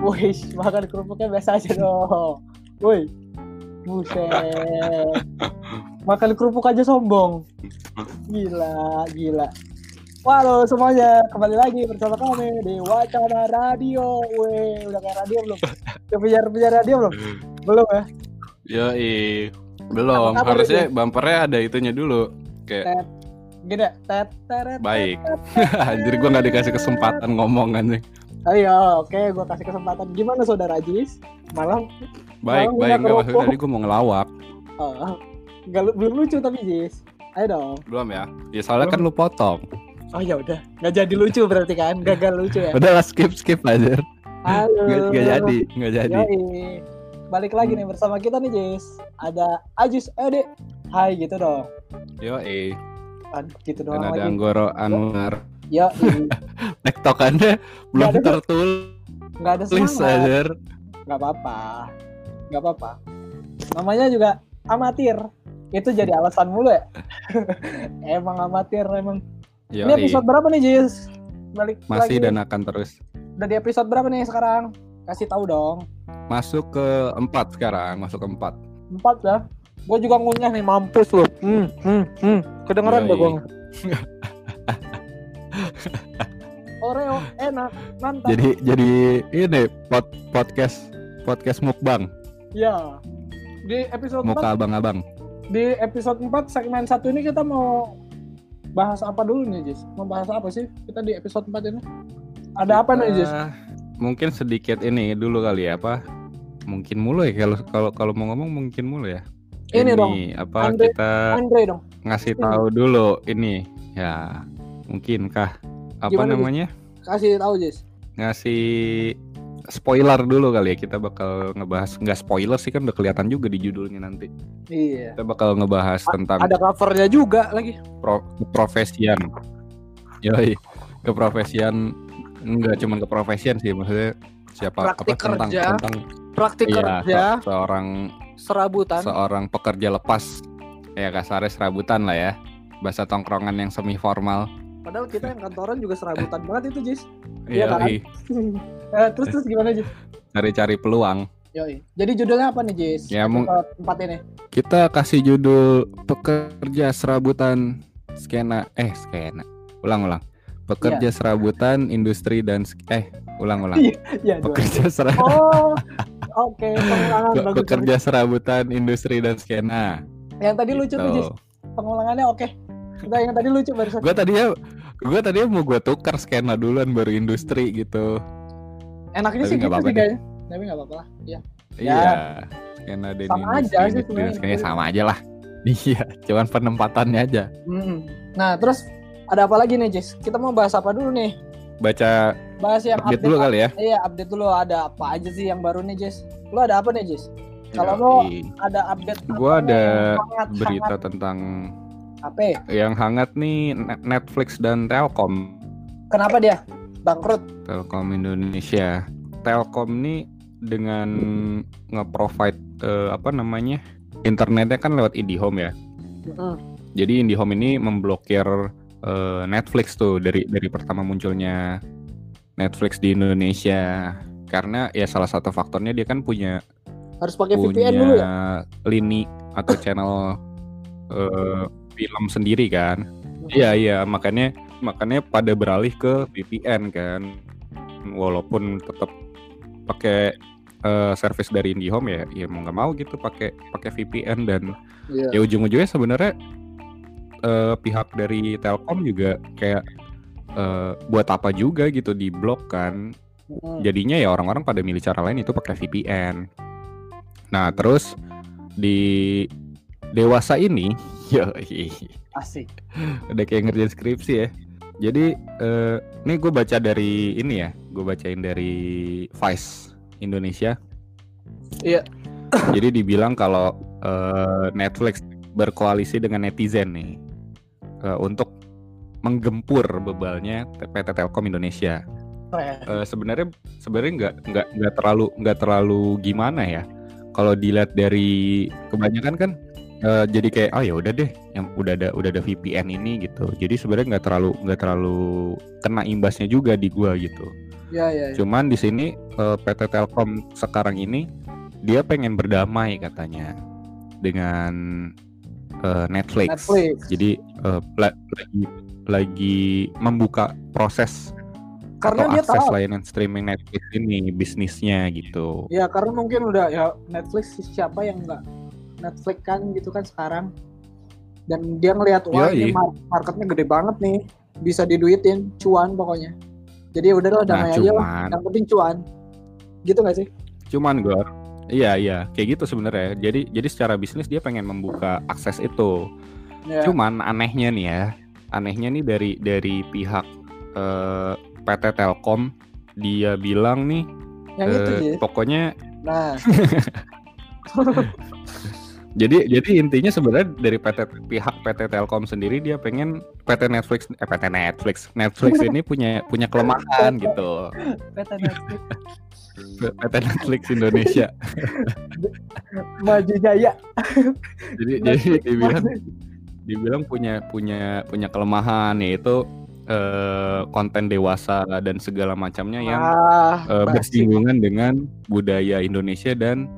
Wih, makan kerupuknya biasa aja dong. Woi, buset. Makan kerupuk aja sombong. Gila, gila. Halo semuanya, kembali lagi bersama kami di Wacana Radio. Wih, udah kayak radio belum? Udah punya punya radio belum? Belum ya? Yo, belum. Apa Harusnya bumpernya ada itunya dulu. Kayak Gini, tet, teret, baik. Anjir gua nggak dikasih kesempatan ngomong anjing. Ayo, oke, gue kasih kesempatan. Gimana saudara Jis? Malam, Baik, Mau baik. Enggak maksudnya kerupuk. tadi gua mau ngelawak. oh, nggak lu- belum lucu tapi Jis. Ayo dong. Belum ya? Ya soalnya kan lu potong. Oh ya udah, nggak jadi lucu berarti kan? Gagal lucu ya. Udah lah skip skip aja. Halo. Nggak nggak jadi, nggak jadi. Yoi. Balik lagi nih bersama kita nih Jis. Ada Ajis Ede. Hai gitu dong. Yo, eh. Gitu Dan doang ada lagi. Anggoro Anwar. Ya, Tektokannya belum ada tuh. tertulis nggak ada semangat. aja. Nggak apa-apa. Nggak apa-apa. Namanya juga amatir. Itu jadi alasan mulu ya. emang amatir emang. Ini episode berapa nih Jis? Balik Masih lagi. dan akan terus. Udah di episode berapa nih sekarang? Kasih tahu dong. Masuk ke empat sekarang, masuk ke empat. Empat ya. Gue juga ngunyah nih mampus lu. Hmm, hmm, hmm. Kedengeran gak gue? Oreo enak, mantap. Jadi jadi ini pod, podcast podcast mukbang, Ya. Di episode 4 muka abang-abang. di episode 4 segmen 1 ini kita mau bahas apa dulu nih, Jis? Mau bahas apa sih kita di episode 4 ini? Ada apa nih, Jis? Eh, mungkin sedikit ini dulu kali ya apa? Mungkin mulu ya kalau kalau kalau mau ngomong mungkin mulu ya. Ini dong, apa Andre- kita Andre dong. ngasih ini. tahu dulu ini ya mungkinkah apa Gimana, Jis? namanya Kasih tahu, Jis. ngasih spoiler dulu kali ya kita bakal ngebahas nggak spoiler sih kan udah kelihatan juga di judulnya nanti Iya. kita bakal ngebahas tentang Ada covernya juga lagi. pro, keprofesian yoi keprofesian enggak cuman keprofesian sih maksudnya siapa Praktik apa tentang kerja. tentang Praktik iya, kerja, se- seorang serabutan. seorang pekerja lepas ya kasarnya serabutan lah ya bahasa tongkrongan yang semi formal Padahal kita yang kantoran juga serabutan banget itu, Jis. Iya kan? yoi Eh, terus terus gimana, Jis? cari-cari peluang Yoi. Jadi judulnya apa nih, Jis? Ya, mung- Episode empat ini. kita kasih judul pekerja serabutan skena eh skena ulang ulang pekerja serabutan industri dan eh ulang ulang Iya, Iya, pekerja sera Oh, oke, pengulangan bagus. pekerja serabutan industri dan skena. Yang tadi lucu tuh, Jis. gitu. Pengulangannya oke. Enggak, yang tadi lucu barusan. gue tadinya gue tadinya mau gue tukar skena duluan baru industri gitu Enaknya tapi sih gitu sih kayaknya. Tapi nggak apa-apa lah. Iya. Ya. iya skena dan Sama aja sih sebenarnya. skena sama aja lah iya cuman penempatannya aja. Nah, terus ada apa lagi nih, Jis? Kita mau bahas apa dulu nih? baca Bahas yang update update, dulu kali ya Iya, update dulu ada apa aja sih yang baru nih, Jis? Lu ada apa nih, Jis? Kalau lo ada update Gua ada hangat, berita hangat? tentang apa? yang hangat nih Net- Netflix dan Telkom Kenapa dia bangkrut? Telkom Indonesia. Telkom nih dengan nge-provide eh, apa namanya? Internetnya kan lewat IndiHome ya. Mm-mm. Jadi IndiHome ini memblokir eh, Netflix tuh dari dari pertama munculnya Netflix di Indonesia. Karena ya salah satu faktornya dia kan punya Harus pakai punya VPN dulu ya? lini atau channel eh, film sendiri kan. Iya iya makanya makanya pada beralih ke VPN kan. Walaupun tetap pakai eh, service dari IndiHome ya, ya mau nggak mau gitu pakai pakai VPN dan Iya. ya ujung-ujungnya sebenarnya eh, pihak dari Telkom juga kayak eh, buat apa juga gitu di blok kan Mm. jadinya ya orang-orang pada milih cara lain itu pakai VPN. Nah terus di dewasa ini, yoi, Asik. udah kayak ngerjain skripsi ya. Jadi eh, ini gue baca dari ini ya, gue bacain dari Vice Indonesia. Iya. Jadi dibilang kalau eh, Netflix berkoalisi dengan netizen nih eh, untuk menggempur bebalnya PT Telkom Indonesia. Eh, sebenarnya sebenarnya nggak nggak nggak terlalu nggak terlalu gimana ya kalau dilihat dari kebanyakan kan eh, jadi kayak oh ya udah deh yang udah ada udah ada VPN ini gitu jadi sebenarnya nggak terlalu nggak terlalu kena imbasnya juga di gua gitu Ya ya. ya. cuman di sini eh, PT Telkom sekarang ini dia pengen berdamai katanya dengan eh, Netflix. Netflix. jadi la- lagi lagi membuka proses Karena atau dia akses tahu. layanan streaming Netflix ini bisnisnya gitu Ya karena mungkin udah ya Netflix siapa yang nggak Netflix kan gitu kan sekarang. Dan dia ngelihat wah ini mar- marketnya gede banget nih, bisa diduitin, cuan pokoknya. Jadi ya udahlah nah damai aja lah. Yang penting cuan. Gitu nggak sih? Cuman Gor, iya iya kayak gitu sebenarnya. Jadi jadi secara bisnis dia pengen membuka akses itu. Ya. Cuman anehnya nih ya, anehnya nih dari dari pihak eh, PT Telkom dia bilang nih, yang itu eh, ya. pokoknya Nah, jadi jadi intinya sebenarnya dari PT pihak PT Telkom sendiri dia pengen PT Netflix eh PT Netflix Netflix ini punya punya kelemahan gitu. PT Netflix PT Netflix Indonesia. maju jaya. Jadi jadi dibilang dibilang punya punya punya kelemahan yaitu eh, konten dewasa dan segala macamnya yang ah, eh, bersinggungan dengan budaya Indonesia dan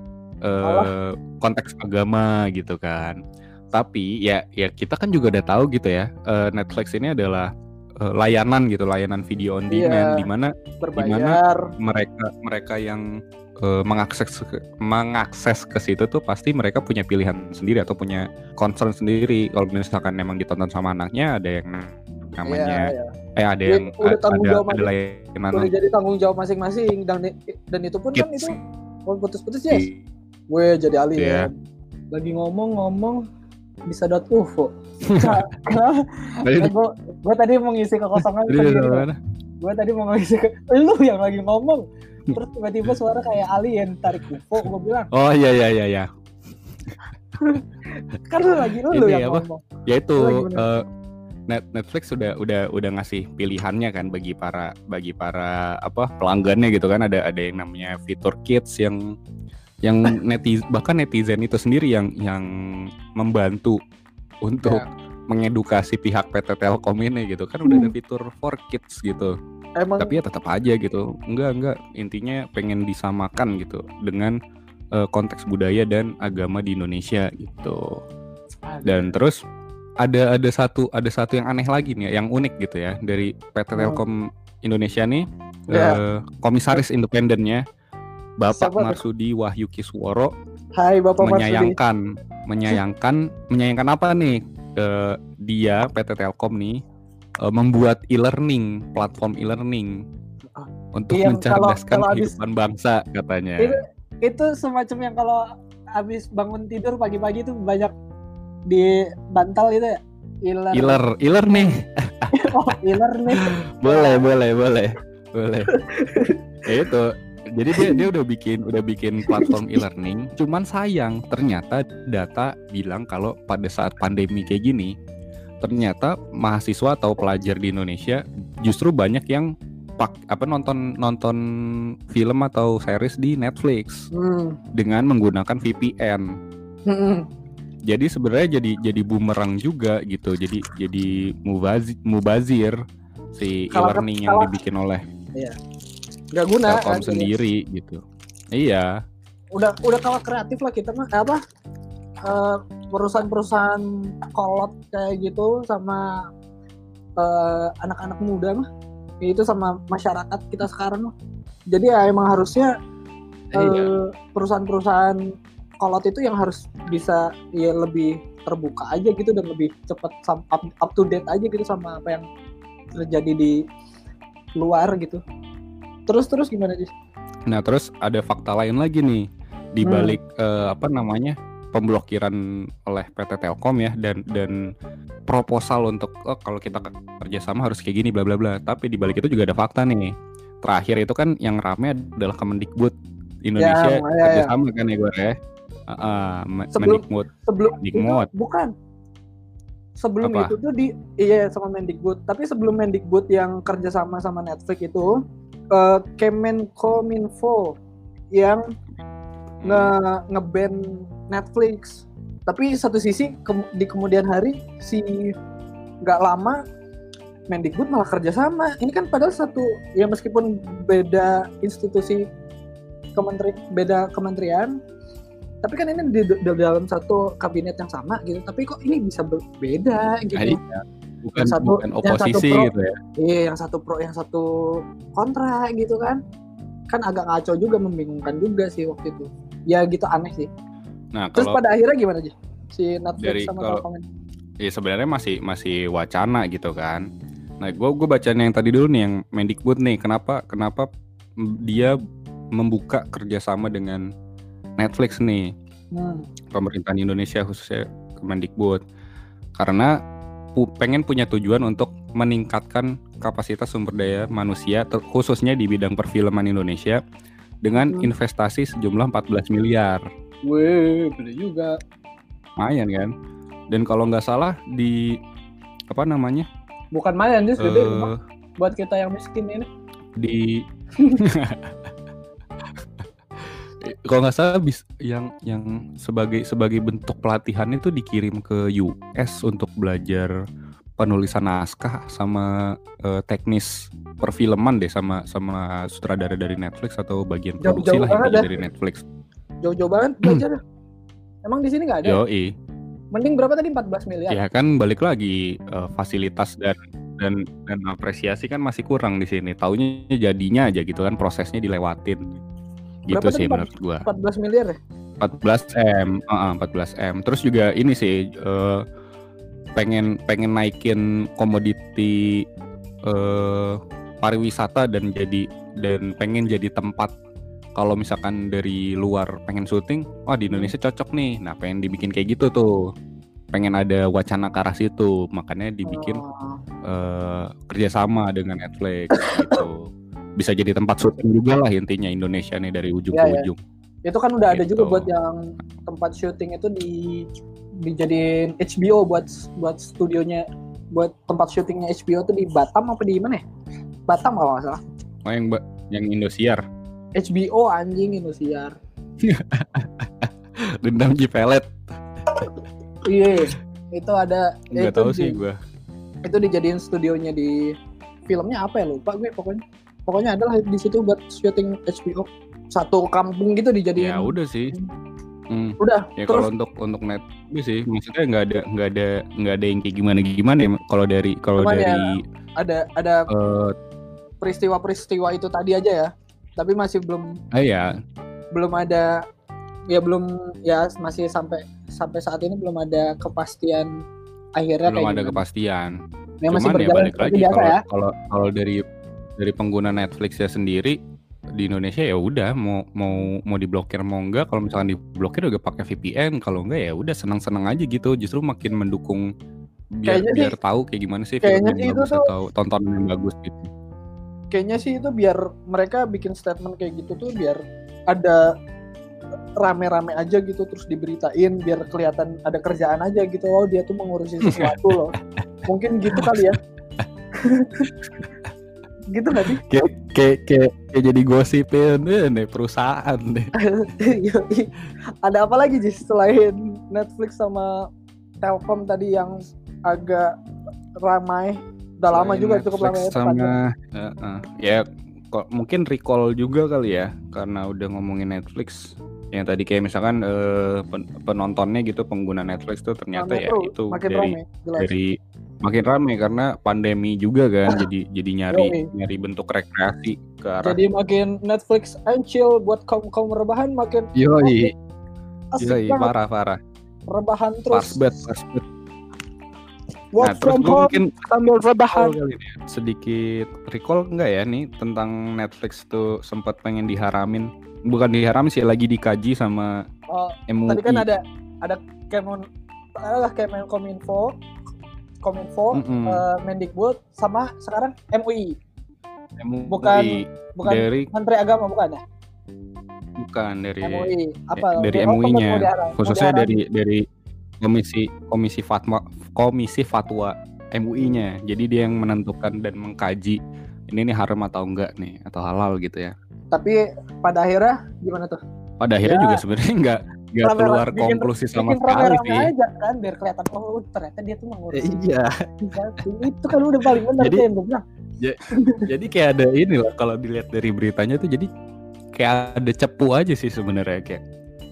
eh, konteks agama gitu kan. Tapi ya ya kita kan juga udah tahu gitu ya eh, Netflix ini adalah eh, layanan gitu layanan video on demand Iya. di mana berbayar. mereka mereka yang eh, mengakses ke, mengakses ke situ tuh pasti mereka punya pilihan sendiri atau punya concern sendiri kalau misalkan memang ditonton sama anaknya ada yang namanya Iya, iya. eh ada yang udah ada jawab ada layanan Udah jadi tanggung jawab masing-masing dan dan itu pun kan itu kalau putus-putus ya. di- Gue jadi alien. Iya. Lagi ngomong-ngomong bisa dot ufo. Tadi- gue gue tadi mau ngisi kekosongan tadi sendiri. Gue tadi mau ngisi ke lu yang lagi ngomong. Terus tiba-tiba suara kayak alien tarik ufo. Gue bilang Oh iya iya iya ya. kan lu lagi lu yang apa? ngomong. Ya itu eh, Net Netflix sudah udah udah ngasih pilihannya kan bagi para bagi para apa pelanggannya gitu kan ada ada yang namanya fitur kids yang yang netizen bahkan netizen itu sendiri yang yang membantu untuk Ya. mengedukasi pihak PT Telkom ini gitu. Kan udah ada fitur for kids gitu. Emang tapi ya tetap aja gitu. Enggak enggak. Intinya pengen disamakan gitu dengan eh, konteks budaya dan agama di Indonesia gitu. Dan terus ada ada satu ada satu yang aneh lagi nih yang unik gitu ya. Dari PT Hmm. Telkom Indonesia nih Ya. eh, komisaris independennya Bapak Siapa? Marsudi Wahyu Kisworo Hai Bapak Marsudi. menyayangkan menyayangkan menyayangkan apa nih Eh, dia PT Telkom nih eh, membuat e-learning platform e-learning Ah, untuk iya, kalau- mencerdaskan kalau habis- kehidupan bangsa katanya. Itu itu semacam yang kalau habis bangun tidur pagi-pagi itu banyak di bantal itu ya. Iler. Iler, iler nih. Oh, iler nih. boleh, boleh, boleh, boleh. Ya itu. Jadi dia dia udah bikin udah bikin platform e-learning. Cuman sayang ternyata data bilang kalau pada saat pandemi kayak gini, ternyata mahasiswa atau pelajar di Indonesia justru banyak yang pak apa nonton nonton film atau series di Netflix Hmm. dengan menggunakan VPN. Hmm. Jadi sebenarnya jadi jadi bumerang juga gitu. Jadi jadi mubazi, mubazir si e-learning yang dibikin oleh Gak guna. Telkom kan, sendiri gitu. Iya, Udah udah kalah kreatif lah kita mah apa? eh, perusahaan-perusahaan kolot kayak gitu sama eh, anak-anak muda mah ya itu sama masyarakat kita sekarang mah. jadi ya emang harusnya iya. eh, perusahaan-perusahaan kolot itu yang harus bisa ya lebih terbuka aja gitu dan lebih cepat up, up to date aja gitu sama apa yang terjadi di luar gitu. Terus terus gimana sih? Nah terus ada fakta lain lagi nih di Hmm. balik eh, apa namanya pemblokiran oleh PT Telkom ya dan dan proposal untuk oh, kalau kita kerjasama harus kayak gini bla bla bla. Tapi di balik itu juga ada fakta nih. Terakhir itu kan yang rame adalah Kemendikbud Indonesia Ya, ya, ya. kerjasama kan ya gue ya. Ah, Me- Sebelum- Mendikbud. Sebelum Mendikbud. itu bukan. Sebelum Apa? itu tuh di iya sama Mendikbud. Tapi sebelum Mendikbud yang kerjasama sama Netflix itu eh, Kemenkominfo yang nge ngeban Netflix. Tapi satu sisi ke- di kemudian hari si nggak lama Mendikbud malah kerja sama. Ini kan padahal satu ya meskipun beda institusi kementeri beda kementerian tapi kan ini di, di dalam satu kabinet yang sama gitu. Tapi kok ini bisa berbeda gitu? Nah, iya. Bukan Yang satu- bukan yang satu oposisi pro. gitu ya Iya, yang satu pro, yang satu kontra gitu kan. Kan agak ngaco juga, membingungkan juga sih waktu itu. Ya gitu aneh sih. nah Terus kalau pada akhirnya gimana aja? Si Netflix Dari sama kalau- Telkom ini? ya sebenarnya masih masih wacana gitu kan. Nah, gue gue bacaan yang tadi dulu nih yang Mendikbud nih. Kenapa kenapa dia membuka kerjasama dengan Netflix nih Hmm. pemerintahan Indonesia khususnya Kemendikbud karena pu- pengen punya tujuan untuk meningkatkan kapasitas sumber daya manusia khususnya di bidang perfilman Indonesia dengan Hmm. investasi sejumlah 14 miliar Wih, beli juga. lumayan kan dan kalau nggak salah di apa namanya Bukan main sih, gede eh, buat kita yang miskin ini. di kalau nggak salah bis yang yang sebagai sebagai bentuk pelatihan itu dikirim ke US untuk belajar penulisan naskah sama eh, teknis perfilman deh sama sama sutradara dari Netflix atau bagian Jauh-jauh produksi lah banget intinya dah. dari Netflix. Jauh-jauh banget belajar. Emang di sini nggak ada? Yoi. Mending berapa tadi 14 miliar? Ya kan balik lagi eh, fasilitas dan dan dan apresiasi kan masih kurang di sini. Taunya jadinya aja gitu kan prosesnya dilewatin. Gitu Berapa sih tadi, Pak? menurut gua. 14 miliar ya? 14 m, Heeh, 14 m. Terus juga ini sih eh, pengen pengen naikin komoditi eh, pariwisata dan jadi dan pengen jadi tempat kalau misalkan dari luar pengen syuting, wah di Indonesia cocok nih. Nah pengen dibikin kayak gitu tuh, pengen ada wacana ke arah situ, makanya dibikin Oh. eh, kerjasama dengan Netflix gitu. Bisa jadi tempat syuting juga lah intinya Indonesia nih dari ujung Iya, ke iya. ujung. Itu kan udah ada Gitu. juga buat yang tempat syuting itu di dijadiin HBO buat buat studionya buat tempat syutingnya HBO tuh di Batam apa di mana ya? Batam kalau nggak salah. Oh yang yang Indosiar, HBO anjing Indosiar. dendam G pelet. Iya. itu ada ya itu tahu di- sih gue. Itu dijadiin studionya di filmnya apa ya lupa gue pokoknya. Pokoknya adalah di situ buat syuting HBO. Satu kampung gitu dijadiin. Ya udah sih. Hmm. Udah, Ya terus kalau untuk untuk net sih maksudnya nggak ada nggak ada nggak ada yang kayak gimana gimana ya kalau dari kalau Cuman ya, dari ada ada eh peristiwa-peristiwa itu tadi aja ya. Tapi masih belum ah ya belum ada ya belum ya masih sampai sampai saat ini belum ada kepastian akhirnya belum kayak ada gimana. kepastian. Ya, masih Cuman ya berjalan balik lagi kalau ya. kalau kalau dari dari pengguna Netflix ya sendiri di Indonesia ya udah mau mau mau diblokir mau enggak kalau misalkan diblokir juga pakai VPN kalau enggak ya udah senang-senang aja gitu justru makin mendukung biar Kayaknya sih- biar tahu kayak gimana sih film kayaknya yang sih itu bagus tuh- atau tontonan yang bagus gitu. Kayaknya sih itu biar mereka bikin statement kayak gitu tuh biar ada rame-rame aja gitu terus diberitain biar kelihatan ada kerjaan aja gitu. Oh dia tuh mengurusi sesuatu loh. Mungkin gitu kali ya gitu gak sih Kayak kayak kayak, kayak jadi gosipin eh, nih perusahaan deh. Ada apa lagi sih selain Netflix sama Telkom tadi yang agak ramai udah lama Selain juga cukup lama Netflix ya tempatnya. sama Heeh. ya kok mungkin recall juga kali ya karena udah ngomongin Netflix yang tadi kayak misalkan pen- penontonnya gitu pengguna Netflix tuh ternyata Rame ya itu makin dari rame jelas. dari makin rame karena pandemi juga kan jadi jadi nyari Yoi. nyari bentuk rekreasi ke arah jadi makin Netflix and chill buat kaum kaum rebahan makin yoi. asik yoi banget. parah parah. Rebahan pas terus bet pas bet. Work nah terus from home mungkin sambil rebahan. Ini ya. sedikit recall enggak ya nih tentang Netflix tuh sempat pengen diharamin bukan diharamin sih lagi dikaji sama Oh, MUI tadi kan ada ada Kemen adalah Kemenkominfo Kominfo Mm-mm. eh, Mendikbud sama sekarang MUI MUI bukan bukan dari Menteri Agama bukan ya? Bukan dari MUI apa? dari MUI-nya, khususnya dari dari komisi komisi fatwa komisi fatwa MUI-nya jadi dia yang menentukan dan mengkaji ini nih haram atau enggak nih atau halal gitu ya tapi pada akhirnya gimana tuh pada akhirnya Ya. juga sebenarnya enggak nggak Rame-rame, keluar bikin- konklusi sama bikin sekali sih. aja kan biar kelihatan oh ternyata dia tuh mengurusi Iya, itu kan udah paling benar Jadi- yang gue bilang jadi kayak ada ini loh kalau dilihat dari beritanya tuh jadi kayak ada cepu aja sih sebenarnya kayak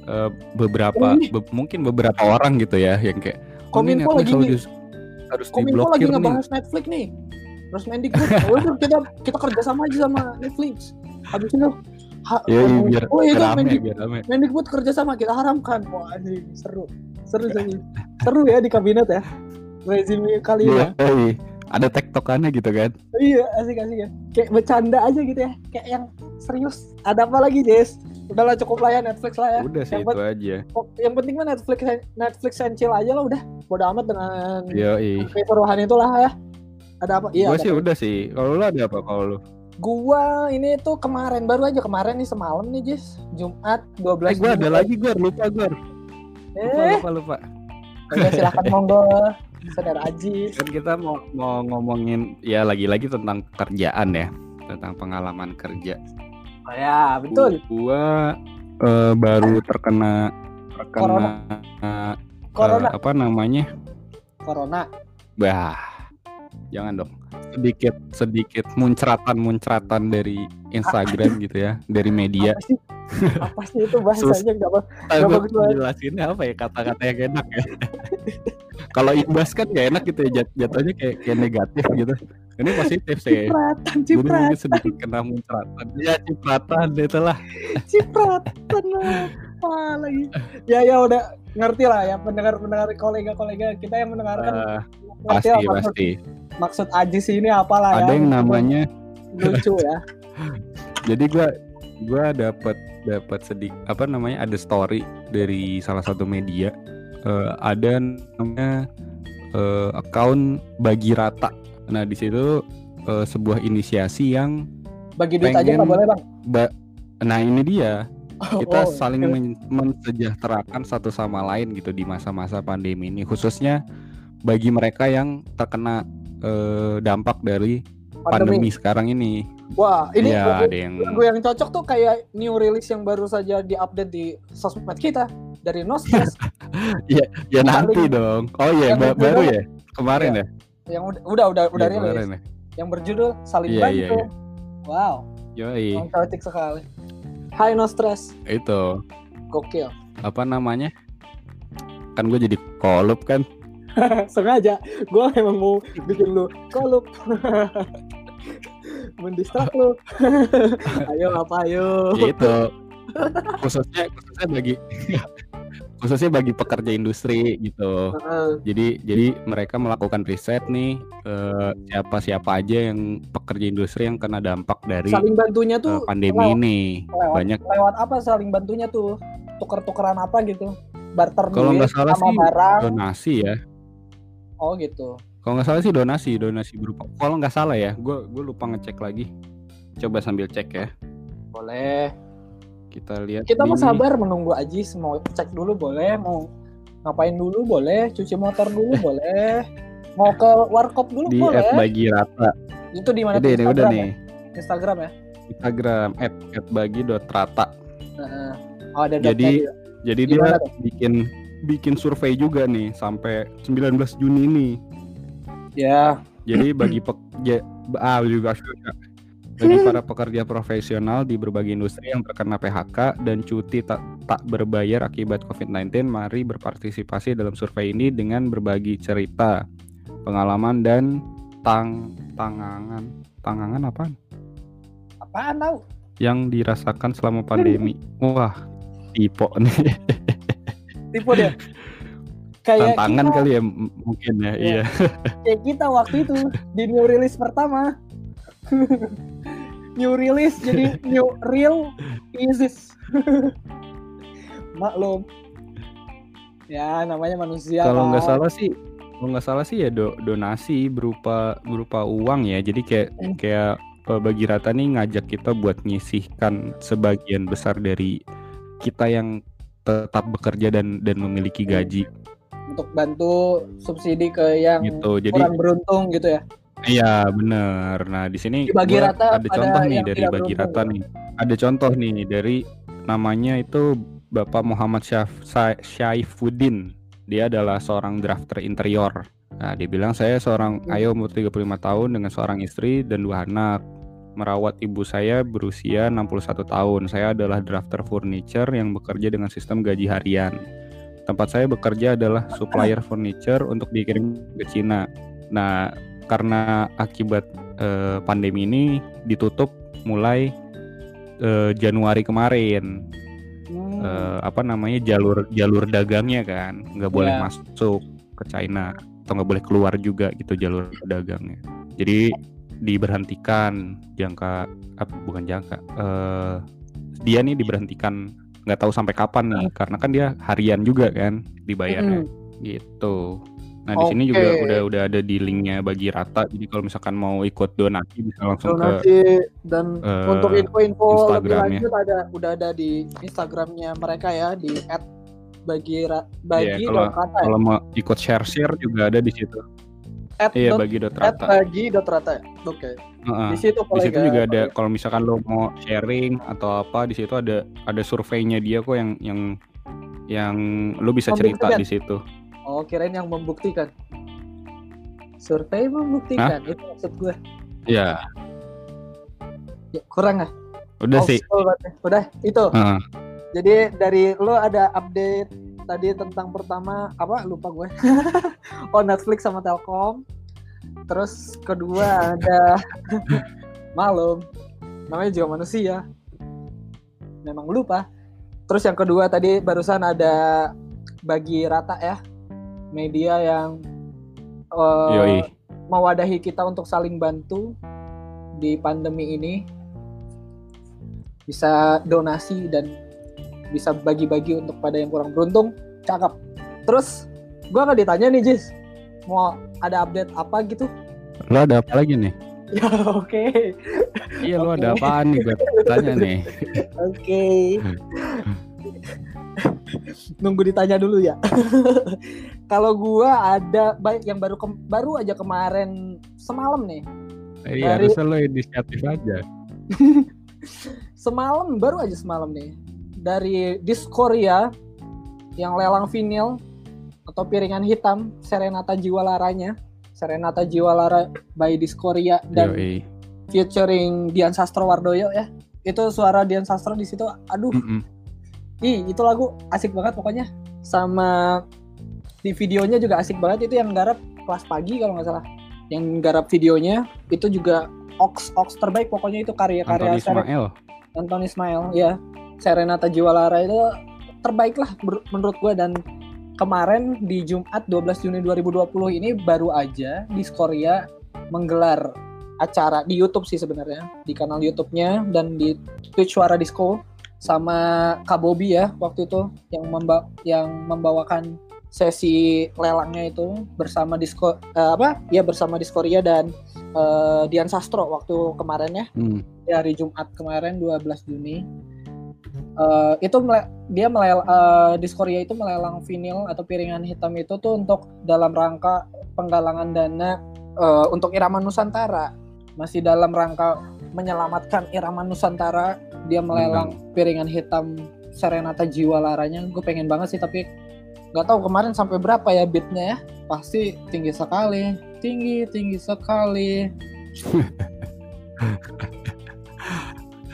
eh, beberapa Ini- be- mungkin beberapa orang gitu ya yang kayak oh, ini Kominfo lagi harus, nih. harus Kominfo lagi diblokir nih. ngebahas Netflix nih Mendikbud oh, udah kita kita kerja sama aja sama Netflix. Habis itu ha- Ya, iya, biar, oh iya kan rame, Mendik, biar rame. Mendikbud kerja sama kita haramkan. Wah anjing seru. Seru seru. Seru ya di kabinet ya. Rezim kali ini Iya, ya. iya. ada tektokannya gitu kan. iya asik asik ya. Kayak bercanda aja gitu ya. Kayak yang serius. Ada apa lagi Jess? Udahlah cukup lah ya Netflix lah ya. Udah sih yang, itu aja. Oh, yang penting mah Netflix Netflix and chill aja lah udah. Bodo amat dengan keseruan itulah ya ada apa iya Gue ada sih apa. udah sih. Kalau lu ada apa kalau lu? gua ini tuh kemarin baru aja kemarin nih semalam nih Jess Jumat 12 Eh gue ada lagi gue lupa gue. Lupa eh lupa lupa. udah silakan monggo saudara Aji Kan kita mau mau ngomongin ya lagi-lagi tentang kerjaan ya, tentang pengalaman kerja. oh, ya betul Gua eh, baru terkena terkena eh, corona apa namanya? corona Bah. Jangan dong. Sedikit sedikit muncratan-muncratan dari Instagram gitu ya, dari media. apa sih apa sih itu bahasanya nggak apa Gue bagus jelasinnya apa ya kata-kata yang enak ya. Kalau imbas kan gak enak gitu ya, jat- jatuhnya kayak kayak negatif gitu. Ini positif sih. cipratan Jadi cipratan sedikit kena muncratan. Ya cipratan itulah. cipratan apa lagi ya ya udah ngerti lah ya pendengar pendengar kolega kolega kita yang mendengarkan. Ngerti pasti lah maksud, pasti. maksud Aji sih ini apalah ya. Ada yang namanya. Lucu ya. Jadi gua gua dapat dapat sedikit apa namanya ada story dari salah satu media. Eh, ada namanya eh, account bagi rata. Nah di situ eh, sebuah inisiasi yang bagi duit aja Pengen- nggak boleh bang? ba- nah ini dia kita Oh, saling men- mensejahterakan satu sama lain gitu di masa-masa pandemi ini khususnya bagi mereka yang terkena eh, dampak dari pandemi, sekarang ini. Wah ini ya lagu, ada yang lagu yang cocok tuh kayak new release yang baru saja diupdate di sosmed kita dari Nostres ya nanti paling- dong. Oh iya ba- baru ya? Kemarin ya? Yang udah udah udah, udah Iya, rilis. ya. Yang berjudul saling Iya, bantu. iya, iya. wow. Yoi. Cantik sekali Hai Nostres itu. Gokil. Apa namanya? Kan gue jadi kolup kan? Sengaja. Gue emang mau bikin lu kolup. Mendistrak lu. Ayo apa ayo? Itu. Khususnya khususnya bagi khususnya bagi pekerja industri gitu. Heeh. jadi jadi mereka melakukan riset nih eh, siapa siapa aja yang pekerja industri yang kena dampak dari saling bantunya tuh pandemi lewat- ini. lewat, banyak. lewat apa? Saling bantunya tuh? Tuker-tukeran apa gitu? Barter Kalau nggak salah sama sih, barang. donasi ya. Oh gitu. Kalau nggak salah sih donasi donasi berupa kalau nggak salah ya gue gue lupa ngecek lagi. Coba sambil cek ya. Boleh kita lihat kita mau di- sabar menunggu Ajis mau cek dulu boleh mau ngapain dulu boleh cuci motor dulu boleh mau ke warkop dulu di boleh. at bagi rata itu di mana udah Instagram nih. ya? Instagram ya? Instagram at, at bagi dot rata. Oh ada Jadi, jadi Gimana dia bikin bikin survei juga nih sampai 19 Juni ini. Ya. Jadi bagi pekerja ah juga. Bagi para pekerja profesional di berbagai industri yang terkena PHK dan cuti tak tak berbayar akibat COVID-19, mari berpartisipasi dalam survei ini dengan berbagi cerita, pengalaman dan tang tangangan tangangan apa apaan tau yang dirasakan selama pandemi. Wah, tipe nih tipe dia kayak tantangan kita, kali ya mungkin ya. Iya. Iya. kayak kita waktu itu di new release pertama new release jadi new real ISIS maklum ya namanya manusia Kalau nggak salah sih, kalau nggak salah sih ya do- donasi berupa berupa uang ya. Jadi kayak Hmm. kayak eh, bagi rata nih ngajak kita buat nyisihkan sebagian besar dari kita yang tetap bekerja dan dan memiliki Hmm. gaji untuk bantu subsidi ke yang gitu. Jadi kurang beruntung gitu ya iya bener. Nah di sini Dibagi rata ada contoh nih dari bagi beruntung, rata nih. Ada contoh nih dari namanya itu Bapak Muhammad Syaf, Syaifuddin. Dia adalah seorang drafter interior. Nah, dia bilang saya seorang Hmm. ayah umur 35 tahun dengan seorang istri dan dua anak. Merawat ibu saya berusia 61 tahun. Saya adalah drafter furniture yang bekerja dengan sistem gaji harian. Tempat saya bekerja adalah supplier furniture untuk dikirim ke Cina. Nah, karena akibat eh, pandemi ini ditutup mulai eh, Januari kemarin Hmm. eh, apa namanya jalur jalur dagangnya kan nggak boleh Iya. masuk ke China atau nggak boleh keluar juga gitu jalur dagangnya jadi diberhentikan jangka apa bukan jangka eh, dia nih diberhentikan nggak tahu sampai kapan nih karena kan dia harian juga kan dibayarnya Mm-mm. gitu nah di sini juga udah udah ada di linknya bagi rata. Jadi kalau misalkan mau ikut donasi bisa langsung ke donasi dan eh, untuk info-info lebih lanjut ada udah ada di Instagramnya mereka ya di @bagi ra- bagi Iya, kalau- rata ya? kalau mau ikut share share juga ada di situ. At iya dot- bagi dot at rata. bagi dot rata ya? oke. Heeh. di situ di situ juga ada kalau misalkan lo mau sharing atau apa di situ ada ada surveinya dia kok yang yang yang lo bisa cerita di situ oh kirain yang membuktikan. Survei membuktikan itu maksud gue ya ya, kurang ah. Udah Old sih. udah itu. Heeh. jadi dari lo ada update tadi tentang pertama apa? Lupa gue oh Netflix sama Telkom. Terus kedua ada malum. Namanya juga manusia. Memang lupa. Terus yang kedua tadi barusan ada bagi rata ya media yang eh, yoi. mewadahi kita untuk saling bantu di pandemi ini. Bisa donasi dan bisa bagi-bagi untuk pada yang kurang beruntung. Cakep. Terus gua nggak ditanya nih Jis. Mau ada update apa gitu? Lo ada apa lagi nih? Ya oke. Iya lo ada apaan nih? Gue tanya nih. Oke nunggu ditanya dulu ya. Kalau gua ada baik yang baru baru aja kemarin semalam nih. Iya Dari- harusnya lo inisiatif aja. Semalam baru aja semalam nih. Dari Diskoria yang lelang vinil atau piringan hitam Serenata Jiwalaranya. Serenata Jiwalara by Diskoria dan yoi. featuring Dian Sastro Wardoyo ya. Itu suara Dian Sastro di situ aduh. Mm-mm. Ih itu lagu asik banget pokoknya. Sama di videonya juga asik banget. Itu yang garap kelas pagi kalau nggak salah. Yang garap videonya itu juga ox ox terbaik pokoknya itu karya-karya Anthony Ismail. Anton Ismail ya Serenata Jiwalara itu terbaik lah menurut gue dan kemarin di Jumat 12 Juni 2020 ini baru aja di Skoria menggelar acara di YouTube sih sebenarnya. Di kanal YouTube-nya dan di Twitch Suara Disco sama Kak Bobby ya waktu itu yang memba yang membawakan sesi lelangnya itu bersama Disco eh, apa? Ya bersama Diskoria dan eh, Dian Sastro waktu kemarin ya. Hmm. di hari Jumat kemarin 12 Juni. Eh, itu mele- dia melel eh, Diskoria itu melelang vinil atau piringan hitam itu tuh untuk dalam rangka penggalangan dana eh, untuk irama Nusantara. Masih dalam rangka menyelamatkan irama Nusantara dia melelang piringan hitam Serenata Jiwa Laranya gue pengen banget sih tapi nggak tahu kemarin sampai berapa ya beatnya ya. Pasti tinggi sekali tinggi tinggi sekali.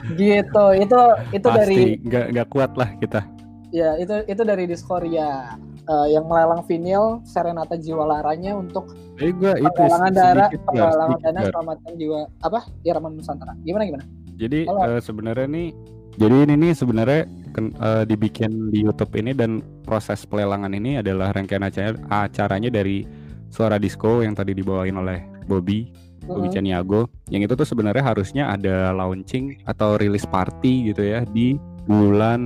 Gitu itu itu dari pasti nggak nggak kuat lah kita. Ya itu itu dari Diskoria Eh, yang melelang vinil Serenata Jiwa Laranya untuk Tapi gue itu penggalangan darah penggalangan dana selamatkan jiwa apa? Irama Nusantara. Gimana gimana Jadi Halo. eh, sebenarnya nih, jadi ini nih sebenarnya ken- eh, dibikin di YouTube ini dan proses pelelangan ini adalah rangkaian acara acaranya dari Suara Disco yang tadi dibawain oleh Bobby, Bobby Mhm. Caniago. Yang itu tuh sebenarnya harusnya ada launching atau rilis party gitu ya di bulan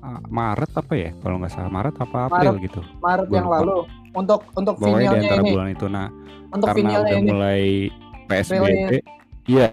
ah, Maret apa ya? Kalau nggak salah Maret apa April gitu. Maret Gua yang lupa. lalu untuk untuk Pokoknya di antara ini bulan itu. Nah, untuk karena udah ini mulai PSBB, iya,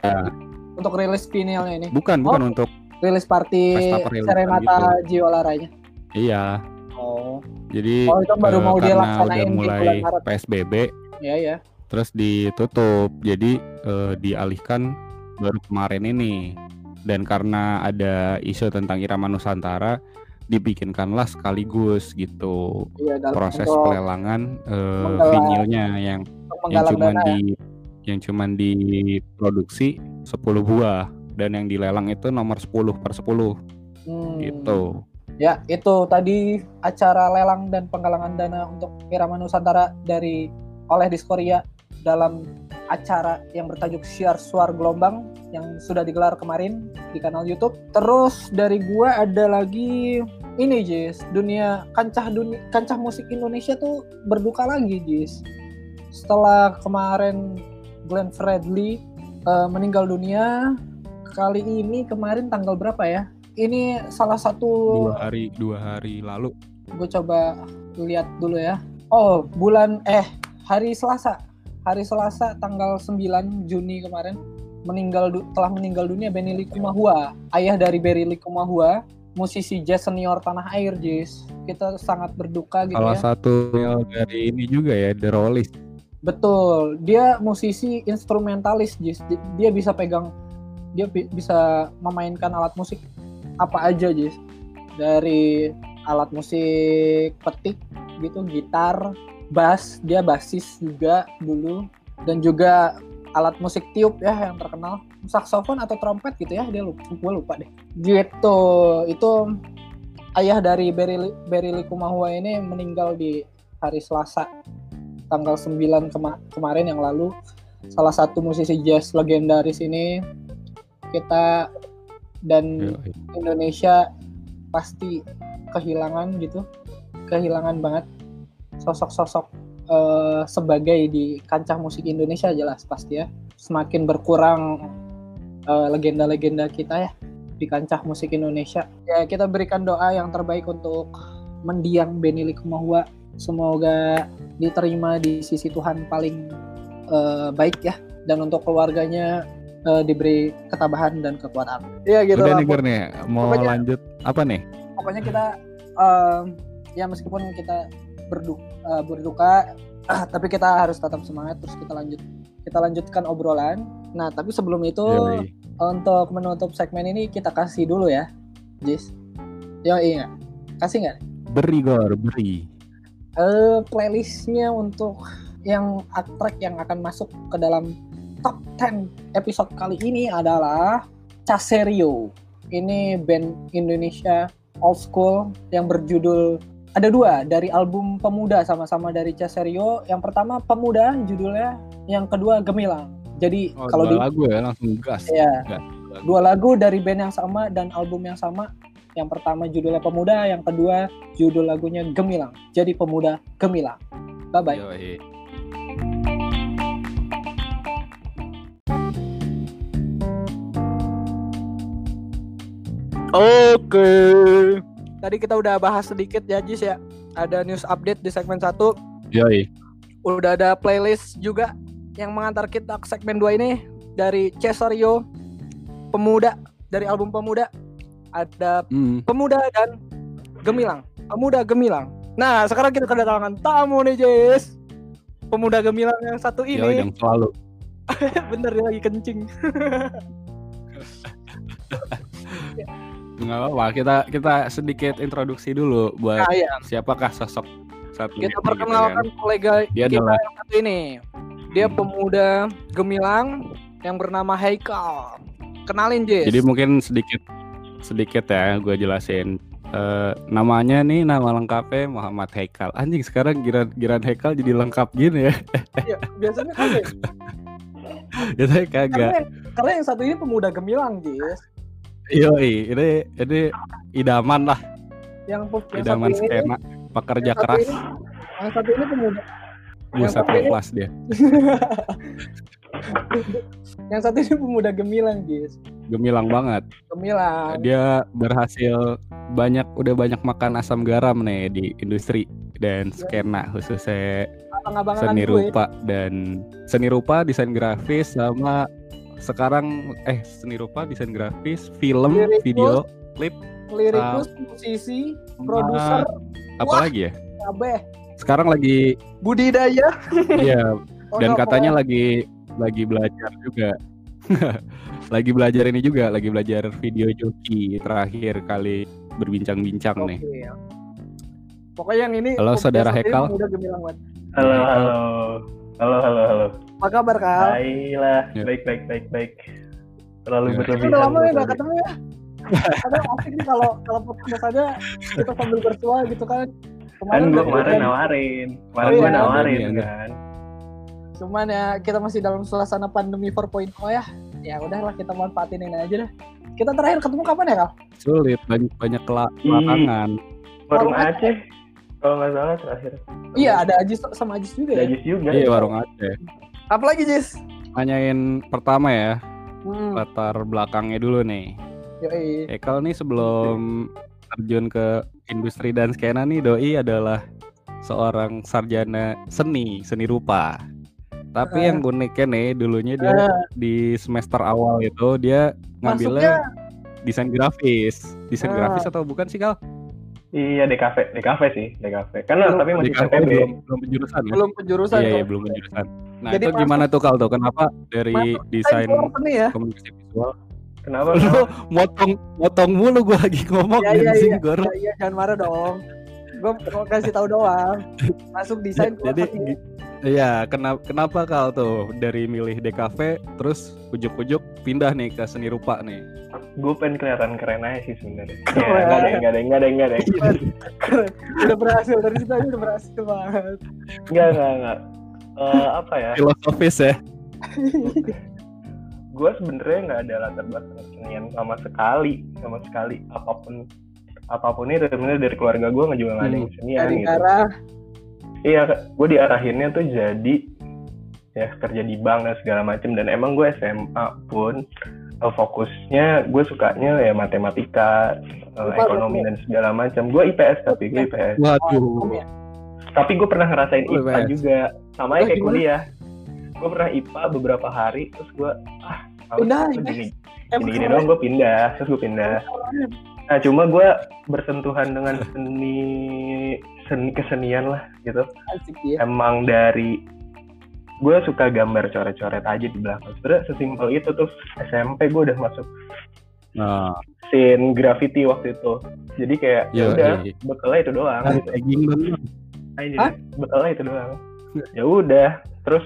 untuk rilis vinilnya ini bukan bukan Oh. untuk rilis party Serenata Jiwa Laranya iya. oh Jadi Oh, itu baru eh, mau karena udah di mulai bulan Maret. PSBB ya ya terus ditutup. Jadi eh, dialihkan baru kemarin ini. Dan karena ada isu tentang irama Nusantara, dibikinkanlah sekaligus gitu Iya, proses pelelangan eh, menggalang- vinilnya yang yang dana ya. di yang cuman diproduksi 10 buah dan yang dilelang itu nomor 10 per 10 Hmm. gitu. Ya, itu tadi acara lelang dan penggalangan dana untuk Irama Nusantara dari oleh Diskoria dalam acara yang bertajuk Siar Suar Gelombang yang sudah digelar kemarin di kanal YouTube. Terus dari gua ada lagi ini Jis, dunia kancah dunia kancah musik Indonesia tuh berduka lagi Jis. Setelah kemarin Glenn Fredly eh, meninggal dunia, kali ini kemarin tanggal berapa ya? Ini salah satu Dua hari dua hari lalu. gue coba lihat dulu ya. Oh, bulan eh hari Selasa. Hari Selasa tanggal 9 Juni kemarin meninggal telah meninggal dunia Benny Likumahua, ayah dari Berry Likumahua, musisi jazz senior tanah air, Jis. Kita sangat berduka gitu Salah ya. satu dari ini juga ya The Rollies. Betul, dia musisi instrumentalis, Jis. Di- Dia bisa pegang dia bi- bisa memainkan alat musik apa aja, Jis. Dari alat musik petik gitu, gitar, bass, dia basis juga dulu dan juga alat musik tiup ya yang terkenal, saksofon atau trompet gitu ya, dia lupa, gue lupa deh. Gitu, itu ayah dari Berry, Berry Likumahua ini meninggal di hari Selasa tanggal 9 kema- kemarin yang lalu salah satu musisi jazz legendaris ini kita dan. Indonesia pasti kehilangan gitu kehilangan banget sosok-sosok eh, sebagai di kancah musik Indonesia jelas pasti ya. Semakin berkurang eh, legenda-legenda kita ya di kancah musik Indonesia. Ya kita berikan doa yang terbaik untuk mendiang Benny Likumahua. Semoga diterima di sisi Tuhan paling eh, baik ya dan untuk keluarganya eh, diberi ketabahan dan kekuatan. Iya gitu Udah lah. nih mau Pokoknya- lanjut apa nih? Pokoknya kita em, ya meskipun kita berdu- eh, berduka tapi kita harus tetap semangat terus kita lanjut kita lanjutkan obrolan. Nah, tapi sebelum itu Yoi. untuk menutup segmen ini kita kasih dulu ya, Jis. Yo iya. Kasih nggak? Beri Gor, beri. Eh playlistnya untuk yang track yang akan masuk ke dalam top 10 episode kali ini adalah Caserio. Ini band Indonesia old school yang berjudul ada dua dari album Pemuda sama-sama dari Caserio. Yang pertama Pemuda judulnya, yang kedua Gemilang. Jadi Oh, kalau dua di lagu ya langsung gas. ya Gas. dua lagu dari band yang sama dan album yang sama. Yang pertama judulnya Pemuda, yang kedua judul lagunya Gemilang. Jadi Pemuda Gemilang. Bye bye. Yoi. Oke. Tadi kita udah bahas sedikit ya Jis ya. Ada news update di segmen 1. Yoi. Udah ada playlist juga yang mengantar kita ke segmen 2 ini dari Cesario Pemuda dari album Pemuda. Ada Hmm. Pemuda dan Gemilang. Pemuda Gemilang. Nah, sekarang kita kedatangan tamu nih, Jis. Pemuda Gemilang yang satu ini. yang selalu. Bener dia lagi kencing. Nggak apa-apa, kita kita sedikit introduksi dulu buat Nah, iya. siapakah sosok satu Kita ini gitu perkenalkan kan. kolega Dia kita adalah yang satu ini. Dia pemuda gemilang yang bernama Haikal. Kenalin Jis. Jadi mungkin sedikit sedikit ya gue jelasin. Eh, namanya nih nama lengkapnya Muhammad Haikal. Anjing sekarang giran giran Haikal jadi lengkap gini ya. Iya, biasanya kan ya. Jadi kagak. karena, karena yang satu ini pemuda gemilang Jis. Yoi, ini ini idaman lah, Yang, yang idaman satu ini, skena pekerja yang keras. ini- yang satu ini pemuda. Buset satu kelas dia. yang satu ini pemuda gemilang Jis. Gemilang banget. Gemilang. Dia berhasil banyak udah banyak makan asam garam nih di industri dan skena khususnya Abang-abangan seni gue. rupa dan seni rupa desain grafis sama sekarang eh seni rupa desain grafis film Lirikus, video klip Lirikus, musisi, produser, apa lagi ya kabeh, sekarang lagi budidaya. ya dan ono katanya lagi lagi belajar juga lagi belajar ini juga lagi belajar video joki terakhir kali berbincang-bincang nih. Oke. Pokoknya yang ini Halo, Saudara Hekal. Halo, halo. Halo, halo, halo. Apa kabar Kal? Baiklah, Ya. baik, baik, baik, baik. Terlalu Ya. Berlebihan. udah lama ya ketemu ya. Kadang asik nih kalau kalau podcast aja kita sambil bersuah gitu kan. Kan gue kemarin nawarin, kemarin Oh, gue iya. nawarin Iya, iya. kan. Cuman ya kita masih dalam suasana pandemi 4.0 ya. Ya udahlah kita manfaatin ini aja deh. Kita terakhir ketemu kapan ya Kal? Sulit banyak banyak kela- Ih. kelarangan. Warung Aceh, kalau nggak salah terakhir. Iya ada Ajis sama Ajis juga ya. Dajis juga. Iya warung Aceh. Apalagi Jis? Nanyain pertama ya Hmm. latar belakangnya dulu nih. Yoi. Ekal nih sebelum terjun ke industri dan skena nih doi adalah seorang sarjana seni seni rupa. Tapi Eh. yang uniknya nih dulunya dia Eh, di semester awal itu dia ngambilnya desain grafis. Desain Ah. grafis atau bukan sih Kal? Iya, DKV, DKV sih, DKV. Kan Belum- tapi masih PTB. belum belum penjurusan ya? belum penjurusan Iya, iya belum penjurusan. Nah, Jadi itu gimana tuh Kal tuh? Kenapa dari Masuk desain Desain seni ya. komunikasi visual Kenapa? lu motong motong mulu gua lagi ngomong iya, anjing, iya. Gor. Iya, iya, jangan marah dong. Gue mau kasih tahu doang. Masuk desain Jadi Iya, kenapa kenapa Kal tuh dari milih DKV terus ujuk-ujuk pindah nih ke seni rupa nih? Gue pengen kelihatan keren aja sih sebenarnya. Ya, ya. nggak ada, nggak ada, nggak ada, nggak ada. Udah berhasil dari situ aja udah berhasil banget. Nggak, nggak, nggak. Eh, apa ya? Filosofis ya. gue sebenarnya nggak ada latar belakang kesenian sama sekali sama sekali. Apa pun apa pun itu sebenarnya dari keluarga gue nggak juga nggak ada yang kesenian Dari gitu. arah? Iya gue diarahinnya tuh jadi ya kerja di bank dan segala macem. Dan emang gue SMA pun eh, fokusnya gue sukanya ya matematika eh, Lupa, ekonomi dan segala macam gue IPS tapi gue IPS Waduh. tapi gue pernah ngerasain IPA IPS. juga sama Oh, kayak gimana? kuliah gue pernah IPA beberapa hari terus gue ah IPS. gini Emang gini-gini keren. doang gue pindah terus gue pindah. Nah cuma gue bersentuhan dengan seni seni kesenian lah gitu. Asik ya. emang dari gue suka gambar coret-coret aja di belakang. Sebenarnya sesimpel itu tuh SMP gue udah masuk Nah, scene graffiti waktu itu. Jadi kayak ya udah bekalnya itu doang. Gitu Hah? bekalnya itu doang. Ya udah terus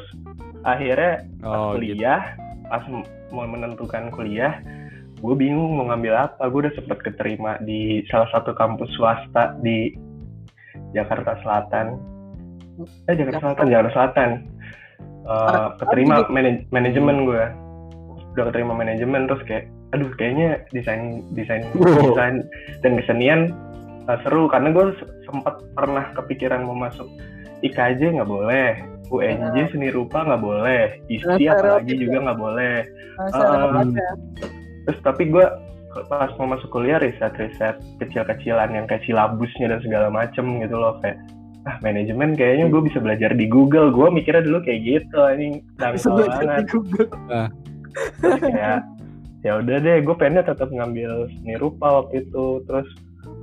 akhirnya Oh, gitu. kuliah pas m- mau menentukan kuliah gue bingung mau ngambil apa. Gue udah sempet keterima di salah satu kampus swasta di Jakarta Selatan. Eh Jakarta Selatan Jakarta Selatan. Eh, keterima manaj- manajemen gue udah keterima manajemen terus kayak aduh kayaknya desain desain desain dan kesenian eh, seru. Karena gue sempat pernah kepikiran mau masuk IKJ nggak boleh UNJ seni rupa nggak boleh ISTI Nah, apalagi juga ya. nggak boleh Nah, Ah. ya. terus tapi gue pas mau masuk kuliah riset riset kecil-kecilan yang kayak silabusnya dan segala macem gitu loh kayak ah manajemen kayaknya gue bisa belajar di Google gue mikirnya dulu kayak gitu ini belajar banget di Google. Terus kayak ya udah deh gue pengennya tetap ngambil seni rupa waktu itu terus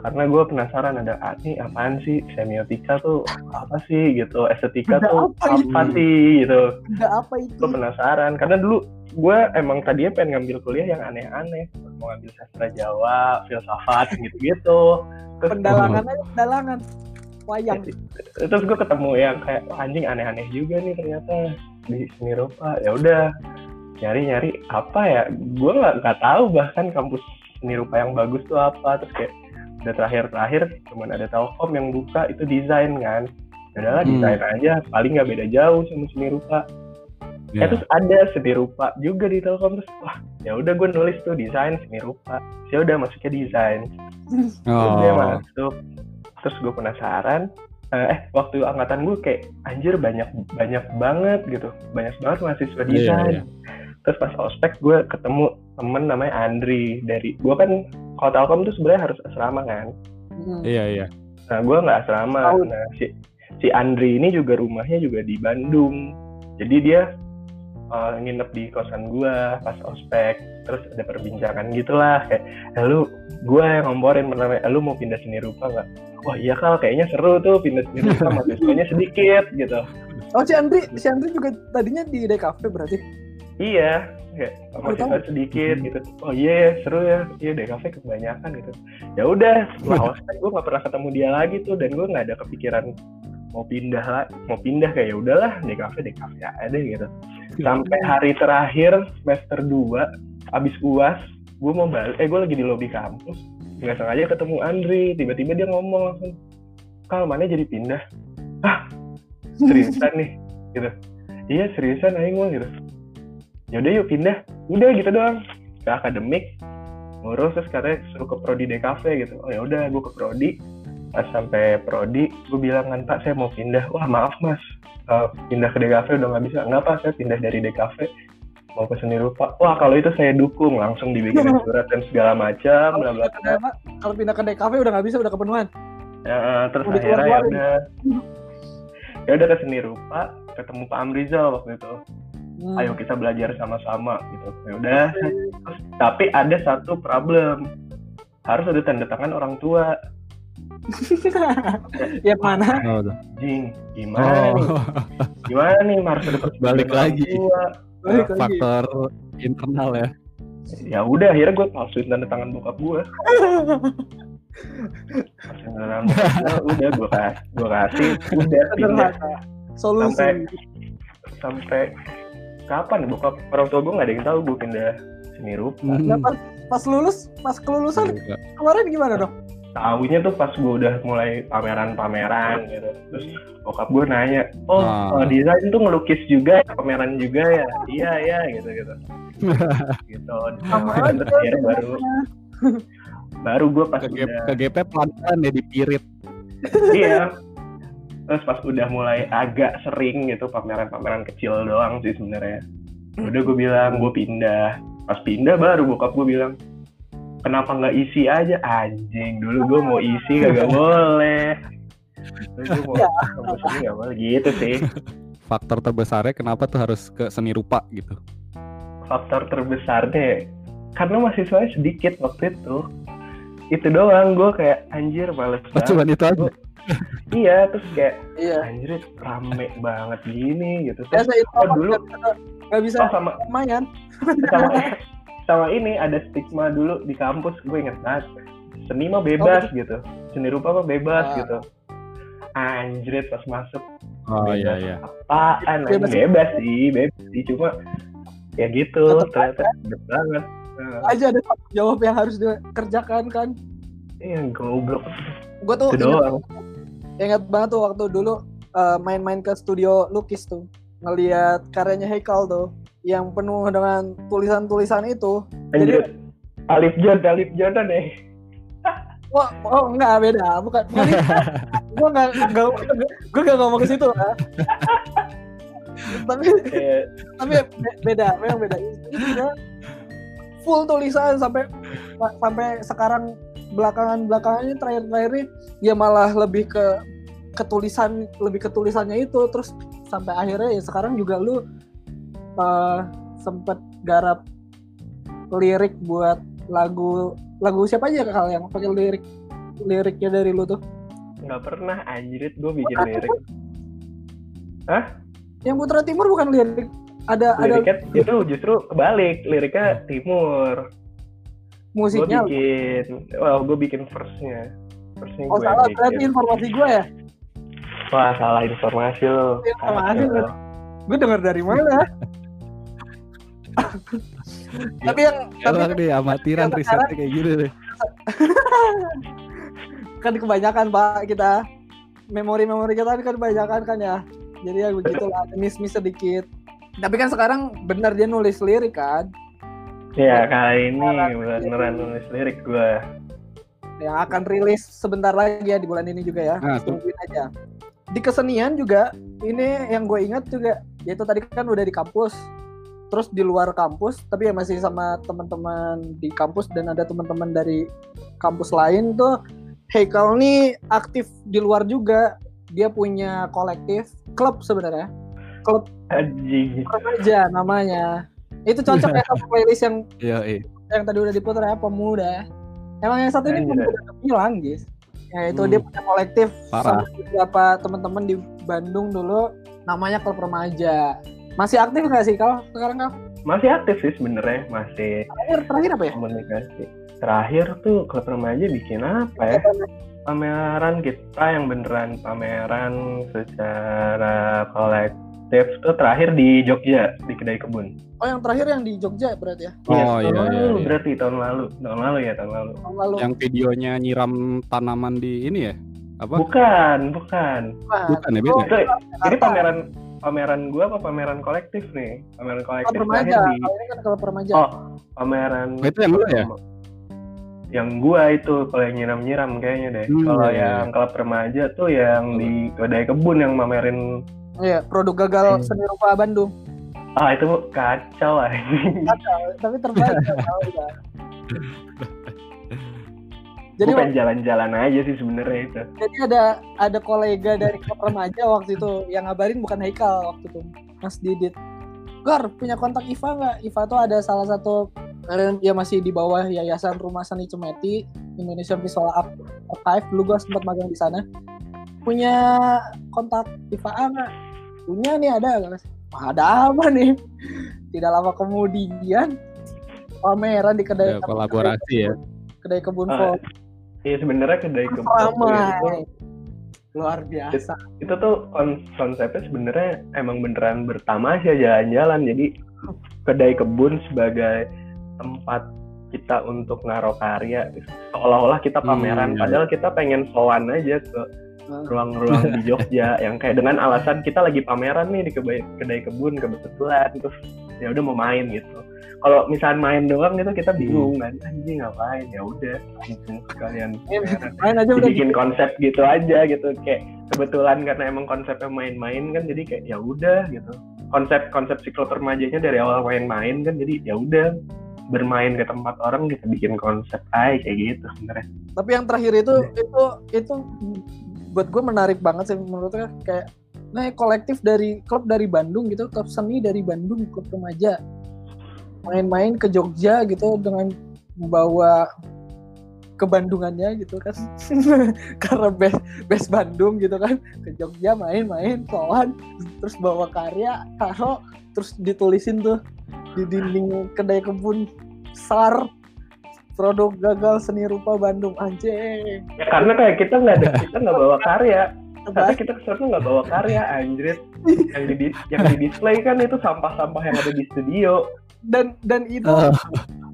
karena gue penasaran ada ah, ini apaan sih semiotika tuh apa sih gitu estetika Ada tuh apa apa, itu? sih gitu Enggak apa itu. gue penasaran karena dulu gue emang tadinya pengen ngambil kuliah yang aneh-aneh mau ngambil sastra Jawa filsafat gitu-gitu terus Pendalangan aja pendalangan. Wayang. terus gue ketemu yang kayak "Wah, anjing aneh-aneh juga nih ternyata di seni rupa ya udah nyari-nyari apa ya gue nggak nggak tahu bahkan kampus seni rupa yang bagus tuh apa terus kayak udah terakhir-terakhir cuman ada Telkom yang buka itu desain kan Ya udahlah Hmm. desain aja paling nggak beda jauh sama seni rupa Ya. Eh, terus ada seni rupa juga di Telkom terus wah ya udah gue nulis tuh desain seni rupa ya udah masuknya desain udah Oh. masuk terus gue penasaran eh eh, waktu angkatan gue kayak anjir banyak banyak banget gitu banyak banget mahasiswa Iya, desain iya. Terus pas ospek gue ketemu temen namanya Andri dari gue kan kalau Telkom tuh sebenarnya harus asrama kan Hmm. Iya, iya. nah gue nggak asrama Tahu. nah si si Andri ini juga rumahnya juga di Bandung jadi dia eh, nginep di kosan gue pas ospek terus ada perbincangan gitulah kayak eh, lu gue yang ngomporin pertama "Eh, lu mau pindah seni rupa nggak wah iya kal kayaknya seru tuh pindah seni rupa mahasiswanya sedikit gitu Oh si Andri, si Andri juga tadinya di DKV berarti. Iya kayak Baru mahasiswa sedikit gitu. Oh iya ya seru ya. Iya deh kafe kebanyakan gitu. Ya udah setelah ospek gue nggak pernah ketemu dia lagi tuh dan gue nggak ada kepikiran mau pindah lah mau pindah kayak ya udahlah deh kafe deh kafe aja gitu. Sampai hari terakhir semester 2 abis uas gue mau balik eh gue lagi di lobi kampus. Nggak sengaja ketemu Andri tiba-tiba dia ngomong langsung kal mana jadi pindah? Ah seriusan nih gitu. Iya seriusan aing mah gitu yaudah yuk pindah. Udah gitu doang. Ke akademik. Ngurus terus katanya suruh ke prodi DKV gitu. Oh ya udah gue ke prodi. Pas sampai prodi gue bilang kan pak saya mau pindah. Wah maaf mas. Eh, pindah ke DKV udah nggak bisa. Nggak pak saya pindah dari DKV mau ke seni rupa. Wah kalau itu saya dukung. Langsung dibikin surat dan segala macam bla bla? Kalau pindah ke DKV udah nggak bisa, udah kepenuhan. Ya, terus Mau akhirnya ya udah. Ya udah ke seni rupa ketemu Pak Amrizal waktu itu Hmm. ayo kita belajar sama-sama gitu ya udah Terus, tapi ada satu problem harus ada tanda tangan orang tua yang mana? Oh, jing gimana nih Oh, gimana nih harus ada Balik lagi. tua. Balik lagi. faktor internal ya. ya udah akhirnya gue palsuin tanda tangan bokap gue udah gue kasih gue kasih udah pindah. Solusi. sampai sampai kapan bokap orang tua gue nggak ada yang tahu gue pindah seni rupa Nah, pas, pas lulus, pas kelulusan Iya. kemarin gimana dong? tahunya tuh pas gue udah mulai pameran-pameran gitu terus bokap gue nanya oh Ah. oh, desain tuh ngelukis juga ya pameran juga ya iya ya gitu gitu gitu Sama terus aja. akhirnya baru baru gue pas Ke, udah ke GP pelan-pelan ya dipirit. iya terus pas udah mulai agak sering gitu pameran-pameran kecil doang sih sebenarnya. Udah gue bilang gue pindah. Pas pindah baru bokap gue bilang kenapa nggak isi aja? Anjing dulu gue mau isi kagak boleh. Terus gue mau ini nggak boleh gitu sih. Faktor terbesarnya kenapa tuh harus ke seni rupa gitu. faktor terbesarnya karena mahasiswanya sedikit waktu itu. Itu doang gue kayak anjir males Oh, banget. cuman itu aja. Iya terus kayak Iya. anjir rame banget gini gitu Ya, terus saya itu oh, dulu nggak bisa oh, sama lumayan. sama sama ini ada stigma dulu di kampus gue inget banget seni mah bebas gitu seni rupa mah bebas Ah. gitu anjrit pas masuk Oh iya iya. apaan Bebas bebas, sih. bebas sih bebas sih cuma ya gitu ternyata bebas banget Nah, Aja ada jawab yang harus dikerjakan kan. iya goblok Gue tuh itu doang inget banget tuh waktu dulu eh, main-main ke studio lukis tuh. Ngeliat karyanya Haikal tuh. Yang penuh dengan tulisan-tulisan itu. anjrit Alif Jon Alif Jordan nih Wah, oh enggak beda, bukan. bukan gue enggak enggak gue enggak ngomong ke situ kan. tapi Kayak, tapi be- beda, memang beda. Itu full tulisan sampai sampai sekarang belakangan belakangannya terakhir terakhir ini ya malah lebih ke ketulisan lebih ketulisannya itu. Terus sampai akhirnya ya sekarang juga lu eh, sempet garap lirik buat lagu lagu siapa aja kal yang pakai lirik liriknya dari lu tuh? Nggak pernah anjrit gue bikin Putra lirik yang Putra Timur bukan lirik? Ada ada liriknya itu justru kebalik liriknya timur gue musiknya bikin well gue bikin verse-nya. Verse-nya oh gue salah berarti informasi gue ya? Wah salah informasi lo Informasi lo. Gue dengar dari mana? Tapi yang tapi Emang nih amatiran yang risetnya kayak gitu deh. kan kebanyakan pak kita memori-memori kita kan kebanyakan kan ya. Jadi ya begitulah miss miss sedikit. Tapi kan sekarang benar dia nulis lirik kan ya kali ini Beneran. beneran nulis lirik gue yang akan rilis sebentar lagi ya di bulan ini juga ya. Nah, tungguin aja. Di kesenian juga ini yang gue ingat juga yaitu tadi kan udah di kampus terus di luar kampus tapi ya masih sama teman-teman di kampus dan ada teman-teman dari kampus lain tuh. Heikal nih aktif di luar juga dia punya kolektif klub sebenarnya. Klub anjing. Remaja namanya itu cocok ya sama playlist yang Iya, iya. yang tadi udah diputar ya pemuda emang yang satu ini Anjir. pemuda bilang guys ya itu Hmm. dia punya kolektif Parah. sama beberapa teman-teman di Bandung dulu namanya klub remaja masih aktif nggak sih kalau sekarang kau masih aktif sih sebenarnya masih Terakhir terakhir apa ya? komunikasi terakhir tuh klub remaja bikin apa ya pameran kita yang beneran pameran secara kolektif tuh terakhir di Jogja di kedai kebun Oh yang terakhir yang di Jogja berarti ya? Oh, tahun iya, iya, lalu iya. berarti tahun lalu tahun lalu ya tahun lalu Tahun lalu. Yang videonya nyiram tanaman di ini ya? Apa? bukan bukan Bukan ya, oh, beda. itu jadi Jakarta. pameran pameran gua apa pameran kolektif nih pameran Klub kolektif remaja. terakhir di Kalau ini kan kalau remaja. oh pameran Oh, itu yang lu ya? yang gua itu kalau yang nyiram-nyiram kayaknya deh Hmm, kalau iya, iya. yang klub remaja tuh yang di kedai kebun yang mamerin Iya, produk gagal Hmm. seni rupa Bandung. ah itu kacau lah Kacau, tapi terbaik tahu ya. Jadi pengen jalan-jalan aja sih sebenarnya itu jadi ada ada kolega dari klub remaja waktu itu yang ngabarin bukan Haikal waktu itu Mas Didit Gar punya kontak Iva nggak Iva tuh ada salah satu eh, ya masih di bawah Yayasan Rumah Seni Cemeti Indonesian Visual Art Archive dulu gue sempat magang di sana punya kontak Iva nggak punya nih ada Mas. Wah, ada apa nih tidak lama kemudian pameran di kedai Ada kolaborasi ya. kedai kebun Ah, Vol. Iya sebenarnya kedai kebun itu, luar biasa itu tuh kon- konsepnya sebenarnya emang beneran bertamasya jalan-jalan jadi kedai kebun sebagai tempat kita untuk naruh karya seolah-olah kita pameran Hmm, iya. padahal kita pengen sowan aja ke Hmm. Ruang-ruang di Jogja yang kayak dengan alasan kita lagi pameran nih di keba- kedai kebun kebetulan terus ya udah mau main gitu. Kalau misalnya main doang gitu kita bingung kan anjing ngapain? Ya udah langsung sekalian pameran. main aja udah. dibikin konsep gitu aja gitu kayak kebetulan karena emang konsepnya main-main kan jadi kayak ya udah gitu. Konsep konsep siklus remajanya dari awal main-main kan jadi ya udah bermain ke tempat orang kita bikin konsep aja kayak gitu sebenarnya. Tapi yang terakhir itu itu itu buat gue menarik banget sih menurut gue kayak nah kolektif dari klub dari Bandung gitu klub seni dari Bandung klub remaja. Main-main ke Jogja gitu dengan membawa kebandungannya gitu kan. Karena base base Bandung gitu kan. Ke Jogja main-main kawan terus bawa karya taruh terus ditulisin tuh di dinding kedai kebun sar produk gagal seni rupa Bandung anjing. Ya karena kayak kita nggak ada kita nggak bawa karya. Tapi kita kesannya nggak bawa karya anjrit. Yang di yang di display kan itu sampah-sampah yang ada di studio. Dan dan itu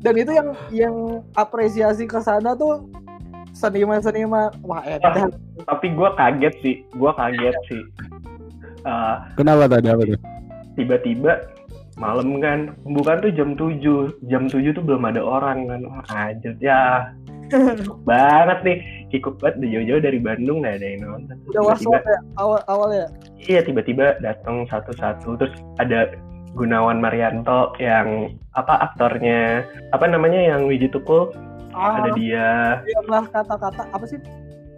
dan itu yang yang apresiasi ke sana tuh seniman-seniman. Wah edan tapi gue kaget sih gue kaget sih. Eh, Kenapa tadi apa tuh? tiba-tiba malam kan pembukaan tuh jam 7 jam 7 tuh belum ada orang kan. Anjir ya. Kikuk banget nih. Kikuk banget. Udah jauh-jauh dari Bandung nggak ada yang nonton. Udah was ya? Awal awal ya? Iya tiba-tiba datang satu-satu. Terus ada Gunawan Marianto yang apa aktornya apa namanya yang Wiji Tukul? Ah. Ada dia. Diamlah kata-kata. Apa sih?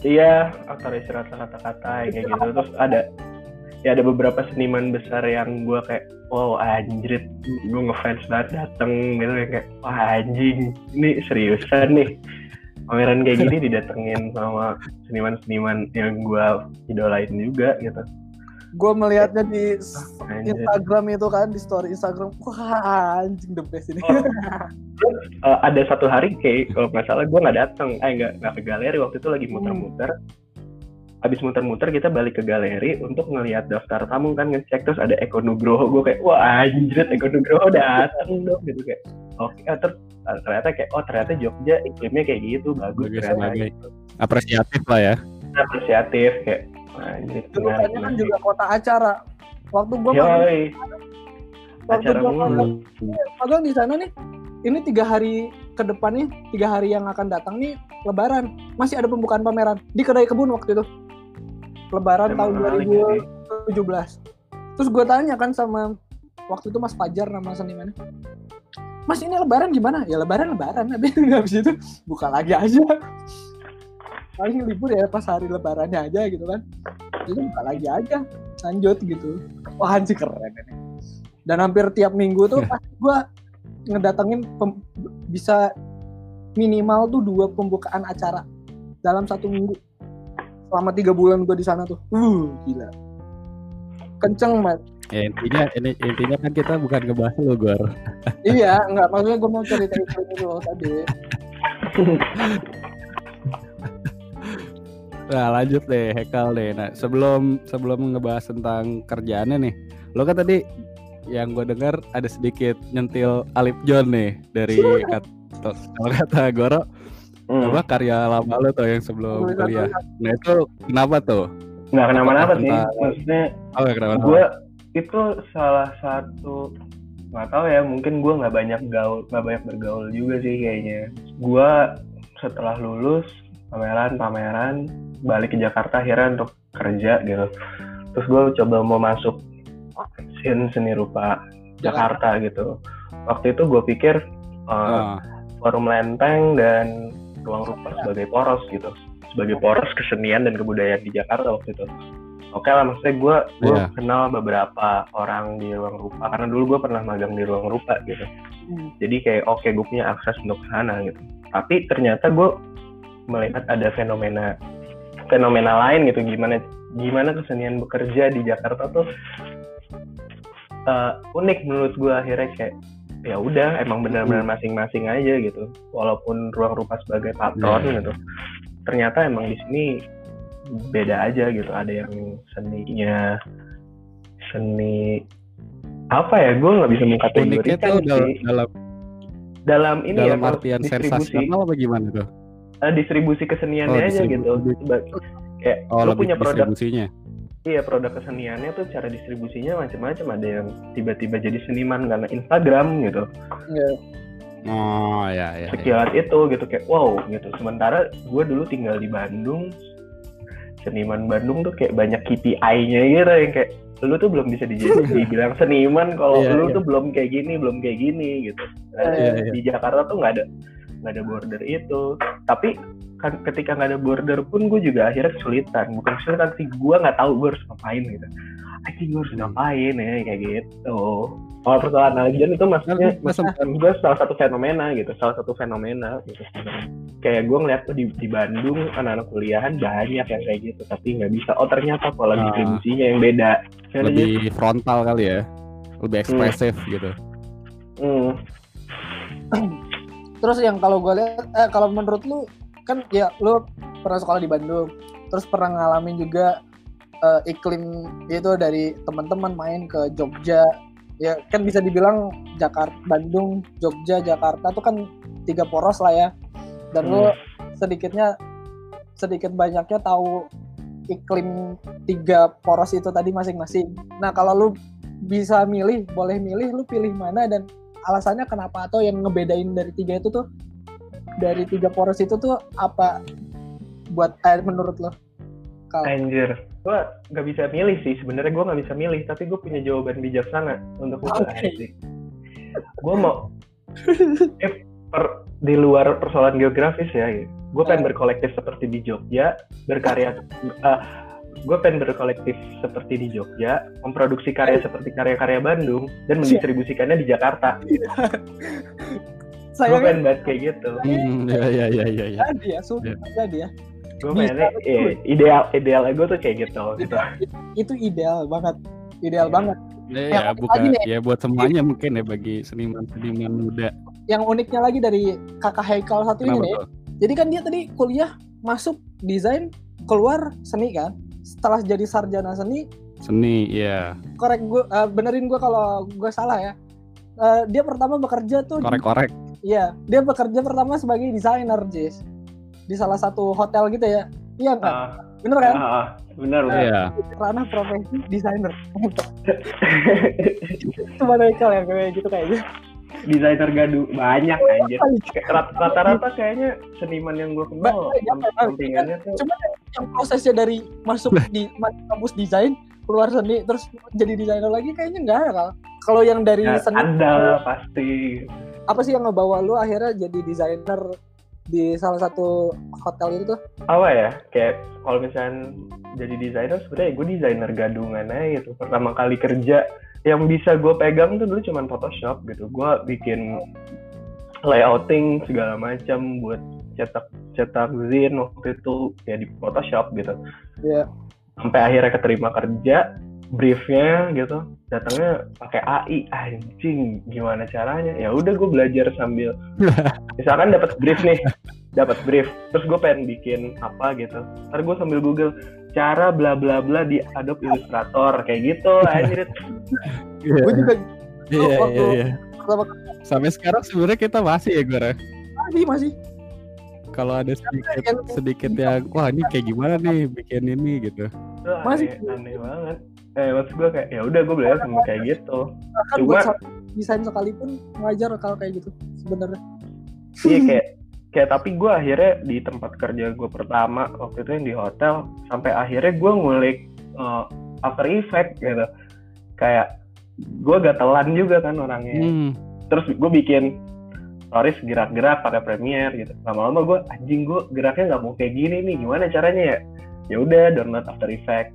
Iya aktor istirahat kata-kata kayak gitu. Terus ada ya ada beberapa seniman besar yang gue kayak wow anjrit gue ngefans banget dateng gitu kayak wah anjing ini seriusan nih. Pameran kayak gini didatengin sama seniman-seniman yang gue idolain juga gitu. Gue melihatnya di anjrit. Instagram itu kan di story Instagram. Wah anjing the best ini. Oh. Eh, ada satu hari kayak kalau nggak salah gue nggak dateng. Eh nggak nggak ke galeri waktu itu lagi muter-muter habis muter-muter kita balik ke galeri untuk ngelihat daftar tamu kan ngecek terus ada Eko Nugroho. Gue kayak wah anjir Eko Nugroho datang dong gitu kayak. Oke eh, terus eh, ternyata kayak oh ternyata Jogja iklimnya kayak gitu bagus Bagus, ternyata bagus. gitu. Apresiatif lah ya. apresiatif kayak anjir Dulunya kan juga kota acara. Waktu gue waktu acara gue mulu. magang di sana nih ini tiga hari ke depan nih tiga hari yang akan datang nih lebaran. Masih ada pembukaan pameran di kedai kebun waktu itu lebaran tahun Emang menarik ya, sih. 2017 terus gue tanya kan sama waktu itu Mas Fajar nama senimannya. Mas ini lebaran gimana? Ya lebaran lebaran. Habis habis itu buka lagi aja. Paling libur ya pas hari lebarannya aja gitu kan. Itu buka lagi aja lanjut gitu. Wah anjir keren ini. Dan hampir tiap minggu tuh pasti gue ngedatengin pem- bisa minimal tuh dua pembukaan acara dalam satu minggu selama tiga bulan gue di sana tuh uh gila kenceng banget Ya, intinya ini intinya kan kita bukan ngebahas lu Gor. iya, enggak maksudnya gue mau cerita itu dulu tadi. Nah lanjut deh Hekal deh. Nah sebelum sebelum ngebahas tentang kerjaannya nih, lo kan tadi yang gue dengar ada sedikit nyentil Alip John nih dari kalau kata Goro Hmm. apa karya lama lo tuh yang sebelum Tulisan- kuliah. Nah itu kenapa tuh? nggak kenapa-napa sih maksudnya Oh ya kenapa? gue itu salah satu nggak tahu ya mungkin gue nggak banyak gaul nggak banyak bergaul juga sih kayaknya gue setelah lulus pameran pameran balik ke Jakarta akhirnya untuk kerja gitu terus gue coba mau masuk scene seni rupa Jakarta gitu waktu itu gue pikir uh, Ah, forum lenteng dan ruang rupa sebagai poros gitu. Sebagai poros kesenian dan kebudayaan di Jakarta waktu itu. Oke lah maksudnya gue gue Iya. kenal beberapa orang di ruang rupa. Karena dulu gue pernah magang di ruang rupa gitu. Hmm. jadi kayak oke gue punya akses untuk ke sana gitu. Tapi ternyata gue melihat ada fenomena fenomena lain gitu. Gimana gimana kesenian bekerja di Jakarta tuh eh, unik menurut gue akhirnya kayak ya udah emang benar-benar masing-masing aja gitu walaupun ruang rupa sebagai patron Iya. gitu ternyata emang di sini beda aja gitu ada yang seninya seni apa ya gue nggak bisa mengkategorikan sih dalam dalam ini dalam ya artian distribusi sensasional apa gimana tuh? eh, distribusi keseniannya Oh, aja distribusi. gitu Seba- kayak Oh lu punya produk distribusinya. Iya produk keseniannya tuh cara distribusinya macam-macam ada yang tiba-tiba jadi seniman karena Instagram gitu Iya. Oh ya ya. ya. sekilat itu gitu kayak wow gitu sementara gue dulu tinggal di Bandung seniman Bandung tuh kayak banyak KPI-nya gitu yang kayak lu tuh belum bisa di- dibilang seniman kalau Iya, lu iya. tuh belum kayak gini belum kayak gini gitu Nah, Iya, iya. di Jakarta tuh nggak ada nggak ada border itu. Tapi kan ketika nggak ada border pun gue juga akhirnya kesulitan. Bukan kesulitan sih gue nggak tahu gue harus ngapain gitu. Aji gue harus Hmm. ngapain ya? Kayak gitu. Kalau persoalan Aljan itu maksudnya Mas- mas- gue salah satu fenomena gitu salah satu fenomena gitu. Kayak gue ngeliat tuh di, di Bandung anak-anak kuliahan banyak yang kayak gitu tapi nggak bisa. Oh ternyata pola Ah. distribusinya yang beda. Jadi, lebih frontal kali ya. Lebih ekspresif gitu. hmm, Terus yang kalau gue lihat, eh kalau menurut lu kan ya lu pernah sekolah di Bandung, terus pernah ngalamin juga eh, iklim itu dari teman-teman main ke Jogja, ya kan bisa dibilang Jakarta, Bandung, Jogja, Jakarta tuh kan tiga poros lah ya, dan lu sedikitnya sedikit banyaknya tahu iklim tiga poros itu tadi masing-masing. Nah kalau lu bisa milih, boleh milih, lu pilih mana dan alasannya kenapa atau yang ngebedain dari tiga itu tuh dari tiga poros itu tuh apa buat eh, menurut lo? Kalau anjir gue nggak bisa milih sih sebenarnya gue nggak bisa milih tapi gue punya jawaban bijaksana untuk Oke. asik gue mau eh, per- di luar persoalan geografis ya gue pengen berkolektif seperti di Jogja berkarya gue pengen berkolektif seperti di Jogja memproduksi karya seperti karya-karya Bandung dan mendistribusikannya di Jakarta gue sayangnya pengen banget kayak gitu Hmm, ya ya ya ya ya. jadi ya, sumpah jadi ya. gue pengennya eh, ideal ideal gue tuh kayak gitu gitu Itu ideal banget, ideal Iya. banget. Ya, ya unik bukan nih. ya buat semuanya mungkin ya bagi seniman-seniman muda. Yang uniknya lagi dari kakak Haikal satu ini Kenapa nih, tuh? jadi kan dia tadi kuliah masuk desain keluar seni kan. Setelah jadi sarjana seni, Seni, ya. korek gue benerin gue kalau gue salah ya. Eh, dia pertama bekerja tuh di- Korek-korek. Iya, dia bekerja pertama sebagai desainer, Jis. Di salah satu hotel gitu ya. Iya nggak? Ah, Bener kan? ah, benar benar Iya. Ranah profesi desainer. Cuma Haikal yang kayak gitu kayaknya. desainer gaduh banyak rat- rata-rata kayaknya seniman yang gue kenal iya, sampingannya tuh Cuma yang prosesnya dari masuk di masuk kampus desain keluar seni terus jadi desainer lagi kayaknya nggak ada Kal. Kalau yang dari ya, seni ada pasti. Apa sih yang ngebawa lu akhirnya jadi desainer di salah satu hotel itu? Tuh? apa ya? Kayak kalau misalnya jadi desainer sebenarnya gue desainer gadungan aja gitu. Pertama kali kerja yang bisa gue pegang tuh dulu cuman Photoshop gitu. Gue bikin layouting segala macam buat cetak cetak zin waktu itu ya di Photoshop gitu. Iya. sampai akhirnya keterima kerja briefnya gitu datangnya pakai AI anjing gimana caranya? Ya udah gue belajar sambil misalkan dapat brief nih dapat brief terus gue pengen bikin apa gitu. Ntar gue sambil google cara bla bla bla di Adobe Illustrator kayak gitu anjir. Iya. gue juga Iya, iya, iya. Sampai sekarang sebenarnya kita masih ya gue masih masih kalau ada sedikit sedikit yang wah ini kayak gimana nih bikin ini gitu. Itu Masih- aneh, aneh banget. Eh maksud gue kayak ya udah gue belajar sama kayak gitu. Cuma- desain sekalipun ngajar kalau kayak gitu sebenarnya. Iya kayak kayak tapi gue akhirnya di tempat kerja gue pertama waktu itu yang di hotel sampai akhirnya gue ngulik uh, After Effect gitu. Kayak gue gatelan juga kan orangnya. Hmm. terus gue bikin stories gerak-gerak pakai Premiere gitu. Lama-lama gue anjing gue geraknya nggak mau kayak gini nih. Gimana caranya ya? Ya udah download After Effect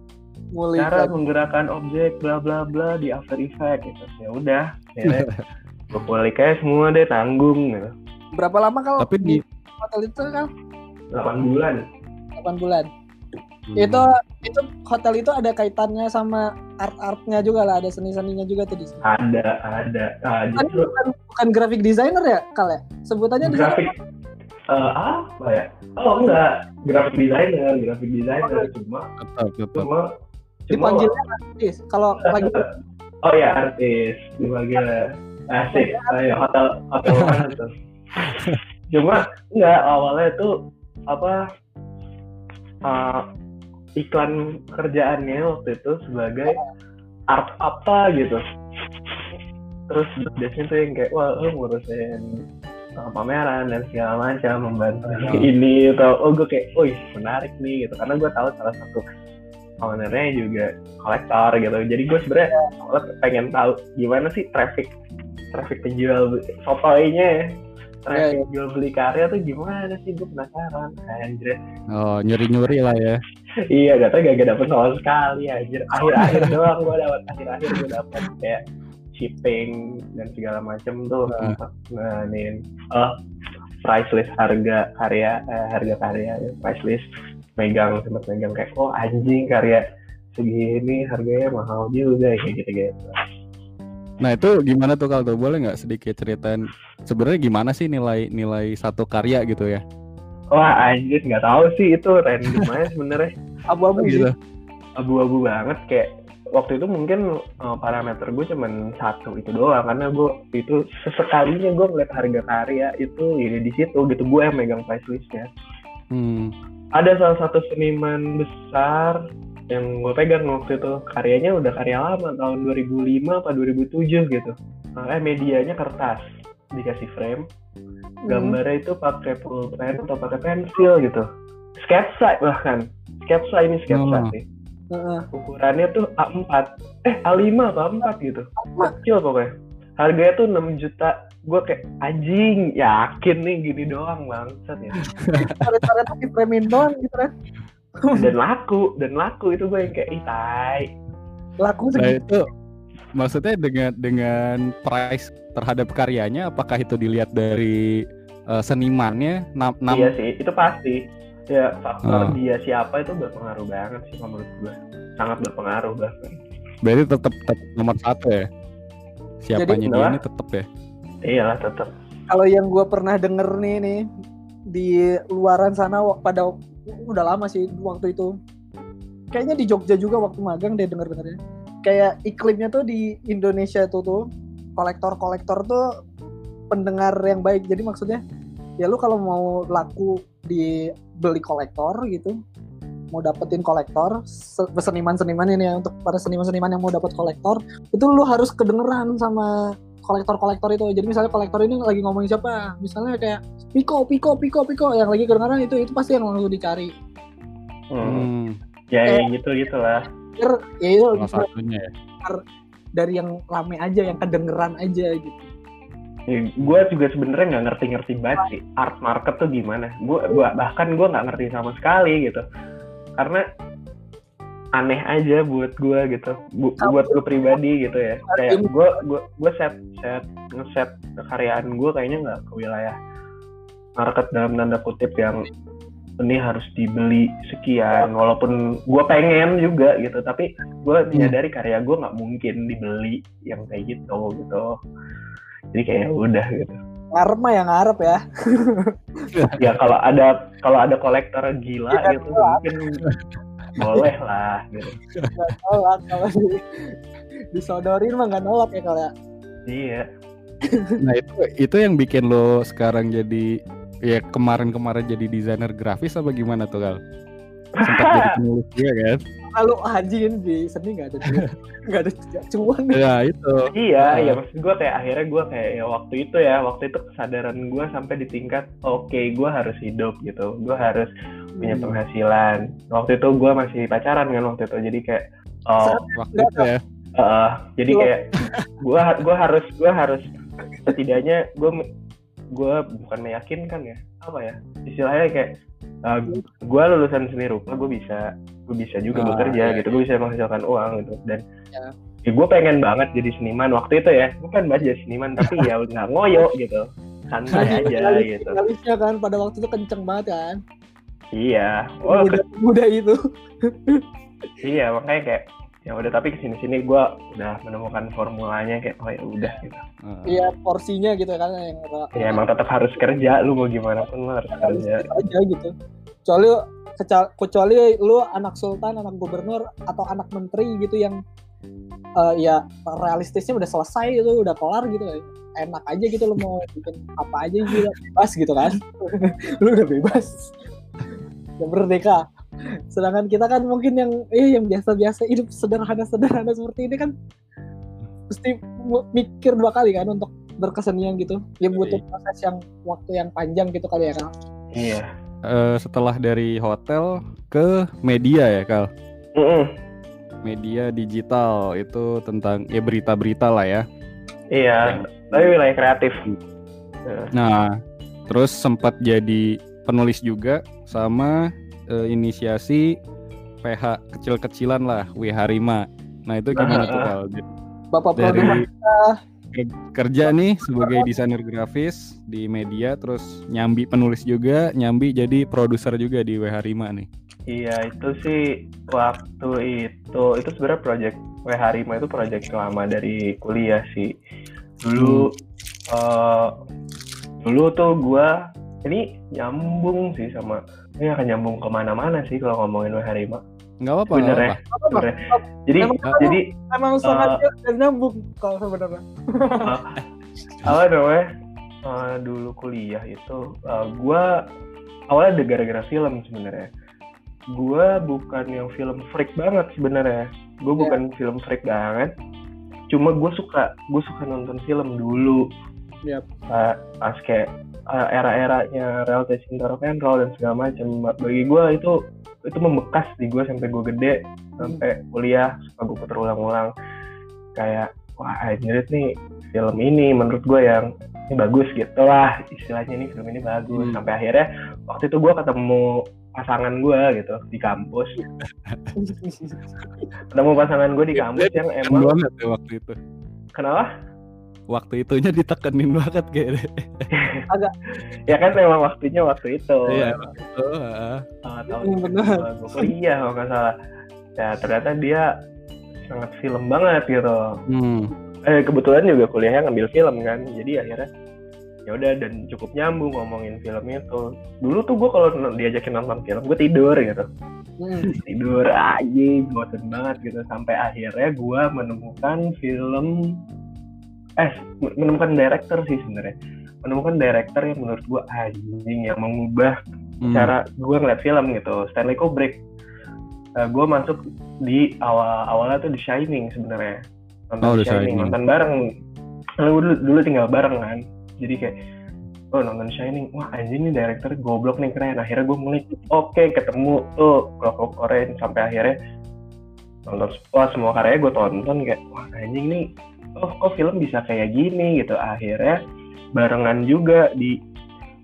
mulai cara kan. menggerakkan objek bla bla bla di After Effect gitu. Ya udah gue kulik aja semua deh tanggung gitu. Berapa lama kalau Tapi di hotel itu kan 8 bulan. 8 bulan Hmm. itu itu hotel itu ada kaitannya sama art artnya juga lah ada seni seninya juga tuh di sini. Ada ada. Nah, Kan justru bukan, bukan graphic designer ya kal ya? Sebutannya grafik eh, apa ya? Oh enggak. Grafik designer grafik designer. Cuma tetap tetap. cuma cuma dipanggilnya artis. Kalau lagi oh ya artis. Dipanggil asik. Kayak hotel hotel mana tuh? Cuma enggak awalnya tuh apa eh, iklan kerjaannya waktu itu sebagai art apa gitu. Terus biasanya tuh yang kayak wah lu ngurusin uh, pameran dan segala macam membantu Hmm. ini atau oh gue kayak oh menarik nih gitu. Karena gue tahu salah satu ownernya juga kolektor gitu. Jadi gue sebenarnya awalnya pengen tahu gimana sih traffic traffic penjual sotoinya traffic jual beli karya tuh gimana sih? Gue penasaran. Anjir. Oh nyuri nyuri lah ya. iya gak tau gak, gak dapet sama sekali anjir. Akhir-akhir doang gue dapet. Akhir-akhir gue dapet kayak shipping dan segala macem tuh Hmm. nah nih oh price list harga karya eh, harga karya ya, price list. Megang sempat megang kayak oh anjing karya segini harganya mahal juga kayak gitu gitu Nah itu gimana tuh kalau boleh nggak sedikit ceritain sebenarnya gimana sih nilai nilai satu karya gitu ya? wah anjir nggak tahu sih itu random aja sebenarnya abu-abu Gitu. gitu abu-abu banget kayak waktu itu mungkin uh, parameter gue cuman satu itu doang karena gue itu sesekalinya gue ngeliat harga karya itu ini di situ gitu gue yang megang price listnya Hmm. ada salah satu seniman besar yang gue pegang waktu itu. Karyanya udah karya lama tahun 2005 apa 2007 gitu. Eh medianya kertas. Dikasih frame. Gambarnya itu pakai pulpen atau pakai pensil gitu. Sketsa bahkan. Sketsa ini sketsa Oh. sih. Heeh. ukurannya tuh A4 eh A5 apa A4 gitu. Kecil pokoknya. Harganya tuh 6 juta. Gue kayak anjing yakin nih gini doang bangsat ya. Coret-coret di frame doang gitu kan dan laku dan laku. Itu gue yang kayak ih tai. Laku Nah itu maksudnya dengan dengan price terhadap karyanya apakah itu dilihat dari eh, senimannya? Nam, nam- iya sih itu pasti. Ya faktor Ah. dia siapa itu berpengaruh banget sih menurut gue. Sangat berpengaruh bahkan. Berarti tetap tetap nomor satu ya? Siapanya dia kenapa? ini tetap ya? Iyalah tetap kalau yang gue pernah denger nih nih di luaran sana pada udah lama sih waktu itu. Kayaknya di Jogja juga waktu magang deh denger dengernya kayak iklimnya tuh di Indonesia tuh tuh kolektor-kolektor tuh pendengar yang baik. Jadi maksudnya ya lu kalau mau laku di beli kolektor gitu mau dapetin kolektor se- seniman-seniman ini ya untuk para seniman-seniman yang mau dapat kolektor itu lu harus kedengeran sama kolektor-kolektor itu. Jadi misalnya kolektor ini lagi ngomongin siapa? Misalnya kayak Piko Piko Piko Piko. Yang lagi kedengeran itu itu pasti yang langsung dicari. Hmm. hmm, ya Eh. ya gitu gitulah. Ya itu. Salah satunya ya. Dari yang rame aja yang kedengeran aja gitu. Gue juga sebenarnya nggak ngerti-ngerti banget sih art market tuh gimana. Gue gua bahkan gue nggak ngerti sama sekali gitu. Karena aneh aja buat gue gitu. Bu- buat gue pribadi gitu ya. kayak gue gue gue set set ngeset kekaryaan gue kayaknya nggak ke wilayah market dalam tanda kutip yang ini harus dibeli sekian. Walaupun gue pengen juga gitu tapi gue menyadari karya gue nggak mungkin dibeli yang kayak gitu gitu. Jadi kayak ya udah gitu. Ngarep mah yang ngarep ya. Ya kalau ada kalau ada kolektor gila Ya, gitu mungkin boleh lah gitu nggak nolak kalau di, disodorin mah nggak nolak ya kalau ya iya Nah itu itu yang bikin lo sekarang jadi ya kemarin-kemarin jadi desainer grafis apa gimana tuh Kal? Sempat jadi penulis juga kan? kalau anjing di seni nggak ada nggak ada cuan Ya itu. Iya, Ah. ya maksud gue kayak akhirnya gue kayak ya waktu itu ya, waktu itu kesadaran gue sampai di tingkat oke gue harus hidup gitu, gue harus punya Hmm. penghasilan. Waktu itu gue masih pacaran kan waktu itu, jadi kayak oh, Waktu itu ya. eh, jadi kayak gue gue harus gue harus setidaknya gue gue bukan meyakinkan ya apa ya istilahnya kayak gue lulusan seni rupa gue bisa gue bisa juga Ah, bekerja iya, gitu gue bisa menghasilkan uang gitu dan Ya. ya, gue pengen banget jadi seniman waktu itu ya bukan banget jadi seniman tapi ya nggak ngoyo gitu santai aja Finalis- gitu kan pada waktu itu kenceng banget kan iya. Oh muda muda itu. Iya makanya kayak ya udah tapi ke sini sini gue udah menemukan formulanya kayak oh ya udah gitu. Iya porsinya gitu kan yang ya emang tetap harus kerja lu mau gimana pun lu harus kerja. aja gitu. Kecuali kecuali lu anak sultan anak gubernur atau anak menteri gitu yang eh, ya realistisnya udah selesai itu udah kelar gitu. Enak aja gitu lu mau bikin apa aja gitu bebas gitu kan. Lu udah bebas udah merdeka. Sedangkan kita kan mungkin yang eh yang biasa-biasa hidup sederhana-sederhana seperti ini kan mesti mikir dua kali kan untuk berkesenian gitu. Ya butuh proses yang waktu yang panjang gitu kali ya kan iya. Eh, setelah dari hotel ke media ya Kal. Mm-mm. Media digital itu tentang ya berita-berita lah ya. iya. Tapi wilayah kreatif. Nah, terus sempat jadi penulis juga sama eh, inisiasi PH kecil-kecilan lah, W Harima. Nah itu gimana tuh Kal? bapak Dari kerja nih sebagai desainer grafis di media, terus nyambi penulis juga, nyambi jadi produser juga di W Harima nih. Iya itu sih waktu itu itu sebenarnya project W Harima itu project lama dari kuliah sih. Dulu eh, dulu tuh gua ini nyambung sih sama ini akan nyambung ke mana-mana sih kalau ngomongin Harima. Nggak apa-apa. Bener ya. Jadi Emang- jadi emang sengaja dan nyambung kalau sebenarnya apa namanya eh, dulu kuliah itu eh, gua awalnya ada gara-gara film sebenarnya gua bukan yang film freak banget sebenarnya gue Ya. bukan film freak banget cuma gue suka gue suka nonton film dulu Yap. Eh, pas kayak eh, era-eranya reality cinta rock and roll dan segala macam bagi gue itu itu membekas di gue sampai gue gede sampai kuliah suka gue puter ulang-ulang kayak wah anjir nih film ini menurut gue yang ini bagus gitu lah istilahnya ini film ini bagus. Hmm. sampai akhirnya waktu itu gue ketemu pasangan gue gitu di kampus. Ketemu pasangan gue di kampus yang Tekan emang ya waktu itu. kenapa Waktu itunya ditekenin banget kayaknya. ya kan memang waktunya waktu itu Iya, waktu itu. heeh. Ah, tahun Iya, benar. gue kuliah kalau nggak salah ya ternyata dia sangat film banget gitu Hmm. eh kebetulan juga kuliahnya ngambil film kan jadi akhirnya ya udah dan cukup nyambung ngomongin film itu dulu tuh gue kalau diajakin nonton film gue tidur gitu Hmm. tidur aja bosen banget gitu sampai akhirnya gue menemukan film eh menemukan director sih sebenarnya. Menemukan director yang menurut gue anjing yang mengubah Hmm. cara gue ngeliat film gitu. Stanley Kubrick. Gue masuk di awal awalnya tuh The Shining sebenarnya. Nonton Oh, The Shining Shining. nonton bareng. Lalu dulu, dulu tinggal bareng kan. Jadi kayak oh nonton Shining. Wah anjing nih director goblok nih keren. Akhirnya gue mulai oke ketemu tuh Clockwork Orange. Sampai akhirnya nonton wah semua karyanya gue tonton. Kayak wah anjing nih oh kok film bisa kayak gini gitu. Akhirnya barengan juga di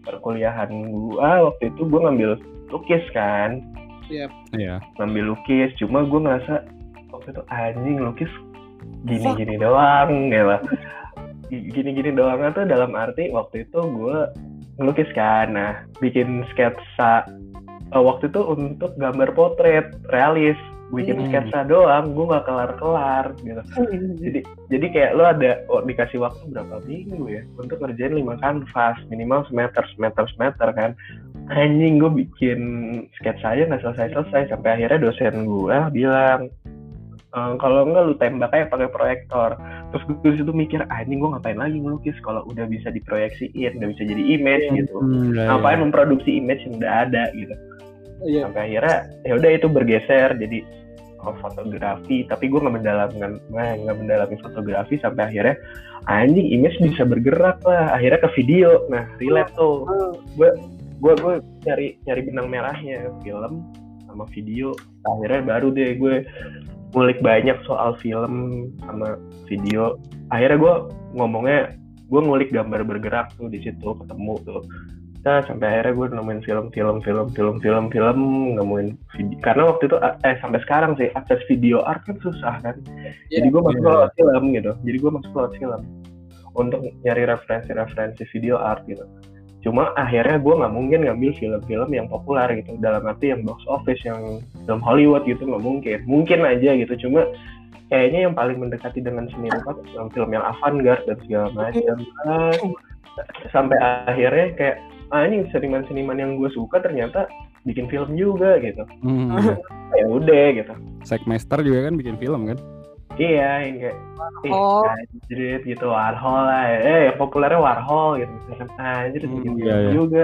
perkuliahan gua waktu itu gua ngambil lukis kan. Iya. ngambil lukis cuma gua ngerasa waktu itu anjing lukis gini-gini doang gitu. Gini-gini doang tuh dalam arti waktu itu gua ngelukis kan. Nah bikin sketsa uh, waktu itu untuk gambar potret realis bikin Hmm. sketsa doang gue nggak kelar kelar gitu jadi jadi kayak lo ada oh, dikasih waktu berapa minggu ya untuk ngerjain lima kanvas minimal semeter semeter semeter kan. Anjing gue bikin sketsa aja nggak selesai selesai sampai akhirnya dosen gue bilang "Eh, kalau enggak lu tembak aja pakai proyektor. Terus gue di situ mikir anjing gue ngapain lagi ngelukis kalau udah bisa diproyeksiin udah bisa jadi image Iya. gitu. Hmm, ngapain memproduksi image yang udah ada gitu Iya. sampai akhirnya ya udah itu bergeser. Jadi oh, fotografi. Tapi gue nggak mendalamin nggak mendalami fotografi sampai akhirnya anjing image bisa bergerak lah. Akhirnya ke video. Nah relate tuh. Gue gue gue cari cari benang merahnya. Film sama video. Akhirnya baru deh gue ngulik banyak soal film sama video. Akhirnya gue ngomongnya gue ngulik gambar bergerak tuh di situ ketemu tuh nah sampai akhirnya gue nemuin film-film film-film film-film nemuin video karena waktu itu eh sampai sekarang sih akses video art kan susah kan. Jadi gue masuk Iya. lewat film gitu. Jadi gue masuk lewat film untuk nyari referensi-referensi video art gitu. Cuma akhirnya gue nggak mungkin ngambil film-film yang populer gitu. Dalam arti yang box office yang film Hollywood gitu nggak mungkin. Mungkin aja gitu. Cuma kayaknya yang paling mendekati dengan seni rupa film-film yang avant-garde dan segala macam. Sampai akhirnya kayak ah ini seniman-seniman yang gue suka ternyata bikin film juga gitu Hmm. ya udah gitu Segmester juga kan bikin film kan? iya yang kayak ih Oh. anjrit gitu Warhol lah eh populernya Warhol gitu misalkan anjrit Hmm, bikin iya, film iya. juga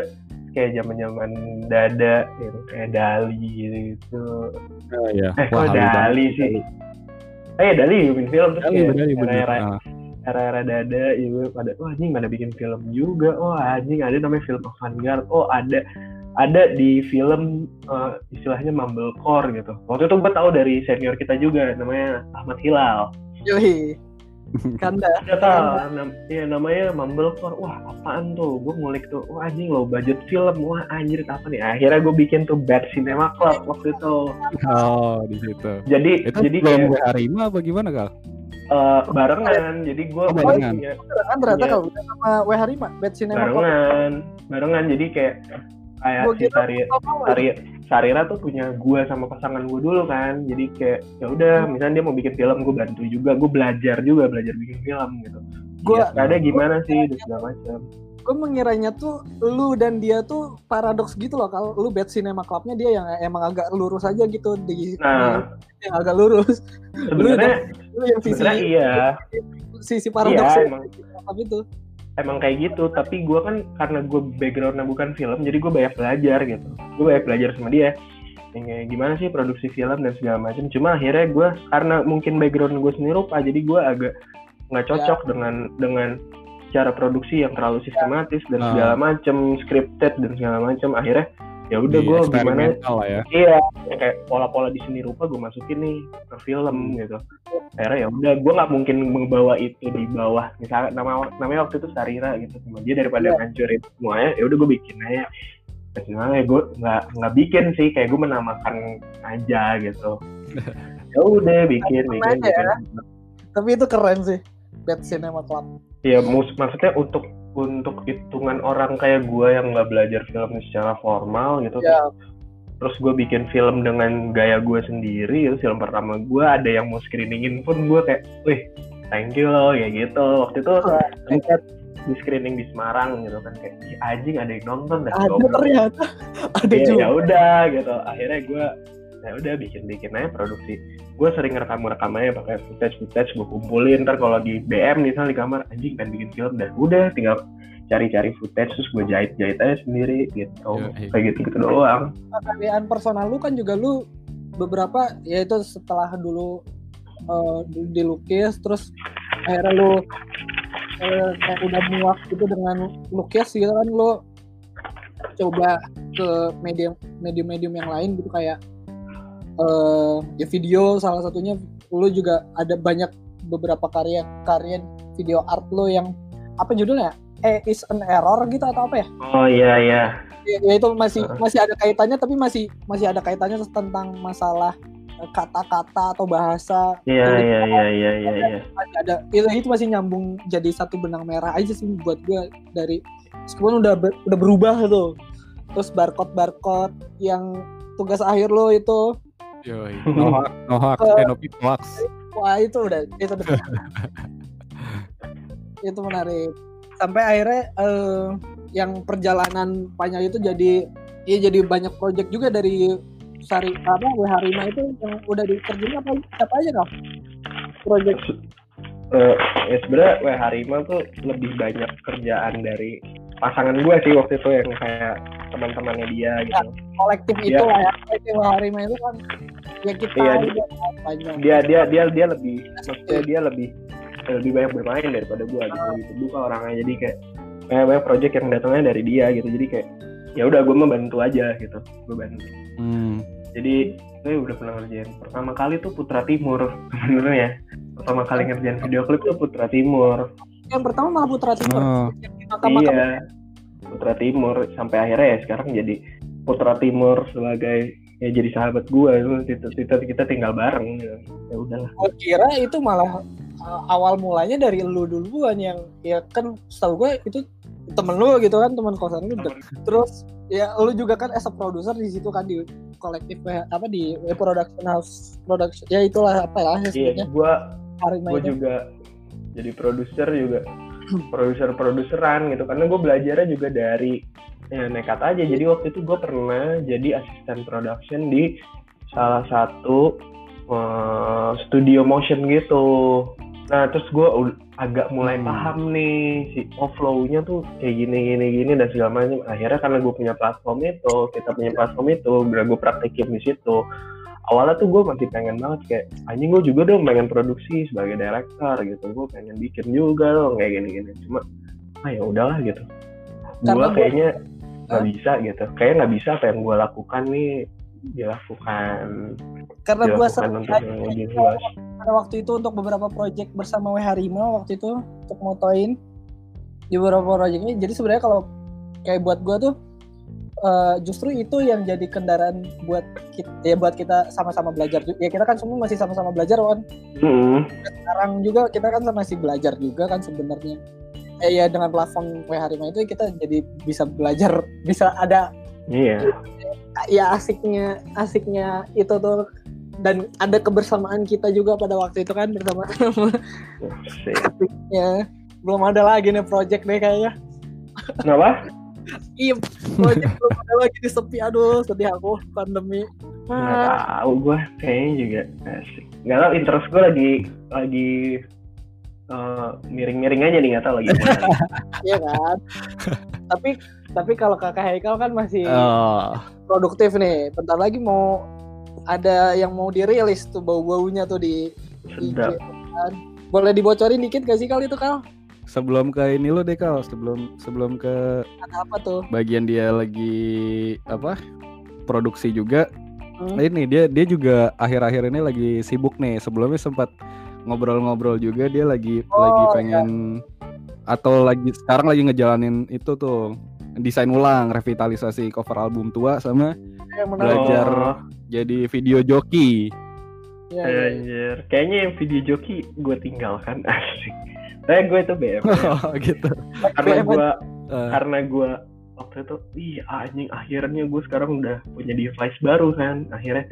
kayak zaman zaman Dada gitu kayak Dali gitu Oh, iya. eh Wah, kok halu banget. Dali sih eh ya Dali bikin film terus Dali, kayak Dali, bener. era-era Ah. Era-era dada juga pada oh anjing pada bikin film juga. Oh anjing ada namanya film avant-garde oh ada ada di film eh, istilahnya mumblecore gitu. Waktu itu gue tahu dari senior kita juga namanya Ahmad Hilal. Yoi. Kanda. Gak tau, nam ya, namanya mumblecore. Wah apaan tuh? Gue ngulik tuh wah anjing low budget film. Wah anjir apa nih akhirnya gue bikin tuh Bad Cinema Club waktu itu. Oh, di situ. jadi Itu jadi belum kayak gue Arima apa gimana kal? Eh, barengan. Jadi gue Oh, barengan. punya Kan ternyata kalau udah sama W Harima, Bad Cinema barengan. Barengan. Jadi kayak kayak Gua si kira Sari? Sari Sarira tuh punya gue sama pasangan gue dulu kan. Jadi kayak ya udah misalnya dia mau bikin film gue bantu juga. Gue belajar juga belajar bikin film gitu. Gua- ya, ada gimana sih dan segala macam gue mengiranya tuh lu dan dia tuh paradoks gitu loh kalau lu bad cinema clubnya dia yang emang agak lurus aja gitu di nah. yang agak lurus. Sebenarnya lu yang sisi iya. sisi iya paradoks emang. itu emang kayak gitu tapi gue kan karena gue backgroundnya bukan film jadi gue banyak belajar gitu. Gue banyak belajar sama dia. Yang kayak gimana sih produksi film dan segala macam. Cuma akhirnya gue karena mungkin background gue sendiri rupa jadi gue agak nggak cocok dengan dengan cara produksi yang terlalu sistematis dan Ah. segala macam scripted dan segala macam akhirnya ya udah gue gimana ya. iya yang kayak pola-pola di seni rupa gue masukin nih ke film gitu akhirnya ya udah gue nggak mungkin membawa itu di bawah misalnya nama namanya waktu itu Sarira gitu sama dia daripada Iya. ngancurin semuanya ya udah gue bikin aja Sebenarnya gue nggak nggak bikin sih kayak gue menamakan aja gitu ya udah bikin bikin, aja ya. bikin. tapi itu keren sih bad cinema club ya mus maksudnya untuk untuk hitungan orang kayak gue yang nggak belajar film secara formal gitu ya terus gue bikin film dengan gaya gue sendiri itu film pertama gue ada yang mau screeningin pun gue kayak wih thank you loh ya gitu. Waktu itu sempat di screening di Semarang gitu kan kayak "Ih, anjing ada yang nonton dah ada ternyata. Ada "Iya, juga. ya udah gitu. Akhirnya gue ya udah bikin bikin aja produksi. Gue sering ngerekam rekam aja pakai footage footage gue kumpulin. Ntar kalau di BM misalnya di kamar anjing pengen bikin film dan udah tinggal cari-cari footage terus gue jahit jahit aja sendiri gitu. Ya, kayak gitu gitu doang. Kekayaan personal lu kan juga lu beberapa ya itu setelah dulu di- dilukis terus akhirnya lu eh, kayak udah muak gitu dengan lukis gitu kan lu coba ke medium medium medium yang lain gitu kayak eh ya video salah satunya lu juga ada banyak beberapa karya karya video art lo yang apa judulnya? Eh is an error gitu atau apa ya? Oh iya iya. Ya, ya itu masih Heeh. masih ada kaitannya tapi masih masih ada kaitannya tentang masalah kata-kata atau bahasa. Iya iya iya iya iya iya. masih ada itu, itu masih nyambung jadi satu benang merah aja sih buat gue dari meskipun udah ber- udah berubah tuh. Terus barcode barcode yang tugas akhir lo itu Yoi. No hoax, no hoax, eh, no hoax. wah itu udah itu udah itu menarik sampai akhirnya eh, yang perjalanan panjang itu jadi ya jadi banyak project juga dari Sari apa WH Rima itu yang udah dikerjain apa apa aja kau project Eh, ya sebenarnya WH Rima tuh lebih banyak kerjaan dari pasangan gue sih waktu itu yang kayak teman-temannya dia gitu. kolektif Iya. itu lah ya kolektif WH Rima itu kan ya kita Iya, kan banyak Dia dia dia dia lebih maksudnya dia lebih lebih banyak bermain daripada gue gitu gitu. Bukan orangnya jadi kayak kayak banyak project yang datangnya dari dia gitu. Jadi kayak ya udah gue mau bantu aja gitu. Gue bantu. Hmm. Jadi gue udah pernah ngerjain pertama kali tuh Putra Timur sebenarnya. Pertama kali ngerjain video klip tuh Putra Timur. Yang pertama malah Putra Timur. Oh. yang Iya. Putra Timur sampai akhirnya ya sekarang jadi Putra Timur sebagai ya jadi sahabat gue kita, kita kita tinggal bareng. Gitu. ya udahlah. Gue kira itu malah uh, awal mulanya dari lu duluan yang ya kan setahu gue itu temen lu gitu kan teman kosan lu. Dek- terus ya lu juga kan as a producer di situ kan di kolektif apa di production house production ya itulah apa lah ya iya sebutnya gue itu. juga jadi produser juga produser produseran gitu. Karena gue belajarnya juga dari ya nekat aja. Jadi waktu itu gue pernah jadi asisten production di salah satu eh, studio motion gitu. Nah terus gue agak mulai Hmm. paham nih si oh flow-nya tuh kayak gini gini gini dan segala macam. Akhirnya karena gue punya platform itu kita punya platform itu gue praktekin di situ awalnya tuh gue masih pengen banget kayak anjing gue juga dong pengen produksi sebagai director gitu. Gue pengen bikin juga dong kayak gini gini cuma ah ya udahlah gitu. Gue kayaknya nggak bisa gitu. Kayaknya nggak bisa apa yang gue lakukan nih dilakukan. Karena gue sering pada waktu itu untuk beberapa project bersama WH Rima waktu itu untuk motoin. Di beberapa ini jadi sebenarnya kalau kayak buat gua tuh eh, justru itu yang jadi kendaraan buat kita ya buat kita sama-sama belajar ya kita kan semua masih sama-sama belajar kan Mm-mm. sekarang juga kita kan masih belajar juga kan sebenarnya. Eh, ya dengan platform WH Rima itu kita jadi bisa belajar bisa ada iya. Ya asiknya asiknya itu tuh. Dan ada kebersamaan kita juga pada waktu itu kan bersama Sih. ya belum ada lagi nih project deh kayaknya. Kenapa iya project belum ada lagi di sepi aduh sedih aku pandemi nggak ah, tahu gue kayaknya juga asik nggak tahu interest gue lagi lagi eh, miring-miring aja nih nggak tahu lagi gimana. iya kan tapi tapi kalau kakak Haikal kan masih Oh. produktif nih bentar lagi mau ada yang mau dirilis tuh bau-baunya tuh di IG Sedap. kan. boleh dibocorin dikit gak sih kal itu kal Sebelum ke ini lo deh Kal, sebelum sebelum ke apa tuh bagian dia lagi apa? produksi juga. Hmm. Nah, ini dia dia juga akhir-akhir ini lagi sibuk nih. Sebelumnya sempat ngobrol-ngobrol juga dia lagi Oh, lagi pengen atau lagi sekarang lagi ngejalanin itu tuh desain ulang revitalisasi cover album tua sama menarik Belajar. Oh, jadi video joki. ya, ya, ya. anjir. Kayaknya yang video joki gue tinggalkan asik. Saya gue itu BM gitu. karena BM gue Eh, karena gue waktu itu wih anjing akhirnya gue sekarang udah punya device baru kan. Akhirnya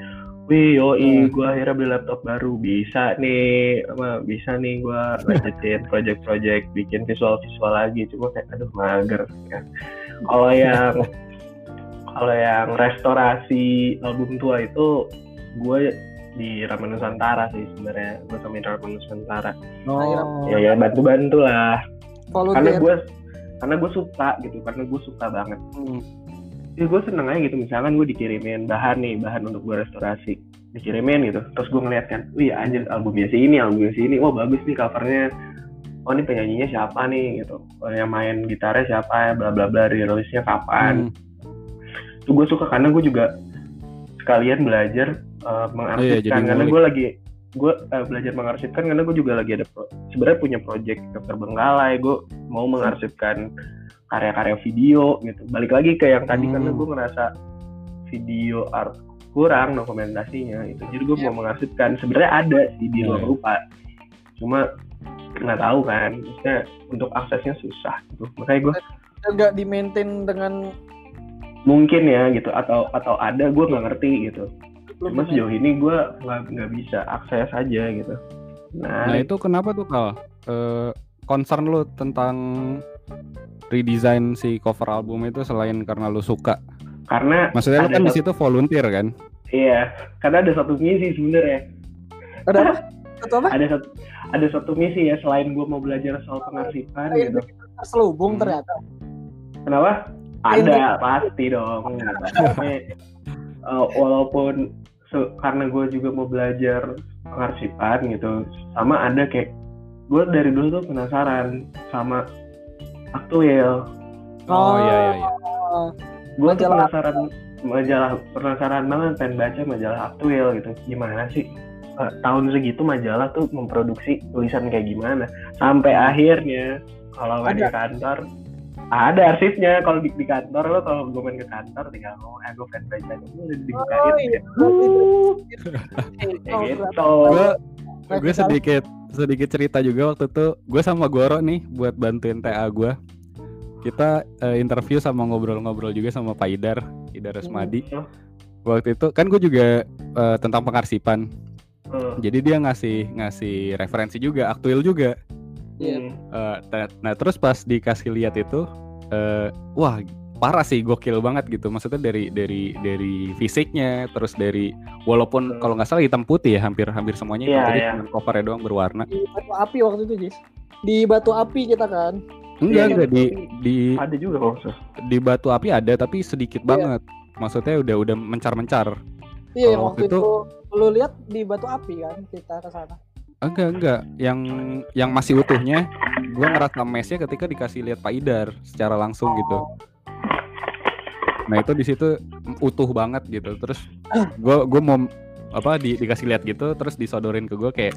wih yoi Hmm. gue akhirnya beli laptop baru. Bisa nih apa bisa nih gue lanjutin project-project bikin visual-visual lagi. Cuma kayak aduh mager kan. Kalau yang kalau yang restorasi album tua itu gue di Rama Nusantara sih sebenarnya gue sama Rama Nusantara. Oh. ya ya bantu-bantu lah. Karena gue karena gue suka gitu karena gue suka banget. Hmm. ya gue seneng aja gitu misalkan gue dikirimin bahan nih bahan untuk gue restorasi. Dikirimin gitu terus gue ngeliat kan wih anjir albumnya si ini albumnya si ini. Wah bagus nih covernya. Oh ini penyanyinya siapa nih? Gitu. Oh, yang main gitarnya siapa ya? Bla bla bla rilisnya kapan? Hmm. itu gue suka karena gue juga sekalian belajar uh, mengarsipkan jadi karena ngulik. gue lagi gue uh, belajar mengarsipkan karena gue juga lagi ada pro- sebenarnya punya project ke Terbengkalai gue mau mengarsipkan karya-karya video gitu balik lagi ke yang tadi Hmm. karena gue ngerasa video art kurang dokumentasinya itu jadi gue Iya. mau mengarsipkan sebenarnya ada sih di luar Iya. lupa cuma nggak tahu kan maksudnya untuk aksesnya susah gitu makanya gue nggak di maintain dengan mungkin ya gitu atau atau ada gue nggak ngerti gitu Belum cuma sejauh ini gue nggak nggak bisa akses aja gitu nah, Nah itu kenapa tuh kal? Eh, concern lu tentang redesign si cover album itu selain karena lu suka? karena Maksudnya lu Ada kan di satu- situ volunteer kan? iya karena ada satu misi sebenarnya Ada apa? Satu apa? ada satu ada satu misi ya selain gue mau belajar soal pengarsipan gitu Terselubung Hmm. ternyata. kenapa ada pasti dong. Tapi, eh, walaupun karena gue juga mau belajar pengarsipan gitu sama ada kayak gue dari dulu tuh penasaran sama aktuel Oh iya iya iya. gue tuh penasaran majalah penasaran banget pengen baca majalah aktuel gitu. Gimana sih? Eh, tahun segitu majalah tuh memproduksi tulisan kayak gimana? Sampai akhirnya kalau nggak di Ada. kantor ada arsipnya kalau di, di kantor lo kalau gue main ke kantor tinggal ngomong eh gue pengen baca itu udah dibukain Oh iya. kayak Oh, gitu Gue Nah, gue sedikit sedikit cerita juga waktu itu gue sama Goro nih buat bantuin TA gue. Kita eh, interview sama ngobrol-ngobrol juga sama Pak Idar, Idar Resmadi. Hmm. Waktu itu kan gue juga eh, tentang pengarsipan. Eh, Jadi dia ngasih ngasih referensi juga, aktual juga. Iya. hmm. Eh, ta- nah terus pas dikasih lihat itu, eh, wah parah sih, gokil banget gitu. Maksudnya dari dari dari fisiknya, terus dari walaupun Hmm. kalau nggak salah hitam putih ya, hampir hampir semuanya Iya, putih, iya. cuma covernya doang berwarna. Di batu api waktu itu, Jis. Di batu api kita kan. Enggak Iya, enggak di di ada juga kok di batu api ada tapi sedikit Iya. banget. Maksudnya udah udah mencar-mencar. Iya, yang Kalau waktu waktu itu lu lihat di batu api kan kita ke sana. Enggak enggak, yang yang masih utuhnya, gua ngerasa mesnya ketika dikasih lihat Pak Idar secara langsung gitu. Nah itu di situ utuh banget gitu. Terus gua gua mau apa di, dikasih lihat gitu, terus disodorin ke gua kayak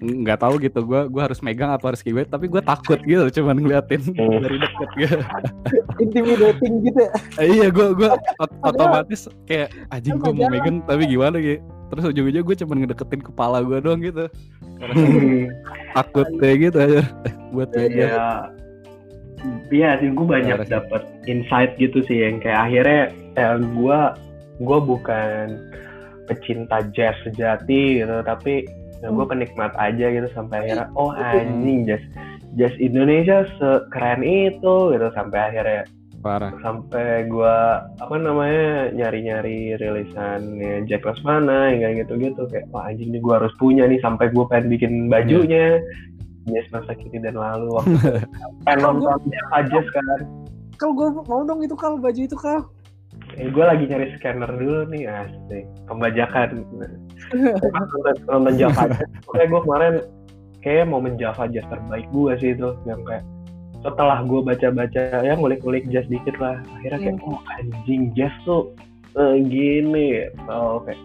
nggak tahu gitu gua gua harus megang apa harus gimana tapi gua takut gitu cuman ngeliatin Hmm. dari deket gitu Intimidating gitu ya. Eh, iya gua gua ot- otomatis kayak anjing gua mau megang tapi gimana gitu terus ujung-ujungnya gue cuman ngedeketin kepala gua doang gitu takut kayak gitu aja buat megang Iya. Iya sih, gue banyak sih. dapet insight gitu sih yang kayak akhirnya ya gue gue bukan pecinta jazz sejati gitu, tapi ya gue Hmm. penikmat aja gitu sampai akhirnya oh anjing jazz jazz Indonesia sekeren itu gitu sampai akhirnya parah. Sampai gue apa namanya nyari-nyari rilisannya Jack Lesmana hingga gitu-gitu. Kayak wah anjing nih gue harus punya nih sampai gue pengen bikin bajunya. Jazz masa kini dan lalu. Waktu pengen nonton aja sekarang. Kalau gue mau dong itu kal baju itu kal. eh, gue lagi nyari scanner dulu nih asik. Pembajakan. Nonton, nonton Java Jazz pokoknya gue kemarin kayak mau menjava jazz terbaik gue sih itu. Yang kayak setelah gue baca-baca ya ngulik-ngulik jazz dikit lah. Akhirnya kayak oh anjing jazz tuh eh, gini. Oh kayak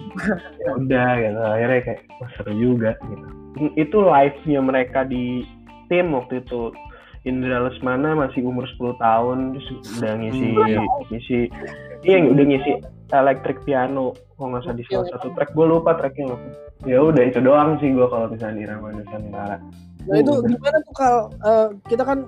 ya udah gitu. Akhirnya kayak oh, seru juga gitu. Itu live-nya mereka di tim waktu itu. Indra Lesmana masih umur 10 tahun terus udah ngisi iya. ngisi iya udah ngisi electric piano kalau nggak salah di salah satu track. Gue lupa tracknya ya udah itu doang sih gue kalau misalnya di Irama Nusantara Nah itu gimana tuh kal? Eh, kita kan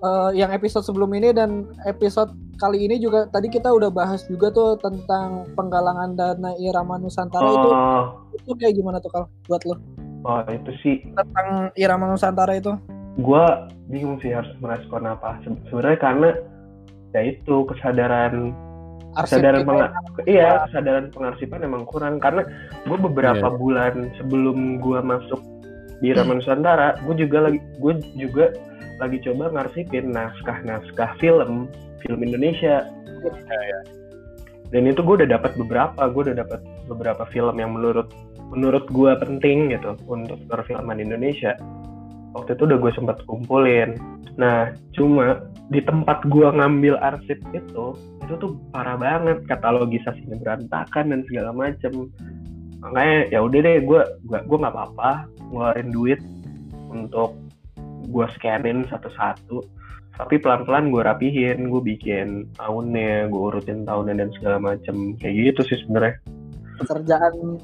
eh, yang episode sebelum ini dan episode kali ini juga tadi kita udah bahas juga tuh tentang penggalangan dana Irama Nusantara itu. Oh, itu kayak gimana tuh kal buat lo? Oh itu sih. Tentang Irama Nusantara itu? gue bingung sih harus merespon apa. Se- sebenarnya karena ya itu kesadaran Arsip kesadaran kita penga- iya kesadaran pengarsipan emang kurang. Karena gue beberapa Iya. bulan sebelum gue masuk di Irama Nusantara gue juga lagi gue juga lagi coba ngarsipin naskah-naskah film film Indonesia. Dan itu gue udah dapat beberapa gue udah dapat beberapa film yang menurut menurut gue penting gitu untuk perfilman Indonesia. Waktu itu udah gue sempat kumpulin. Nah cuma di tempat gue ngambil arsip itu itu tuh parah banget katalogisasinya berantakan dan segala macem makanya ya udah deh gue gua gue nggak apa-apa ngeluarin duit untuk gue scanin satu-satu. Tapi pelan-pelan gue rapihin gue bikin tahunnya gue urutin tahunnya dan segala macem. Kayak gitu sih sebenarnya. Pekerjaan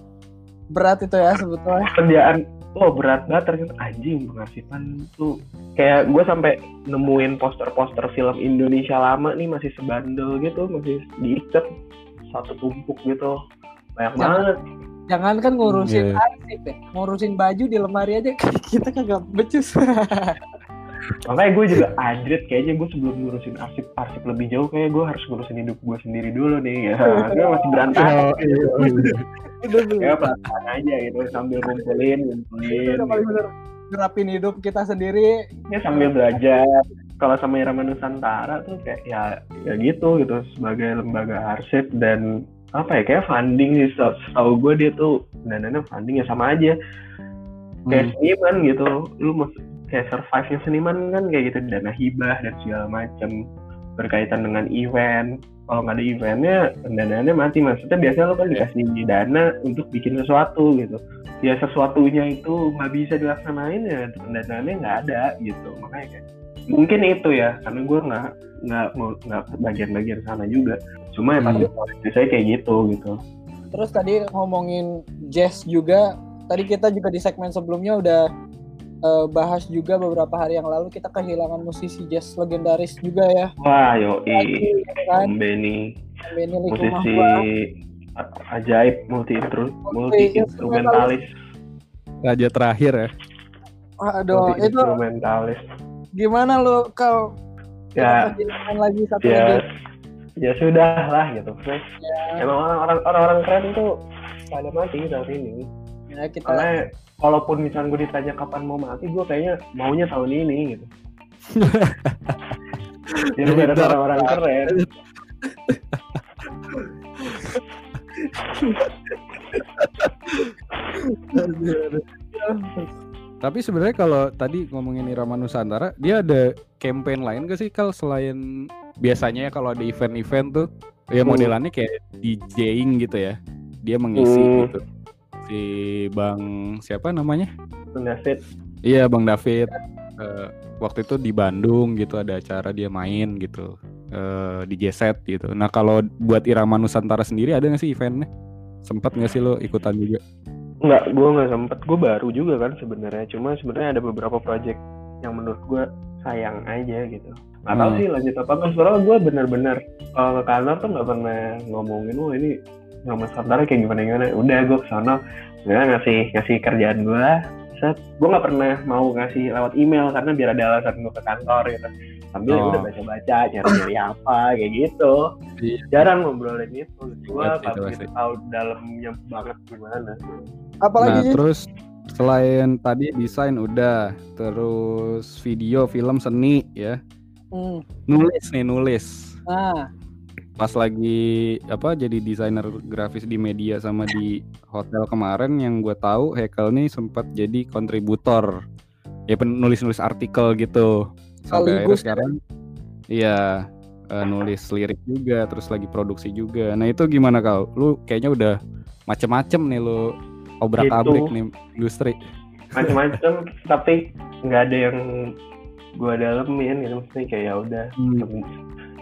berat itu ya sebetulnya. kerjaan oh berat banget ternyata. Anjing pengarsipan tuh. Kayak gue sampai nemuin poster-poster film Indonesia lama nih masih sebandel gitu masih diikat. Satu tumpuk gitu. Banyak banget Jangan kan ngurusin Iya. arsip ya, ngurusin baju di lemari aja kita kagak becus. makanya gue juga adrit kayaknya gue sebelum ngurusin arsip arsip lebih jauh kayak gue harus ngurusin hidup gue sendiri dulu nih ya gue masih berantakan ya pelan aja gitu sambil gitu. bener nerapin hidup kita sendiri. ya sambil belajar kalau sama Irama Nusantara tuh kayak ya ya gitu gitu sebagai lembaga arsip dan apa ya kayak funding sih setahu gue dia tuh dananya funding ya sama aja. Kayak seniman gitu. Lu mau kayak survive nya seniman kan kayak gitu dana hibah dan segala macam berkaitan dengan event. Kalau nggak ada eventnya dananya mati. Maksudnya biasanya lo kan dikasih dana untuk bikin sesuatu gitu. Ya sesuatunya itu nggak bisa dilaksanain ya dananya nggak ada gitu. Makanya kayak mungkin itu ya karena gue nggak nggak mau nggak bagian-bagian sana juga cuma ya pasti biasanya kayak gitu gitu. Terus tadi ngomongin jazz juga, tadi kita juga di segmen sebelumnya udah eh, bahas juga beberapa hari yang lalu kita kehilangan musisi jazz legendaris juga ya. wah yoi Kan, Om Benny Benny musisi ajaib multi multi instrumentalis. Raja terakhir ya. Aduh, multi itu instrumentalis. gimana lo kau ya. Kehilangan lagi satu ya? Ya sudah lah gitu. Ya. emang orang-orang orang-orang keren tuh pada mati saat ini. Ya, kita karena kalaupun misalnya gue ditanya kapan mau mati gue kayaknya maunya tahun ini gitu. Jadi ada orang-orang keren. Tapi sebenarnya kalau tadi ngomongin Irama Nusantara, dia ada campaign lain gak sih kalau selain biasanya ya kalau ada event-event tuh ya Hmm. modelannya kayak DJing gitu ya. Dia mengisi Hmm. gitu. Si Bang siapa namanya? David Iya, Bang David. Eh, waktu itu di Bandung gitu ada acara dia main gitu. eh di set gitu. Nah, kalau buat Irama Nusantara sendiri ada gak sih eventnya? Sempat gak sih lo ikutan juga? Nggak, gue nggak sempet. Gue baru juga kan sebenarnya. Cuma sebenarnya ada beberapa project yang menurut gue sayang aja gitu. Nggak tahu Hmm. sih lanjut apa enggak. Soalnya gue bener-bener kalau ke kantor tuh nggak pernah ngomongin, wah ini nama Nusantara kayak gimana gimana. Udah gue ke sana, sebenarnya ngasih ngasih kerjaan gue. Set, gue nggak pernah mau ngasih lewat email karena biar ada alasan gue ke kantor gitu. Sambil ya Oh. udah baca-baca, nyari-nyari apa kayak gitu. Iya. Jarang ngobrolin itu. Gue Pasti, nggak itu begitu pasti. tahu dalamnya banget gimana. apalagi Nah, terus selain tadi desain udah, terus video, film, seni ya. Hmm. Nulis nih, nulis. Nah, Pas lagi apa jadi desainer grafis di media sama di hotel kemarin yang gue tahu Hekel nih sempat jadi kontributor. Ya penulis-nulis artikel gitu. Sampai akhirnya sekarang iya eh, nulis lirik juga, terus lagi produksi juga. Nah, itu gimana kau? Lu kayaknya udah macem-macem nih lu obrak-abrik Gitu. nih industri. macam-macam tapi nggak ada yang gue dalemin gitu maksudnya kayak ya udah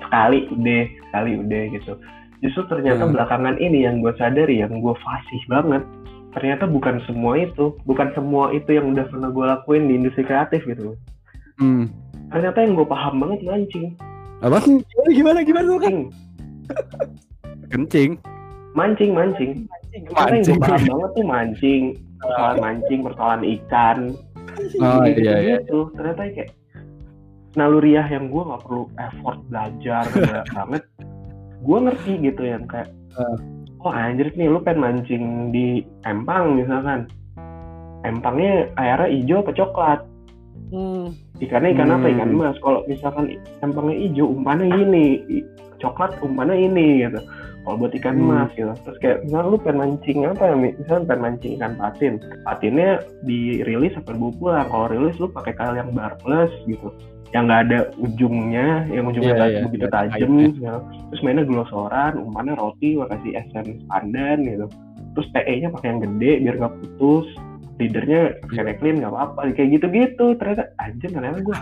sekali udah sekali udah gitu justru ternyata Hmm. belakangan ini yang gue sadari yang gue fasih banget ternyata bukan semua itu bukan semua itu yang udah pernah gue lakuin di industri kreatif gitu Hmm. ternyata yang gue paham banget mancing Apa? gimana gimana gimana tuh kan? mancing Kencing. mancing mancing karena yang gue paham banget tuh mancing persoalan mancing persoalan ikan Oh gitu iya iya. gitu ternyata kayak naluriah yang gue nggak perlu effort belajar banget. Gue ngerti gitu yang kayak Ah. oh anjir nih lu pengen mancing di empang misalkan. Empangnya airnya hijau apa coklat? Hmm. ikannya ikan apa? Hmm. ikan emas. Kalau misalkan empangnya hijau umpannya gini i- coklat umpannya ini gitu. Kalau buat ikan Hmm. emas gitu. Terus kayak misalnya lu pengen mancing apa ya Mi? misalnya pengen mancing ikan patin. Patinnya dirilis apa dibawa pulang kalau rilis lu pakai kail yang barless gitu yang nggak ada ujungnya yang ujungnya nggak iya, begitu iya, tajam gitu. terus mainnya glosoran umpannya roti gua kasih essence pandan gitu. Terus PE nya pakai yang gede biar nggak putus. Leadernya pakai clean nggak apa-apa kayak gitu-gitu. Ternyata aja ternyata gue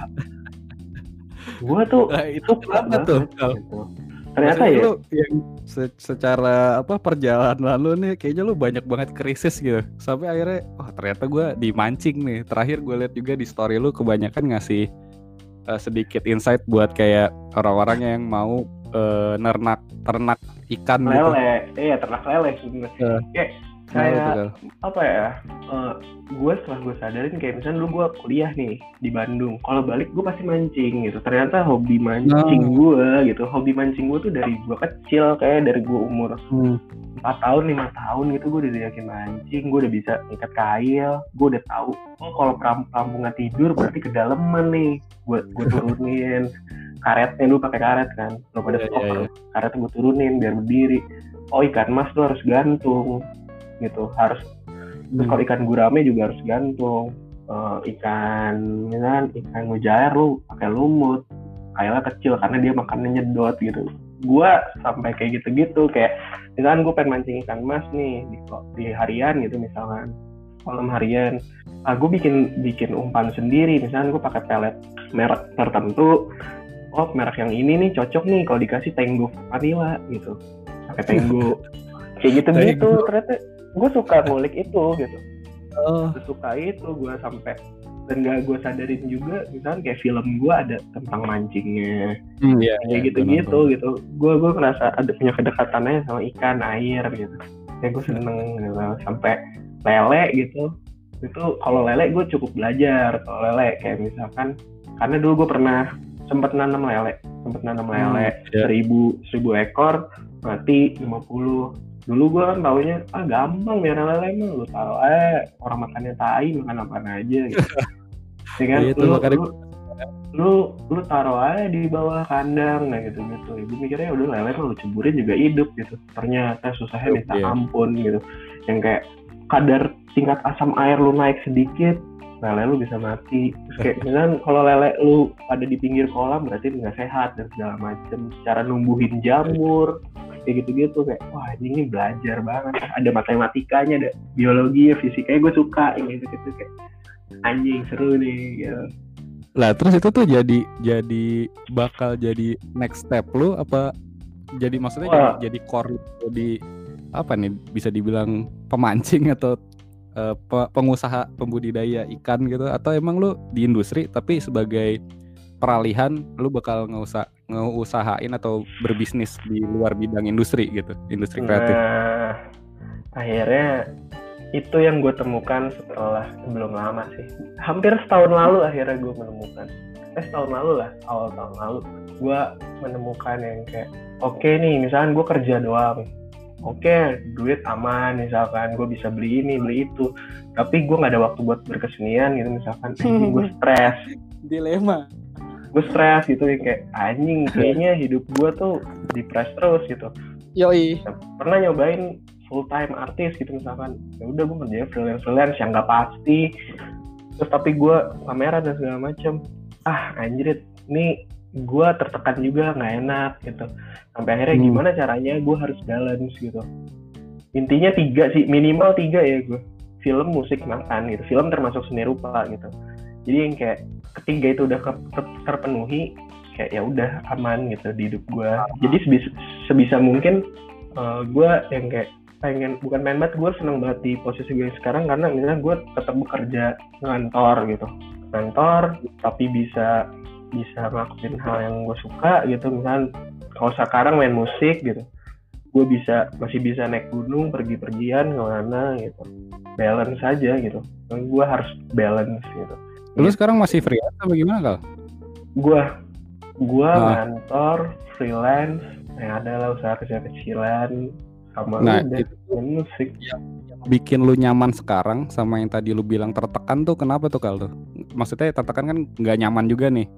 gue tuh Nah, itu banget tuh. Gitu. ternyata Maksudnya ya lu yang se- secara apa perjalanan lu nih kayaknya lu banyak banget krisis gitu. Sampai akhirnya wah ternyata gue dimancing nih. Terakhir gue lihat juga di story lu kebanyakan ngasih eh, sedikit insight buat kayak orang-orang yang mau eh, nernak ternak ikan gitu. Lele. Iya ternak lele sebenarnya. Kayak tuh, kayak apa ya gue setelah gue sadarin kayak misalnya dulu gue kuliah nih di Bandung kalau balik gue pasti mancing gitu. Ternyata hobi mancing gue gitu hobi mancing gue tuh dari gue kecil kayak dari gue umur Hmm. empat tahun lima tahun gitu gue udah diajakin mancing gue udah bisa ikat kail gue udah tahu oh kalau peram perampungnya tidur berarti kedalaman nih. Gue gue turunin karetnya dulu pakai karet kan belum ada Iya, stopper iya, karetnya gue turunin biar berdiri. Oh ikan mas tuh harus gantung gitu. Harus terus kalau ikan gurame juga harus gantung. Eh, ikan misalkan ikan mujair lu pakai lumut. Kailnya kecil karena dia makannya nyedot gitu. Gua sampai kayak gitu-gitu kayak misalkan gue pengen mancing ikan mas nih di, di harian gitu misalkan. Malam harian. Ah gue bikin bikin umpan sendiri. Misalkan gue pakai pelet merek tertentu. Oh merek yang ini nih cocok nih kalau dikasih Tango vanilla gitu. Pakai Tango kayak gitu-gitu Tango. ternyata gue suka ngulik itu gitu. Oh, sesuka itu gue sampai dan gak gue sadarin juga misalkan kayak film gue ada tentang mancingnya. Hmm, iya, kayak iya, gitu gua gitu. Gitu gue gue ngerasa ada punya kedekatannya sama ikan air gitu. Ya gue seneng gitu. Sampai lele gitu. Itu kalau lele gue cukup belajar. Kalau lele kayak misalkan karena dulu gue pernah sempet nanam lele. Sempet nanam lele Hmm, iya. seribu seribu ekor mati 50 dulu gue kan taunya ah gampang miara lele mah lu taruh aja orang makannya tai makan apa aja gitu. Ya kan? Itu lu, makanya lu, lu lu taruh aja di bawah kandang nah gitu gitu. Ibu mikirnya udah lele mah lu ceburin juga hidup gitu. Ternyata susahnya minta Iya. ampun gitu. Yang kayak kadar tingkat asam air lu naik sedikit lele lu bisa mati terus kayak misalkan kalau lele lu ada di pinggir kolam berarti nggak sehat dan segala macem cara numbuhin jamur kayak gitu-gitu kayak wah ini belajar banget ada matematikanya ada biologi fisikanya gue suka gitu gitu kayak anjing seru nih gitu. Lah terus itu tuh jadi jadi bakal jadi next step lu apa jadi maksudnya jadi, Wah. jadi core lu di apa nih bisa dibilang pemancing atau pe- pengusaha pembudidaya ikan gitu atau emang lu di industri tapi sebagai peralihan lu bakal ngeusah ngeusahain atau berbisnis di luar bidang industri gitu industri kreatif Nah, akhirnya itu yang gue temukan setelah sebelum lama sih. Hampir setahun lalu akhirnya gue menemukan. Eh setahun lalu lah, awal tahun lalu. Gue menemukan yang kayak, oke nih, misalkan gue kerja doang. Oke, duit aman, misalkan gue bisa beli ini, beli itu. Tapi gue nggak ada waktu buat berkesenian gitu, misalkan anjing gue stres. dilema. Gue stres gitu, kayak anjing, kayaknya hidup gue tuh depres terus gitu. Yoi. Pernah nyobain full time artis gitu misalkan. Ya udah gue kerjanya freelance freelance yang nggak pasti. Terus tapi gue pameran dan segala macem. Ah anjir ini gue tertekan juga nggak enak gitu sampai akhirnya Hmm. gimana caranya gue harus balance gitu. Intinya tiga sih minimal tiga ya gue film musik makan gitu. Film termasuk seni rupa gitu. Jadi yang kayak ketiga itu udah terpenuhi kayak ya udah aman gitu di hidup gue jadi sebisa, sebisa mungkin gue yang kayak pengen bukan main banget gue seneng banget di posisi gue yang sekarang karena misalnya gue tetap bekerja ngantor gitu. Ngantor tapi bisa bisa ngelakuin hal yang gue suka gitu. Misalnya kalau sekarang main musik gitu gue bisa masih bisa naik gunung pergi-pergian ke mana gitu. Balance saja gitu. Gue harus balance gitu. Lu sekarang masih freelance apa gimana kal? Gue gue Ah. ngantor freelance yang ada lah usaha kecil-kecilan sama Nah, udah itu musik. bikin lu nyaman sekarang sama yang tadi lu bilang tertekan tuh kenapa tuh kal tuh? Maksudnya tertekan kan nggak nyaman juga nih.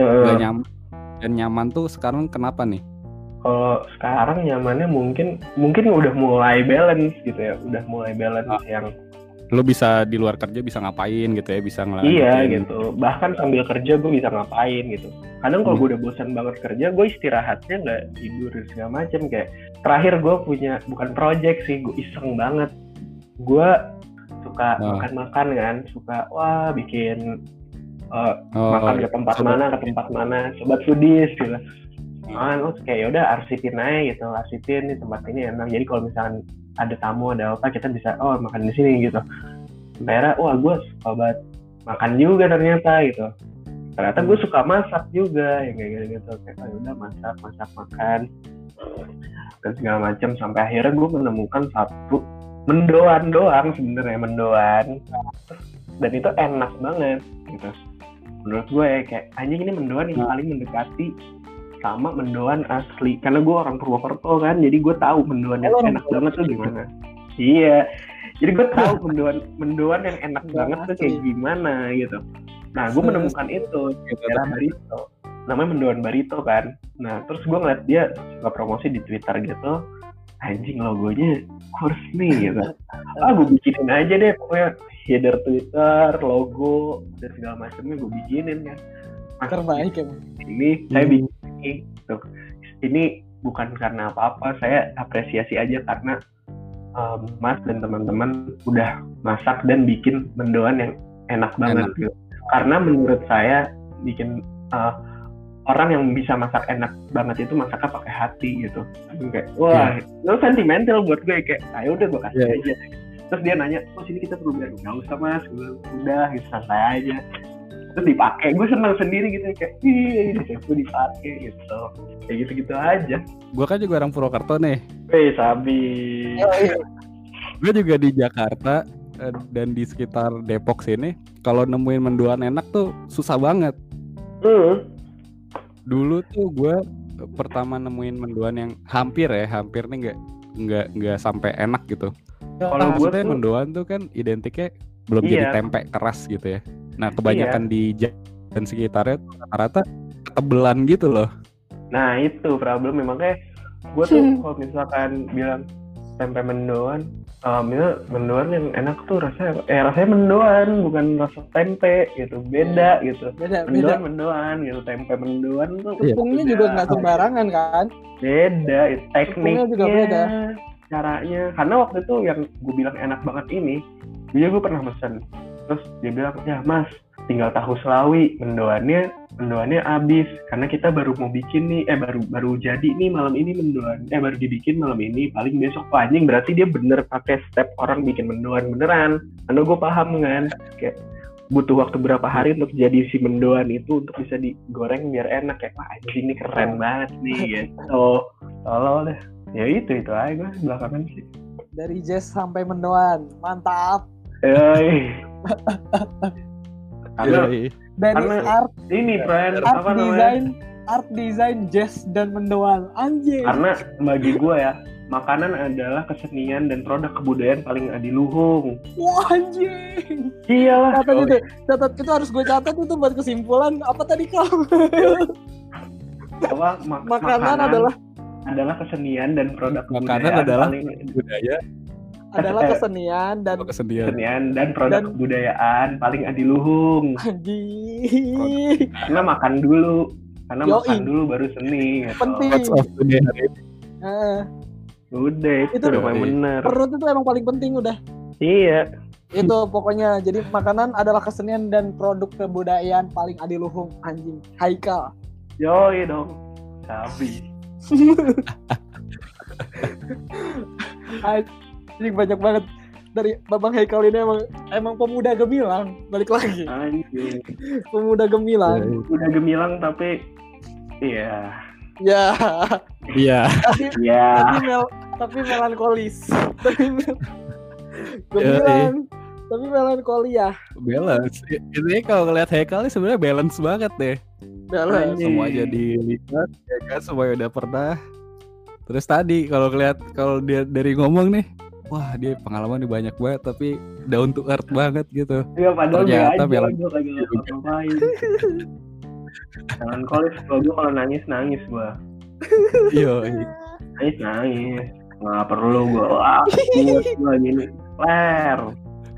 Nggak nyaman dan nyaman tuh sekarang kenapa nih kalau sekarang nyamannya mungkin mungkin udah mulai balance gitu ya udah mulai balance Ah. yang lu bisa di luar kerja bisa ngapain gitu ya bisa ngelanjutin iya gitu bahkan sambil kerja gue bisa ngapain gitu kadang kalau Hmm. gue udah bosan banget kerja gue istirahatnya nggak tidur segala macem kayak terakhir gue punya bukan project sih gue iseng banget gue suka Ah. makan-makan kan suka wah bikin eh, Oh, makan ke tempat sobat- mana ke tempat mana sobat foodies gitu. Ah terus kayak yaudah arsipin aja gitu. Arsipin nih tempat ini enak. Jadi kalau misalkan ada tamu ada apa kita bisa oh makan di sini gitu. Daerah wah gue suka banget makan juga ternyata gitu. Ternyata gue suka masak juga yang kayak gitu gitu kayak oh, udah masak masak makan. Dan segala macam sampai akhirnya gue menemukan satu mendoan doang sebenarnya mendoan. Dan itu enak banget gitu menurut gue ya, kayak anjing ini mendoan yang paling mendekati sama mendoan asli. Karena gue orang Purwokerto kan jadi gue tahu mendoan yang Eh, enak banget tuh gimana. Iya. Jadi gue tahu mendoan mendoan yang enak banget tuh kayak gimana gitu. Nah gue menemukan itu daerah Barito. Namanya mendoan Barito kan. Nah terus gue ngeliat dia suka promosi di Twitter gitu. Anjing logonya kurs nih gitu. Ah gue bikinin aja deh pokoknya header Twitter logo dan segala macamnya gue bikinin kan Mas, terbaik emang ini saya Hmm. bikin ini gitu. ini bukan karena apa-apa saya apresiasi aja karena um, Mas dan teman-teman udah masak dan bikin mendoan yang enak banget Enak. gitu. karena menurut saya bikin uh, orang yang bisa masak enak banget itu masaknya pakai hati gitu kayak wah itu sentimental buat gue kayak ayo udah gue kasih Iya. aja terus dia nanya oh sini kita perlu bayar nggak usah mas gue udah gitu santai aja terus dipakai gue senang sendiri gitu kayak ih gue dipakai gitu kayak gitu gitu aja Gue kan juga orang Purwokerto nih. Weh sabi Gue juga di Jakarta eh, dan di sekitar Depok sini. Kalau nemuin mendoan enak tuh susah banget. hmm. Dulu tuh gue pertama nemuin mendoan yang hampir ya, hampir nih nggak nggak nggak sampai enak gitu. Kalau gue tuh- mendoan tuh kan identiknya belum Iya. jadi tempe keras gitu ya. Nah kebanyakan di Ja- dan sekitarnya rata-rata ketebelan gitu loh. nah itu problem memang kayak gue tuh kalau misalkan bilang tempe mendoan um, itu mendoan yang enak tuh rasanya eh rasanya mendoan bukan rasa tempe gitu beda gitu beda beda mendoan mendoan gitu tempe mendoan tuh Iya. tepungnya juga nggak sembarangan kan beda itu tekniknya Tepungnya juga beda. Caranya. Karena waktu itu yang gue bilang enak banget ini dia gue pernah pesen. Terus dia bilang ya mas tinggal tahu selawi mendoannya mendoannya habis. Karena kita baru mau bikin nih eh baru baru jadi nih malam ini mendoan eh baru dibikin malam ini paling besok. Wah, anjing berarti dia bener pakai step orang bikin mendoan beneran. Karena gue paham kan? Kayak butuh waktu berapa hari untuk jadi si mendoan itu untuk bisa digoreng biar enak. Kayak wah ini keren banget nih gitu. Tolol deh ya itu itu aja gue belakangan sih. Dari jazz sampai mendoan mantap. Yoi. karena Yoi. dari Karena- art ini friend art apa namanya? design art design jazz dan mendoan. Anjir. Karena bagi gue ya makanan adalah kesenian dan produk kebudayaan paling adiluhung wah anjing. Iyalah. Catat itu catat itu harus gue catat itu buat kesimpulan. Apa tadi kau apa mak- makanan adalah adalah kesenian dan produk Makanan kebudayaan adalah paling budaya. Adalah Eh, kesenian dan kesenian. kesenian dan produk Dan- kebudayaan paling adiluhung anjing. Karena makan dulu karena Yoi. makan dulu baru seni gitu. Penting. Eh, udah itu, Itu- udah bener. perut itu emang paling penting udah. Iya. Itu pokoknya jadi makanan adalah kesenian dan produk kebudayaan paling adiluhung anjing. Haikal. Yoi dong. Sabi anjing banyak banget. Dari babang Haikal ini emang emang pemuda gemilang. Balik lagi. Anjing. Pemuda gemilang. Udah gemilang tapi iya. Ya Iya. tapi iya. tapi mel tapi melankolis. Tapi mel- gemilang tapi melankolia balance. I- Ini kalau ngeliat Haikal ini sebenarnya balance banget deh. balance Anjing. Semua jadi lihat, ya kan semuanya udah pernah. Terus tadi kalau ngeliat kalau dia dari ngomong nih, wah dia pengalaman nih banyak banget tapi down to earth banget gitu. Iya padahal Ternyata gue kagak ngapa-ngapain Melankolis kalau gue kalau nangis nangis gue Iya. nangis nangis nggak perlu gue wah gue gini ler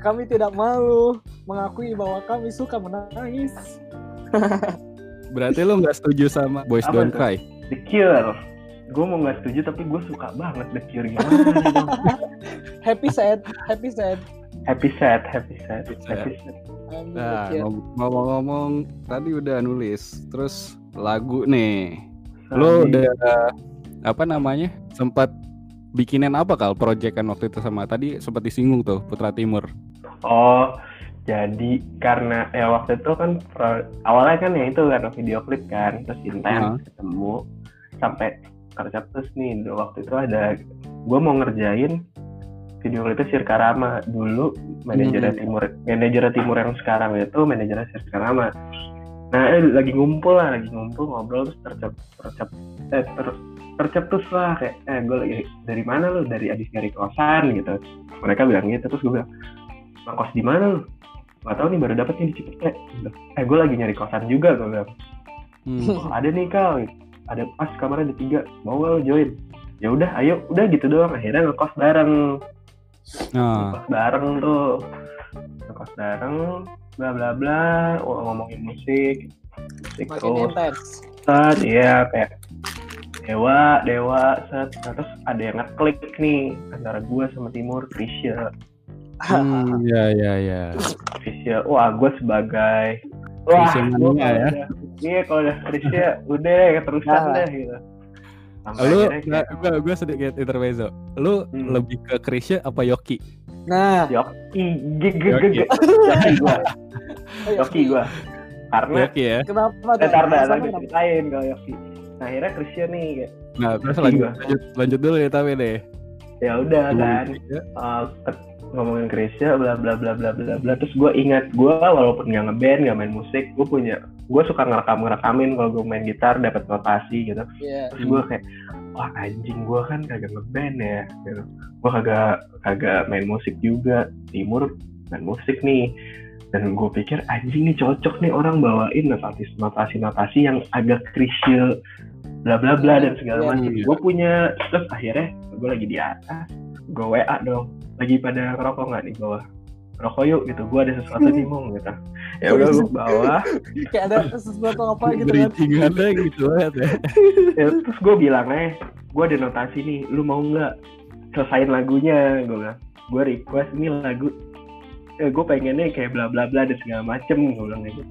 kami tidak malu mengakui bahwa kami suka menangis Berarti lu nggak setuju sama Boys Apa Don't tuh? Cry? The Cure gue mau nggak setuju tapi gue suka banget The Cure gimana happy sad happy sad happy sad happy sad Happy sad. happy sad Anjing, Nah, ngomong-ngomong tadi udah nulis, terus lagu nih. Lu Sabi. udah apa namanya? Sempat bikinin apa kal proyekan waktu itu sama tadi sempat disinggung tuh Putra Timur. Oh, jadi karena ya waktu itu kan pro- awalnya kan ya itu karena video klip kan, terus intens ketemu sampai tercetus nih. Dulu Waktu itu ada gue mau ngerjain video klipnya Sirka Rama dulu manajernya Hmm. Timur manajernya Timur yang sekarang itu manajernya Sirka Rama. Nah, eh, lagi ngumpul lah, lagi ngumpul ngobrol terus tercep tercep eh, ter- tercetus lah kayak eh gue lagi dari mana lu dari abis nyari kosan gitu mereka bilang gitu terus gue bilang "Bang, kos di mana lu? Nggak tahu nih baru dapet nih di Cipete. Eh gue lagi nyari kosan juga gue bilang. Hmm. oh, ada nih kal ada pas kamarnya ada tiga. Mau gak lu join? Ya udah ayo. Udah gitu doang. Akhirnya ngekos bareng. Nah, ngekos bareng tuh. Ngekos bareng bla bla bla. Oh, ngomongin musik. Musik Makin terus set iya kayak dewa dewa set. Nah, terus ada yang ngeklik nih antara gua sama Timur Krisya hmm, ya ya ya. Krisya wah gue sebagai wah kalau ya. udah- iya kalau udah Krisya udah keterusan Nah. deh gitu Sampai Lu akhirnya kayak, gua gua sedikit intermezzo. Lu Hmm. lebih ke Krisya apa Yoki? Nah, Yoki Yoki. ge Yoki gua karena Yoki ya. Kenapa eh, ntar dah kenapa? ceritain kalau Yoki nah akhirnya Krisya nih kayak Nah, terus lanjut, lanjut lanjut dulu ya tapi deh. ya udah kan uh, ngomongin Krisya bla bla bla bla bla bla terus gue ingat gue walaupun nggak ngeband nggak main musik gue punya gue suka ngerekam ngerekamin kalau gue main gitar dapat notasi gitu Iya. terus gue kayak wah anjing gue kan kagak ngeband ya gitu. gue kagak kagak main musik juga Timur main musik nih dan gue pikir anjing nih cocok nih orang bawain notasi notasi notasi yang agak krisil bla bla bla dan segala Iya, macam iya. gue punya terus akhirnya gue lagi di atas gue wa dong. Lagi pada ngerokok nggak nih bawah rokok yuk gitu. Gue ada sesuatu nih mau gitu. Ya udah gue bawa. Kayak ada sesuatu apa gitu kan. Bridgingannya gitu banget ya. ya, terus gue bilang eh gue ada notasi nih. Lu mau nggak selesain lagunya? Gue bilang gue request ini lagu. Eh, gue pengennya kayak bla bla bla dan segala macem gue bilang gitu.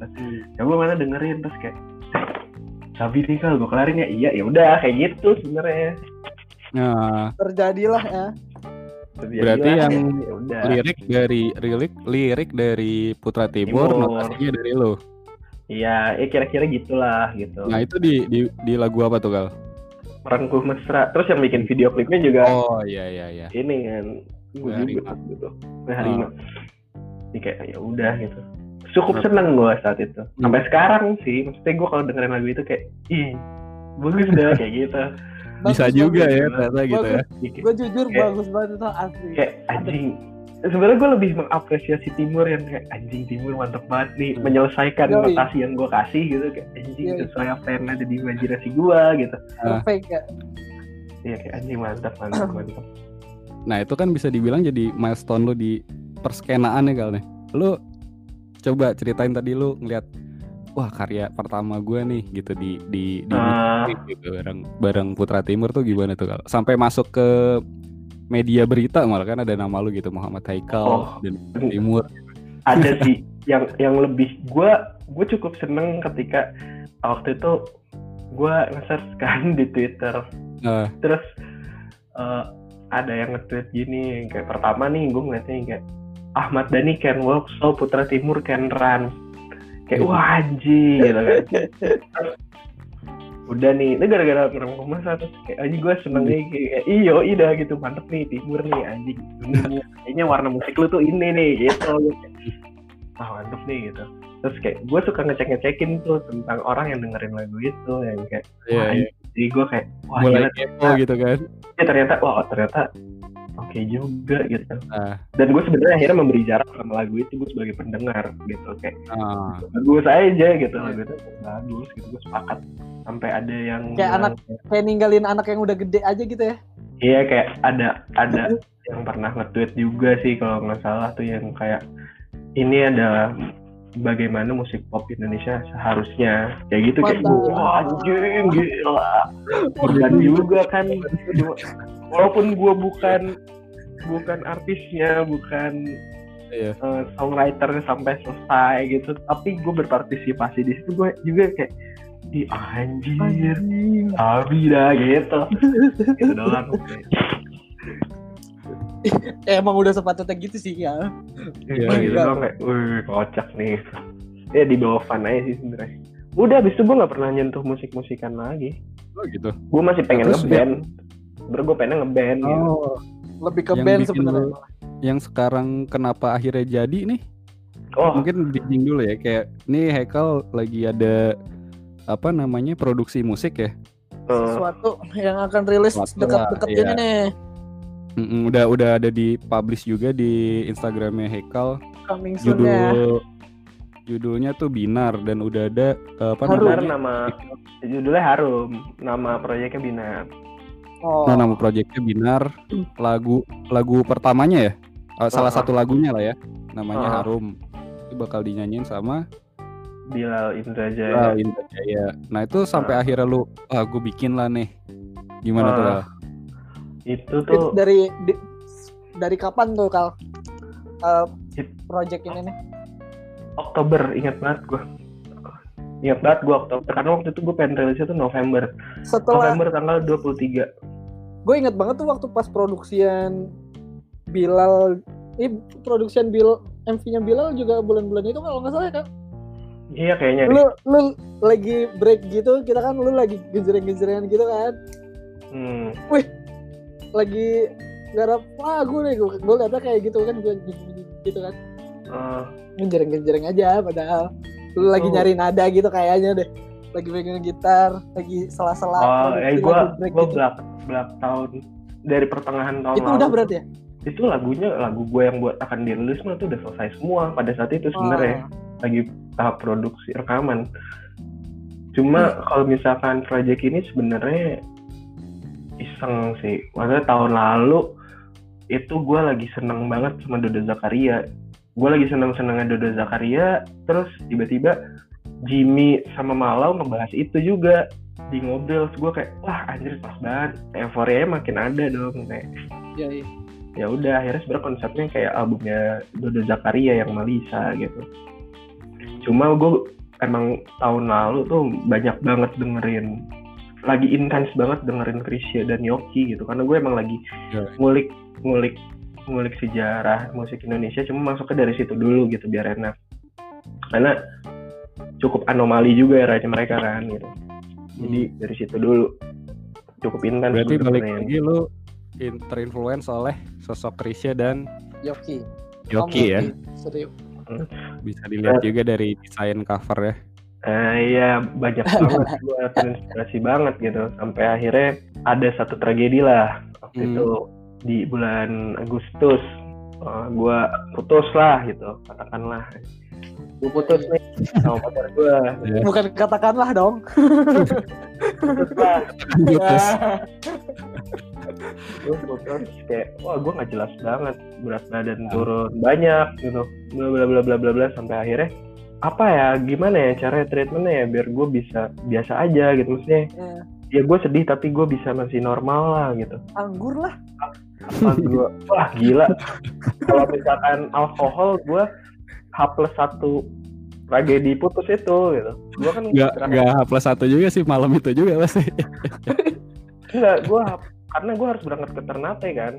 Ya gue mana dengerin terus kayak "Eh, Sabi nih kalau gue kelarin ya? Iya ya udah kayak gitu sebenarnya. Nah, Terjadilah ya. Berarti Jadilah, yang ya lirik dari lirik lirik dari Putra Timur, Timur. notasinya dari lo. iya eh kira-kira gitulah gitu. Nah, itu di di di lagu apa tuh, Gal? merengkuh mesra. Terus yang bikin video klipnya juga Oh, iya iya iya. ini kan gue juga gitu. Nah Rima Jadi kayak ya udah gitu. Cukup seneng gue saat itu. Sampai sekarang sih maksudnya gue kalau dengerin lagu itu kayak ih bagus dah kayak gitu Bisa Bagus, juga bagus. ya ternyata gitu ya. Jadi kayak, Gue jujur Kayak- bagus banget itu asli. kayak anjing sebenarnya gue lebih mengapresiasi Timur yang kayak anjing Timur mantep banget nih Hmm. menyelesaikan Yoi. notasi yang gue kasih gitu kayak anjing Yoi. sesuai apa yang ada di imajinasi gue gitu Perfect ya. iya kayak anjing mantap mantap mantap Nah, itu kan bisa dibilang jadi milestone lu di perskenaan ya, Gal nih. Lu coba ceritain tadi lu ngeliat wah karya pertama gue nih gitu di di di Ah. gitu bareng bareng Putra Timur tuh gimana tuh Gal? Sampai masuk ke media berita malah kan ada nama lu gitu Muhammad Haikal Oh. dan Timur. ada sih yang yang lebih gue gue cukup seneng ketika waktu itu gue nge-search kan di Twitter Nah, terus eh, ada yang nge-tweet gini kayak pertama nih gue ngeliatnya kayak Ahmad Dhani can walk so Putra Timur can run kayak Iya. wah anjing gitu kan udah nih ini gara-gara merengkuh masa terus kayak anjing gue seneng nih kayak iyo ida gitu mantep nih timur nih anjing kayaknya warna musik lu tuh ini nih gitu ah mantep nih gitu terus kayak gue suka ngecek ngecekin tuh tentang orang yang dengerin lagu itu yang kayak iya, wah, iya. jadi gue kayak wah mulai gila kepo gitu kan. ya ternyata wah ternyata oke juga gitu. Nah, dan gue sebenarnya akhirnya memberi jarak sama lagu itu gue sebagai pendengar gitu kayak ah, bagus aja gitu lagu itu. Bagus gitu gue sepakat. Sampai ada yang Kayak bilang, Kayak ninggalin anak yang udah gede aja gitu ya. iya kayak ada ada yang pernah nge-tweet juga sih kalau nggak salah tuh yang kayak ini adalah bagaimana musik pop Indonesia seharusnya. Kayak gitu kayak Mantap. wah anjing gila. Dan juga kan walaupun gue bukan bukan artisnya bukan iya. eh, songwriternya sampai selesai gitu tapi gue berpartisipasi di situ gue juga kayak di anjir Anjing. Abi dah gitu. gitu doang. Eh, emang udah sepatutnya gitu sih ya. Iya, gitu doang kayak, wih kocak nih. Ya di bawah fun aja sih sebenarnya. Udah abis itu gue gak pernah nyentuh musik-musikan lagi. Oh gitu. Gue masih pengen Terus ngeband. Sebenernya gue pengen ngeband gitu. Lebih ke Yang band bikin sebenarnya. Yang sekarang kenapa akhirnya jadi nih? Oh, Mungkin bridging dulu ya kayak nih Haikal lagi ada apa namanya produksi musik ya. eh, Sesuatu yang akan rilis dekat-dekat lah, ini iya. nih. Mm-mm, udah udah ada di publish juga di Instagramnya Haikal. Coming soon ya. Judul judulnya tuh Binar dan udah ada eh, apa Harum. Namanya? nama judulnya Harum, nama proyeknya Binar. Oh. Nah, nama proyeknya Binar. Lagu lagu pertamanya ya. Eh, salah Ah. satu lagunya lah ya. Namanya Ah. Harum. Itu bakal dinyanyiin sama Bilal Indrajaya. Lal Indrajaya. Nah, itu sampai akhirnya lu ah gue bikin lah nih. Gimana tuh? Ah. Lal? Itu Itu tuh dari di- dari kapan tuh kal Eh, It- project ini nih? Oktober, ingat banget gue. Ingat banget gue Oktober, karena waktu itu gue pengen rilisnya tuh November. Setelah November tanggal 23. Gue inget banget tuh waktu pas produksian Bilal ini produksian Bil MV-nya Bilal juga bulan-bulan itu kalau nggak salah ya kan Iya kayaknya lu lu lagi break gitu kita kan lu lagi gejreng-gejrengan gitu kan Hmm. lagi garap lagu nih gue gue liatnya kayak gitu kan gue gitu kan eh, ngejreng-ngejreng aja padahal lu lagi Oh. nyari nada gitu kayaknya deh lagi pegang gitar lagi sela-sela oh, eh gue gue gitu. belak belak tahun dari pertengahan tahun itu lalu. udah berarti ya Itu lagunya lagu gue yang buat akan dirilis mah tuh udah selesai semua pada saat itu sebenarnya. Oh. lagi tahap produksi rekaman. Cuma kalau misalkan project ini sebenarnya iseng sih. Maksudnya tahun lalu itu gue lagi seneng banget sama Dodo Zakaria. Gue lagi seneng-senengnya Dodo Zakaria, terus tiba-tiba Jimmy sama Malau ngebahas itu juga di ngobrol. Gue kayak, wah anjir pas banget. Euforia makin ada dong. Kayak, Iya, iya. ya udah akhirnya sebenarnya konsepnya kayak albumnya Dodo Zakaria yang Malisa gitu cuma gue emang tahun lalu tuh banyak banget dengerin lagi intens banget dengerin Krisya dan Yoki gitu karena gue emang lagi Ya. ngulik ngulik ngulik sejarah musik Indonesia cuma masuknya dari situ dulu gitu biar enak karena cukup anomali juga eranya mereka kan gitu jadi dari situ dulu cukup intens Hmm. Berarti balik lagi lu in- terinfluence oleh sosok Krisya dan Yoki Yoki ya. serius Bisa dilihat juga dari desain cover ya. Eh, iya banyak banget gue terinspirasi banget gitu sampai akhirnya ada satu tragedi lah waktu Hmm. itu di bulan Agustus gue putus lah gitu katakanlah. Gue putus nih. Sama pacar gue bukan katakanlah dong. Putus. Lah Putus. gue putus kayak wah gue nggak jelas banget berat badan turun banyak gitu. Bla bla bla bla bla bla sampai akhirnya apa ya gimana ya cara treatmentnya ya biar gue bisa biasa aja gitu maksudnya. Ya, ya gue sedih tapi gue bisa masih normal lah gitu. Anggur lah. Apa gue wah gila. Kalau misalkan alkohol gue H plus satu tragedi putus itu gitu. Gue kan Gak, gak H plus satu juga sih malam itu juga pasti. enggak gue karena gue harus berangkat ke Ternate kan.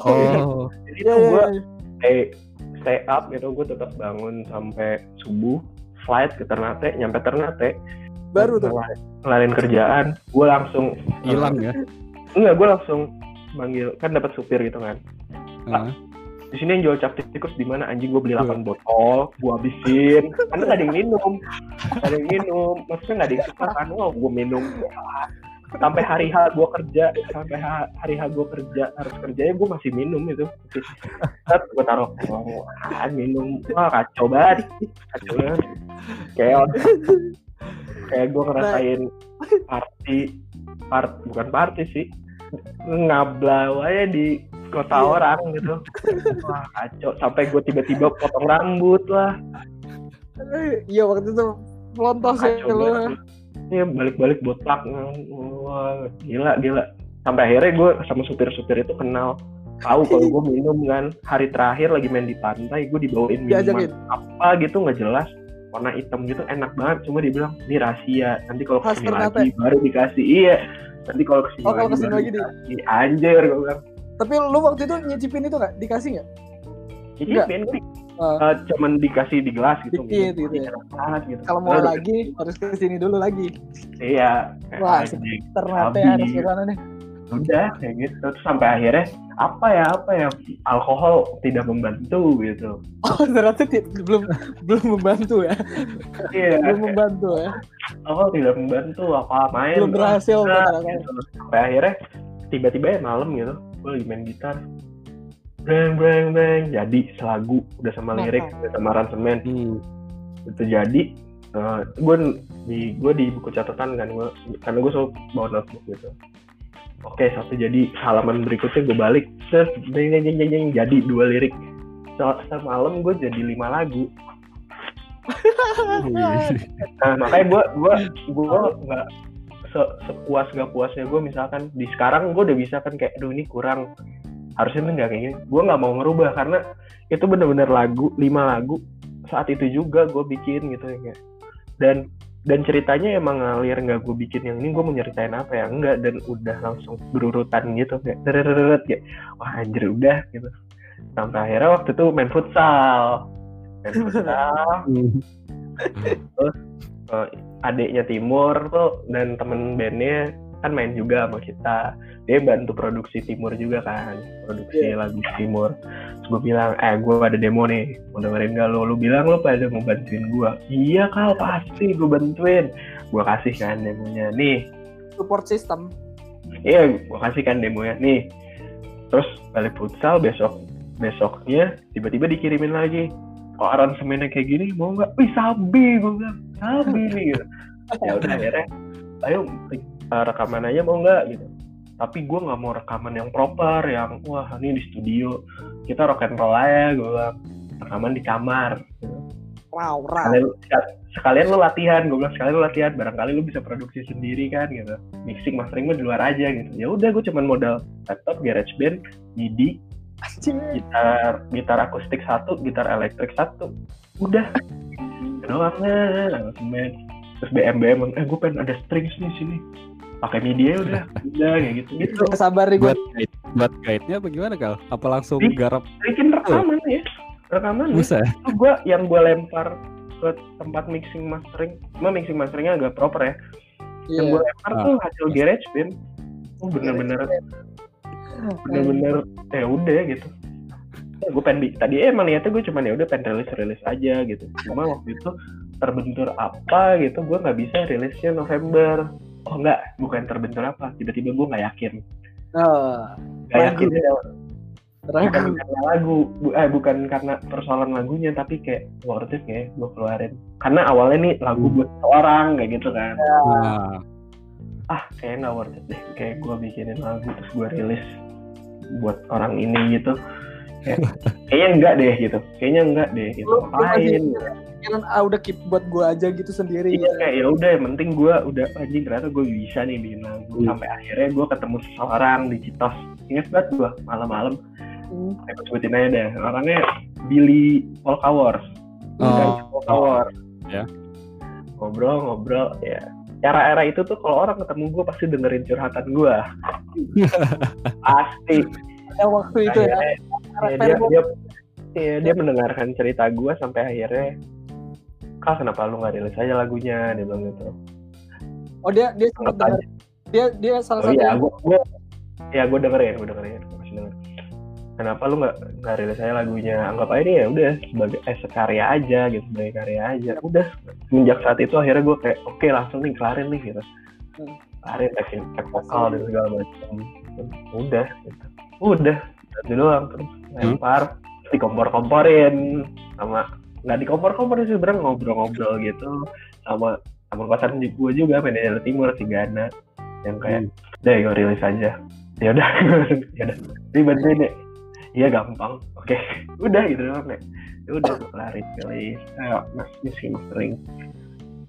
Oh, jadi Iya, tuh iya, gue iya. stay stay up gitu gue tetap bangun sampai subuh flight ke Ternate nyampe Ternate baru tuh. Ngelarin- kerjaan gue langsung hilang ya. enggak gue langsung manggil kan dapat supir gitu kan. Heeh. di sini yang jual cap tikus di mana? Anjing gue beli 8 botol gue habisin. Karena gak ada yang minum. Gak ada yang minum. Maksudnya gak ada yang suka kan? Wow gue minum. Sampai hari H gue kerja sampai ha- hari H gue kerja harus kerjanya gue masih minum itu. Set gue taruh ke uang minum. Wah kacau banget. Kacau banget. Kayak kayak gue ngerasain party part bukan party sih. Ngablau aja di kota Iya. orang gitu. Wah kacau. Sampai gue tiba-tiba potong rambut lah. Iya waktu itu pelontos ya kacau lu. banget. Ya balik-balik botak. Wah gila gila. Sampai akhirnya gue sama supir-supir itu kenal. Tahu kalau gue minum kan. Hari terakhir lagi main di pantai gue dibawain minuman diajakin apa gitu nggak jelas warna hitam gitu enak banget cuma dia bilang ini rahasia nanti kalau ke sini Ternate. lagi baru dikasih iya nanti kalau ke sini Oh, kalau lagi ke sini baru lagi di- anjir gue bilang Tapi lu waktu itu nyicipin itu nggak? Dikasih nggak? cicipin gue Ah. Eh, cuman dikasih di gelas gitu Dikit gitu Ini ya. banget gitu Kalau mau Lalu- lagi harus ke sini dulu lagi. iya Wah. Ternate Habis. harus ke sana nih. Udah kayak gitu terus sampai akhirnya apa ya apa ya alkohol tidak membantu gitu Oh ternyata belum belum membantu ya. iya Belum membantu ya. alkohol tidak membantu apa main Belum berhasil Nah, gitu. sampai akhirnya tiba-tiba ya malam gitu gue lagi main gitar breng breng breng jadi selagu udah sama lirik udah sama aransemen Hmm. itu jadi gue di gue di buku catatan kan gue karena gue selalu bawa notebook gitu oke satu jadi halaman berikutnya gue balik. Terus jeng jeng jeng jadi dua lirik. Se- semalam gue jadi lima lagu. Nah makanya gue gue gue nggak se sepuas gak puasnya gue misalkan di sekarang gue udah bisa kan kayak aduh ini kurang. Harusnya tuh nggak kayak gini. Gue nggak mau ngerubah karena itu bener-bener lagu lima lagu saat itu juga gue bikin gitu ya kayak. dan dan ceritanya emang ngalir nggak gue bikin yang ini gue mau nyeritain apa ya? Enggak dan udah langsung berurutan gitu kayak tereret kayak wah anjir udah gitu. Sampai akhirnya waktu itu main futsal. Main futsal. Eh, adiknya Timur tuh dan temen bandnya kan main juga sama kita. Dia bantu produksi Timur juga kan produksi lagu Timur. Terus gue bilang eh gue ada demo nih mau dengerin gak lo lu bilang lo pada mau bantuin gue iya kal pasti gue bantuin. Gue kasih kan demonya nih. Support system. iya gue kasih kan demonya nih. Terus balik futsal besok besoknya tiba-tiba dikirimin lagi. Kok aransemennya kayak gini mau nggak? Wih sabi gue bilang. Sabi nih gitu. Ya udah akhirnya ayo uh, rekaman aja mau nggak gitu. Tapi gue nggak mau rekaman yang proper yang wah ini di studio kita rock and roll aja gue bilang. Rekaman di kamar Wow, wow. sekalian, sekalian lu latihan gue bilang sekalian lu latihan barangkali lu bisa produksi sendiri kan gitu. Mixing mastering mah di luar aja gitu. Ya udah gue cuman modal laptop GarageBand MIDI Anjing. gitar gitar akustik satu gitar elektrik satu. Udah. Doang nah langsung main. Terus BM BM eh gue pengen ada strings nih sini pakai MIDI ya udah. Udah kayak gitu. Gitu sabar nih buat guide, buat guide-nya apa gimana kal? Apa langsung Ih. garap? bikin rekaman ya. Rekaman bisa? itu gue yang gue lempar ke tempat mixing mastering. Cuma mixing masteringnya agak proper ya. Yang Iya. gue lempar tuh hasil GarageBand oh bener-bener bener-bener ya udah gitu. Ya, gue pengen tadi emang niatnya gue cuman ya udah pengen rilis rilis aja gitu. Cuma waktu itu terbentur apa gitu gue nggak bisa rilisnya November oh enggak. Bukan terbentur apa. Tiba-tiba gue nggak yakin. Oh, nggak yakin ya, bukan ragu. karena lagu. Bu- eh, bukan karena persoalan lagunya tapi kayak worth it ya gue keluarin. Karena awalnya nih lagu buat orang kayak gitu kan. Nah, ah kayaknya nggak worth it deh. Kayak gue bikinin lagu terus gue rilis buat orang ini gitu kayak, kayaknya enggak deh gitu kayaknya enggak deh gitu Lu- ngapain Pikiran ah udah keep buat gue aja gitu sendiri. iya kayak ya udah yang penting gue udah anjing ternyata gue bisa nih bikin lagu Hmm. sampai akhirnya gue ketemu seseorang di Citos ingat banget gue malam-malam Hmm. aku sebutin aja deh orangnya Billy Polkawars Oh. Polkawars Ya. ngobrol-ngobrol ya era-era itu tuh kalau orang ketemu gue pasti dengerin curhatan gue pasti Ya, waktu itu ya. Akhirnya ya, dia dia ya, dia mendengarkan cerita gue sampai akhirnya kak kenapa lu nggak rilis aja lagunya? Dia bilang gitu. Oh dia dia sempat denger. Dia dia salah oh satu iya yang gue gue ya gue dengerin gue dengerin gue masih denger. Kenapa lu nggak nggak rilis aja lagunya? Anggap aja ini ya udah sebagai eh, sekarya aja gitu sebagai karya aja udah. Semenjak saat itu akhirnya gue kayak oke langsung nih kelarin nih gitu. Hmm. kelarin tag vokal dan segala macam. Udah gitu. udah itu doang terus lempar terus dikompor-komporin sama nggak dikompor-komporin sih sebenarnya ngobrol-ngobrol gitu sama sama kosan gue juga manajer timur si Gana yang kayak deh gue rilis aja. Ya udah ya udah. Ini bantuin deh iya gampang. Oke. Udah gitu doang deh ya udah gue kelarin rilis. Ayo mas mixing mastering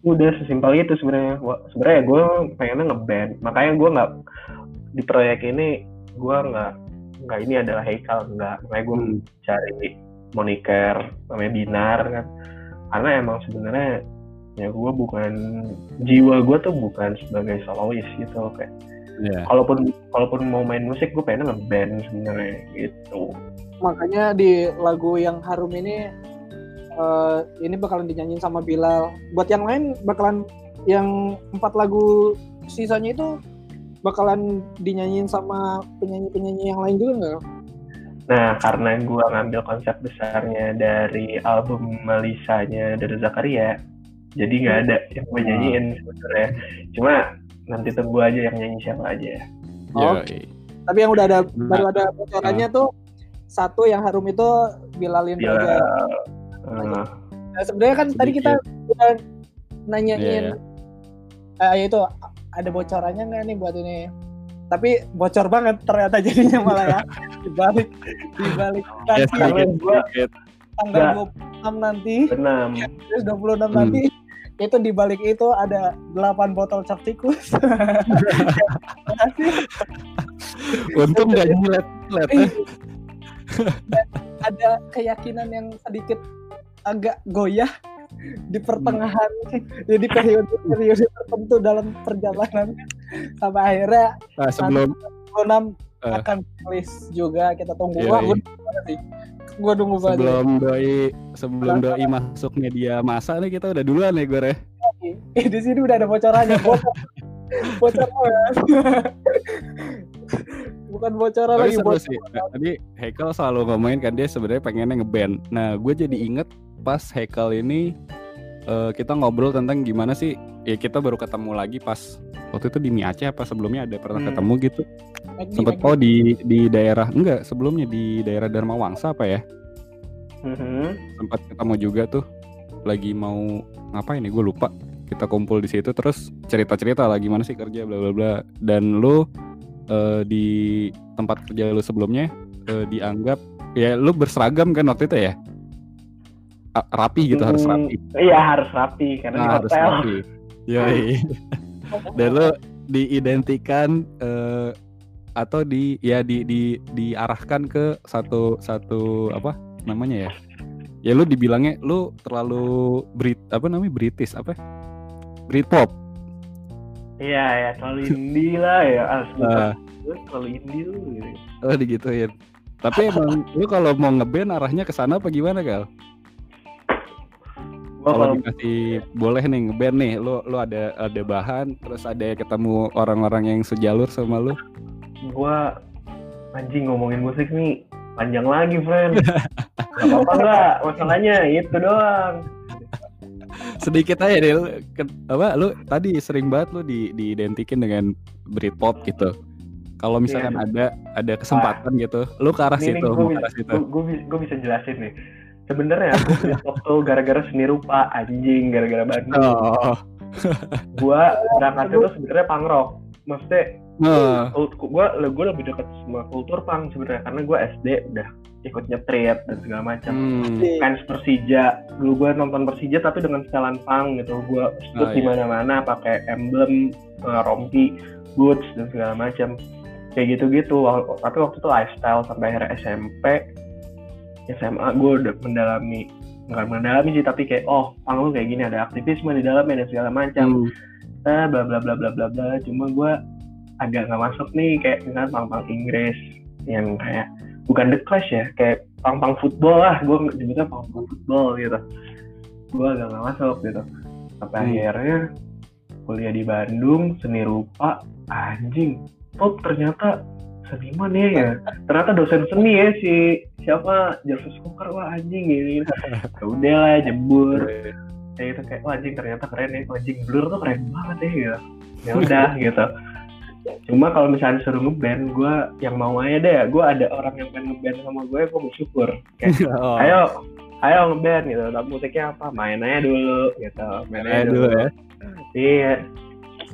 udah sesimpel itu sebenarnya. Sebenarnya gue pengennya ngeband makanya gue nggak di proyek ini gue nggak nggak ini adalah Haikal nggak makanya gue Hmm. cari moniker namanya Binar kan karena emang sebenarnya ya gue bukan jiwa gue tuh bukan sebagai solois gitu kayak Iya. kalaupun kalaupun mau main musik gue pengen ngeband sebenarnya gitu makanya di lagu yang harum ini eh, ini bakalan dinyanyiin sama Bilal buat yang lain bakalan yang empat lagu sisanya itu bakalan dinyanyiin sama penyanyi-penyanyi yang lain juga nggak? nah karena gue ngambil konsep besarnya dari album Melisanya dari Zakaria jadi nggak ada yang gue nyanyiin sebenarnya cuma nanti tunggu aja yang nyanyi siapa aja Oh. Yoi. Tapi yang udah ada Nah, baru ada bocorannya tuh satu yang harum itu Bilalin Bila aja. eh, Nah, sebenarnya kan tadi kita udah nanyain Iya, eh, ya itu ada bocorannya nggak nih buat ini? Tapi bocor banget ternyata jadinya malah ya dibalik dibalik Ya, tanggal nggak. 26 nanti Benam. terus 26 Hmm. nanti itu dibalik itu ada 8 botol cap tikus. Untung nggak nyilet nyilet ya. Dan ada keyakinan yang sedikit agak goyah di pertengahan jadi periode periode tertentu dalam perjalanan. Sampai akhirnya Nah, sebelum 26 Eh. akan rilis juga kita tunggu. Iya, iya. gue nunggu banget sih. Gue nunggu banget. Sebelum doi sebelum doi masuk media masa nih kita udah duluan nih gue Eh, di sini udah ada bocorannya. Bocor bocor bukan bocoran Tapi lagi bocor sih. Nah, tadi Hekel selalu ngomongin kan dia sebenarnya pengennya ngeband. Nah, gue jadi inget pas Hekel ini eh, kita ngobrol tentang gimana sih ya kita baru ketemu lagi pas waktu itu di Mi Aceh apa sebelumnya ada pernah Hmm. ketemu gitu. Magdi, Sempet Magdi. oh di di daerah enggak sebelumnya di daerah Dharma Wangsa apa ya? Mhm. Sempat ketemu juga tuh lagi mau ngapain nih gue lupa. Kita kumpul di situ terus cerita-cerita lah gimana sih kerja bla bla bla dan lu eh, di tempat kerja lu sebelumnya eh, dianggap ya lu berseragam kan waktu itu ya rapi gitu harus Hmm, rapi Iya harus rapi karena di nah, harus hotel. rapi Yoi. dan lu diidentikan eh, atau di ya di di diarahkan ke satu satu apa namanya ya ya lu dibilangnya lu terlalu Brit apa namanya British apa Britpop Iya ya terlalu indie lah ya. Asli Nah. gue terlalu indie lu gitu. Oh digituin. Tapi emang lu kalau mau ngeband arahnya ke sana apa gimana gal? Gua Kalau dikasih boleh nih ngeband nih, lu lu ada ada bahan, terus ada ketemu orang-orang yang sejalur sama lu. gua anjing ngomongin musik nih panjang lagi friend. Gak apa-apa nggak masalahnya itu doang. Sedikit aja deh, lu, ke- apa lu tadi sering banget lu di diidentikin dengan Britpop gitu. Kalau misalkan Iya. ada ada kesempatan gitu, lu ke arah Ini situ, gue bisa, bisa jelasin nih. Sebenarnya gue tuh gara-gara seni rupa anjing gara-gara Bandung. Oh, Gua berangkatnya tuh sebenarnya punk rock. Maksudnya nah, kult- gua gue lebih dekat sama kultur punk sebenarnya karena gua SD udah ikut nyetrit dan segala macam. hmm, fans Persija. Dulu gue nonton Persija tapi dengan setelan punk gitu. Gue shoot Oh, di iya. mana-mana pakai emblem eh, rompi boots dan segala macam. Kayak gitu-gitu. Wal- tapi waktu itu lifestyle sampai akhirnya SMP SMA gue udah mendalami nggak mendalami sih tapi kayak oh lu kayak gini ada aktivisme di dalamnya dan segala macam. Hmm, eh bla bla bla bla bla bla. Cuma gue agak nggak masuk nih kayak misalnya pang pang Inggris yang kayak bukan The Clash ya kayak pang pang football lah. Gue nyebutnya pang pang football gitu. Gue agak nggak masuk gitu. Sampai Hmm. akhirnya kuliah di Bandung seni rupa anjing. Oh ternyata seniman ya ya. Ternyata dosen seni ya si siapa? Jarvis Cocker wah anjing gini ya udah lah jebur kayak gitu kayak wah anjing ternyata keren ya. Anjing blur tuh keren banget ya gitu. Ya udah gitu. Cuma kalau misalnya disuruh ngeband gue yang mau aja deh. Gue ada orang yang pengen ngeband sama gue gue bersyukur. Kayak oh, ayo ayo ngeband gitu. Tapi musiknya apa? Main aja dulu gitu. Main aja ya dulu. dulu ya. iya.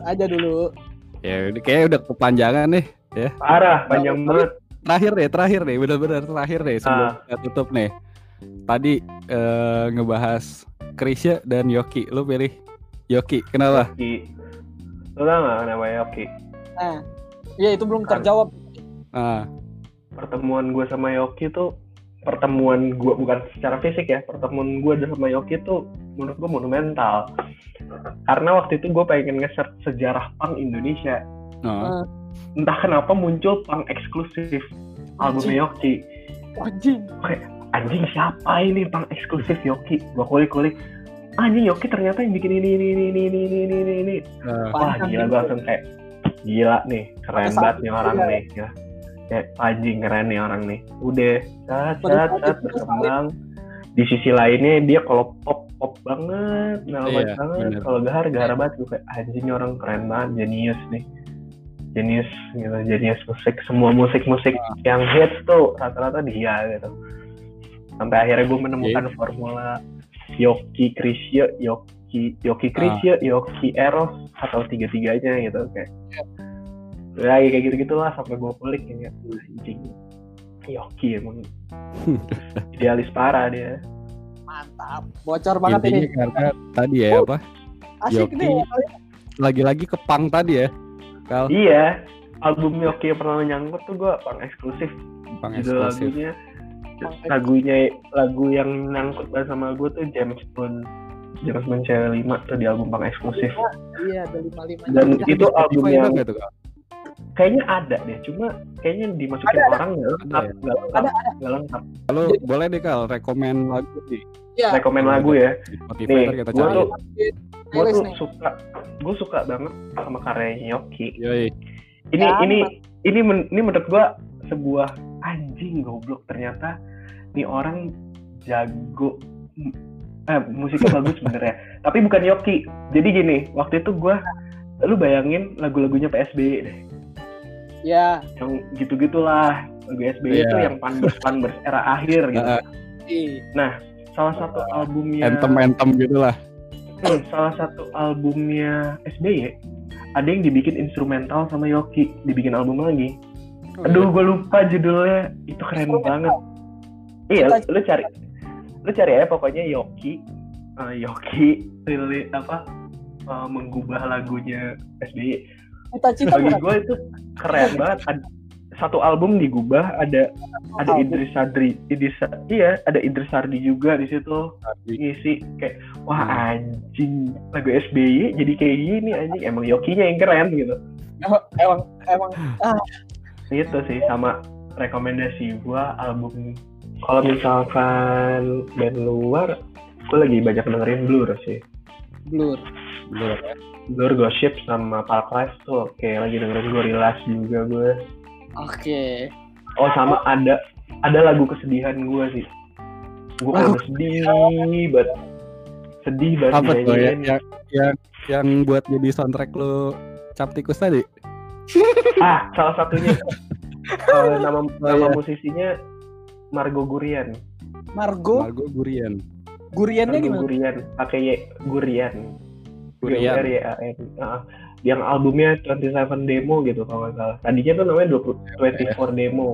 Aja dulu. Ya kayak udah kepanjangan nih. Parah panjang Tapi- banget Terakhir deh, terakhir deh, benar-benar terakhir deh sebelum Ah. kita tutup nih. Tadi eh, ngebahas Krisya dan Yoki. Lu pilih Yoki. Kenapa? Yoki lu tau gak kenapa Yoki nah ya itu belum terjawab Ah, pertemuan gue sama Yoki tuh pertemuan gue bukan secara fisik ya pertemuan gue sama Yoki tuh menurut gue monumental karena waktu itu gue pengen nge-search sejarah punk Indonesia Oh. Entah kenapa muncul punk eksklusif album. Yoki. Anjing. anjing siapa ini punk eksklusif Yoki? Gue kulik-kulik. Anjing Yoki ternyata yang bikin ini ini ini ini ini ini ini, ini. Eh, wah gila gue langsung kayak gila nih keren banget nih orang nih ya kayak anjing keren nih orang nih. Udah cat cat cat berkembang. di sisi lainnya dia kalau pop pop banget Iya, melodic banget. bener. kalau gahar gahar banget. Gue kayak anjing orang keren banget jenius nih jenius gitu jenius musik semua musik musik yang hits tuh rata-rata dia gitu. Sampai akhirnya gue menemukan formula Yoki Krisya Yoki Yoki Krisya Yoki Eros atau tiga-tiganya gitu kayak. Ya kayak gitu gitulah sampai gue pelik ya "Wah, anjing. Yoki emang idealis parah dia. Mantap. Bocor banget ini. intinya karena tadi ya apa? Asik Yoki. nih. lagi-lagi ke pang tadi ya kal. Iya album Yoki yang pernah nyangkut tuh gue pang eksklusif. Pang judul eksklusif. lagunya. Lagunya lagu yang nyangkut banget sama gue tuh James Bond James Bond cewek 5 tuh di album pang eksklusif. Iya, ada lima lima. dan itu Spotify album ada yang nggak tuh, Kal? kayaknya ada deh cuma kayaknya dimasukin Ada, orang nggak lengkap Ada ya? nggak lengkap nggak lengkap. Kalau Jadi- boleh deh kal rekomen lagu di Iya. rekomen lagu ya. Spotify Nih, kita gua cari. tuh- gue tuh nih. suka gue suka banget sama karyanya Yoki Yoi. ini Ya, ini ini men- ini menurut gua sebuah anjing goblok ternyata nih orang jago eh musiknya bagus sebenarnya tapi bukan Yoki jadi gini waktu itu gua lu bayangin lagu-lagunya PSBY deh Ya. yang gitu gitulah lagu SBY Iya. itu yang panbers panbers era akhir gitu Nah, Ih. salah satu albumnya anthem anthem gitulah Hmm, salah satu albumnya SBY ada yang dibikin instrumental sama Yoki dibikin album lagi Aduh, gue lupa judulnya. Itu keren banget. Iya, lu cari, lu cari aja pokoknya Yoki, eh, Yoki, lili apa, eh, menggubah lagunya SBY. Cita-cita Bagi gue itu keren banget. Satu album digubah, ada ada Album. Idris Sadri, Idris, iya, ada Idris Sardi juga di situ ngisi kayak wah anjing lagu SBY jadi kayak gini anjing emang Yokinya yang keren gitu. Emang emang itu sih sama rekomendasi gua album kalau misalkan band luar gue lagi banyak dengerin Blur sih blur. Blur. Blur Gossip sama Park Life tuh oke lagi dengerin Gorillaz juga gue Oke. oh sama. Ada ada lagu kesedihan gue sih. Gue kalau sedih banget. Sedih banget apa tuh ya? yang yang yang buat jadi soundtrack lu cap tikus tadi? Ah salah satunya. Eh, nama nama iya. musisinya Margo Gurian. Margo, Margo Gurian. Guriannya Margo gimana? Gurian pakai Y. Gurian. Gurian. G-U-R-Y-A-N. Ah, yang albumnya 27 Demo gitu kalau nggak salah. Tadinya tuh namanya 20, 24 Demo.